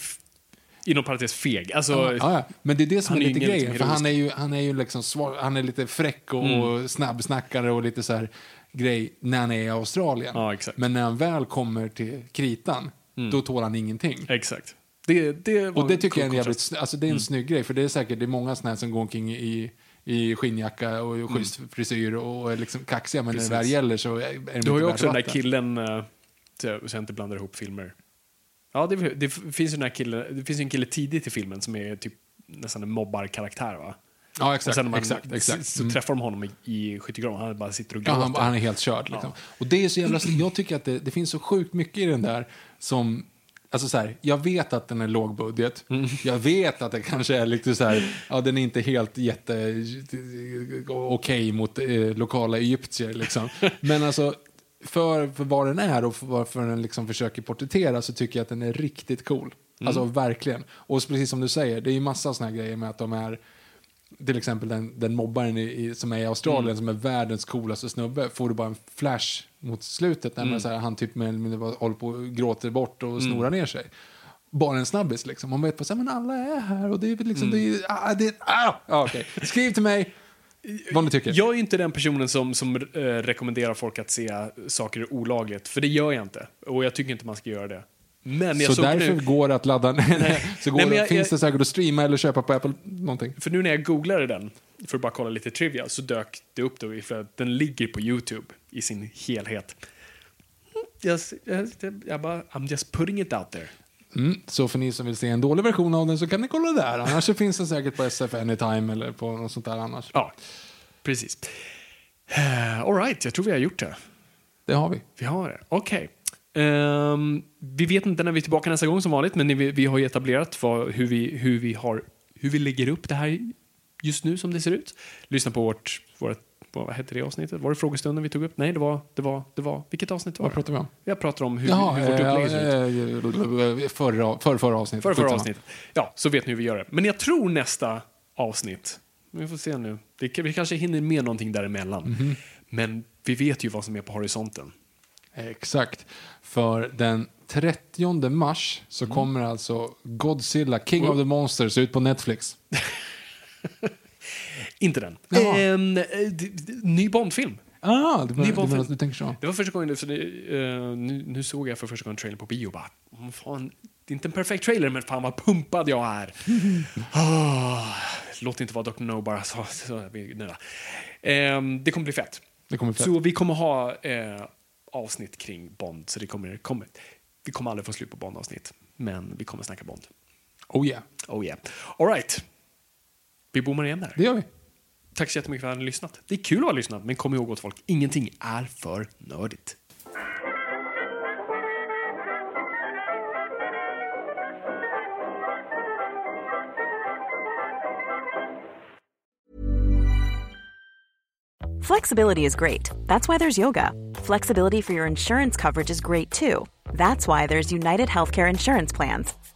S3: inom parentes feg. Alltså,
S2: Ja, ja. Men det är det som är lite grejen.
S3: liksom
S2: För han är ju, han är ju liksom svar, han är lite fräck och,
S3: Mm.
S2: och snabbsnackare och lite så här grej när han är i Australien.
S3: Ja.
S2: Men när han väl kommer till kritan, då tål han ingenting.
S3: Exakt. Det, det
S2: Och det tycker jag är en jävligt, alltså det är en snygg grej. För det är säkert det är många såna här som går omkring i, i skinnjacka och schysst frisyr och är liksom kaxiga, men när det väl
S3: Precis.
S2: gäller så är de
S3: Du har ju också den där killen, eh, så jag inte blandar ihop filmer. Ja, det, det finns ju den killen, det finns ju en kille tidigt i filmen som är typ nästan en mobbarkaraktär va?
S2: Ja,
S3: Och
S2: exakt.
S3: sen när man,
S2: exakt, exakt.
S3: Så,
S2: Mm.
S3: träffar de honom i, i skyttegraven, han bara sitter och
S2: Ja,
S3: gråter.
S2: han, han är helt körd. Liksom.
S3: Ja.
S2: Och det är så jävla, jag tycker att det, det finns så sjukt mycket i den där som Alltså så här, jag vet att den är lågbudget.
S3: Mm.
S2: Jag vet att det kanske är lite så här, ja den är inte helt jätte okej mot eh, lokala egyptier liksom. Men alltså för, för vad den är och för varför den liksom försöker porträttera så tycker jag att den är riktigt cool. Alltså verkligen. Och precis som du säger, det är ju massa såna här grejer med att de är till exempel den, den mobbaren i, i, som är i Australien som är världens coolaste snubbe får du bara en flash mot slutet när man, så här, han typ med, med, håller på och gråter bort och snorar ner sig. Bara en snabbis liksom. Man vet på så här, men alla är här och det är liksom, det är, ah, det är, ah! Okej. Skriv till mig vad ni tycker.
S3: Jag är inte den personen som, som eh, rekommenderar folk att se saker olagligt, för det gör jag inte. Och jag tycker inte man ska göra det. Men jag
S2: så
S3: såg
S2: därför
S3: nu,
S2: går det att ladda ner. så går
S3: Nej, men
S2: det,
S3: jag-
S2: finns
S3: jag-
S2: det säkert att streama eller köpa på Apple någonting.
S3: för nu när jag googlade den, för att bara kolla lite trivia, så dök det upp då, för att den ligger på YouTube i sin helhet. Jag, jag, jag bara, I'm just putting it out there.
S2: Mm. Så för ni som vill se en dålig version av den så kan ni kolla där. Annars så finns den säkert på SF Anytime eller på något sånt där annars.
S3: Ja, precis. Uh, all right, jag tror vi har gjort det.
S2: Det har vi.
S3: Vi har det. Okej. Ehm, vi vet inte när vi är tillbaka nästa gång som vanligt, men vi, vi har ju etablerat vad, hur, vi, hur, vi har, hur vi lägger upp det här just nu som det ser ut. Lyssna på vårt, vårt vad hette det avsnittet? Var det frågestunden vi tog upp? Nej, det var, det var, det var vilket avsnitt var
S2: Vad pratar vi om?
S3: Jag pratar om hur,
S2: Jaha,
S3: hur vårt upplägg ser ut.
S2: eh, förra, förra, förra avsnittet.
S3: Förra, förra avsnittet. Ja, så vet ni hur vi gör det. Men jag tror nästa avsnitt, vi får se nu, det, vi kanske hinner med någonting däremellan.
S2: Mhm.
S3: Men vi vet ju vad som är på horisonten.
S2: Exakt. För den 30 mars så
S3: Mm.
S2: kommer alltså Godzilla, King
S3: Oh.
S2: of the Monsters ut på Netflix.
S3: Inte den. En, eh, ny Bondfilm.
S2: Ah, du,
S3: Ny
S2: du,
S3: Bond-film.
S2: du, tänker så.
S3: Det var första gången, så det, eh, nu, nu såg jag för första gången trailern på bio och bara, "Åh, fan, det är inte en perfekt trailer, men fan vad pumpad jag är. Ah, låt inte vara Dr. No bara så, så vi nöjda. Ehm, det kommer bli fett.
S2: Det kommer fett.
S3: Så vi kommer ha eh, avsnitt kring Bond, så det kommer, kommer, vi kommer aldrig få slut på Bond-avsnitt. Men vi kommer snacka Bond.
S2: Oh yeah,
S3: Oh yeah. All right. Vi bommar igen där.
S2: det gör vi.
S3: Tack så jättemycket för att ni har lyssnat. Det är kul att ha lyssnat, men kom ihåg åt folk, ingenting är för nördigt.
S6: Flexibility is great. That's why there's yoga. Flexibility for your insurance coverage is great too. That's why there's United Healthcare Insurance Plans.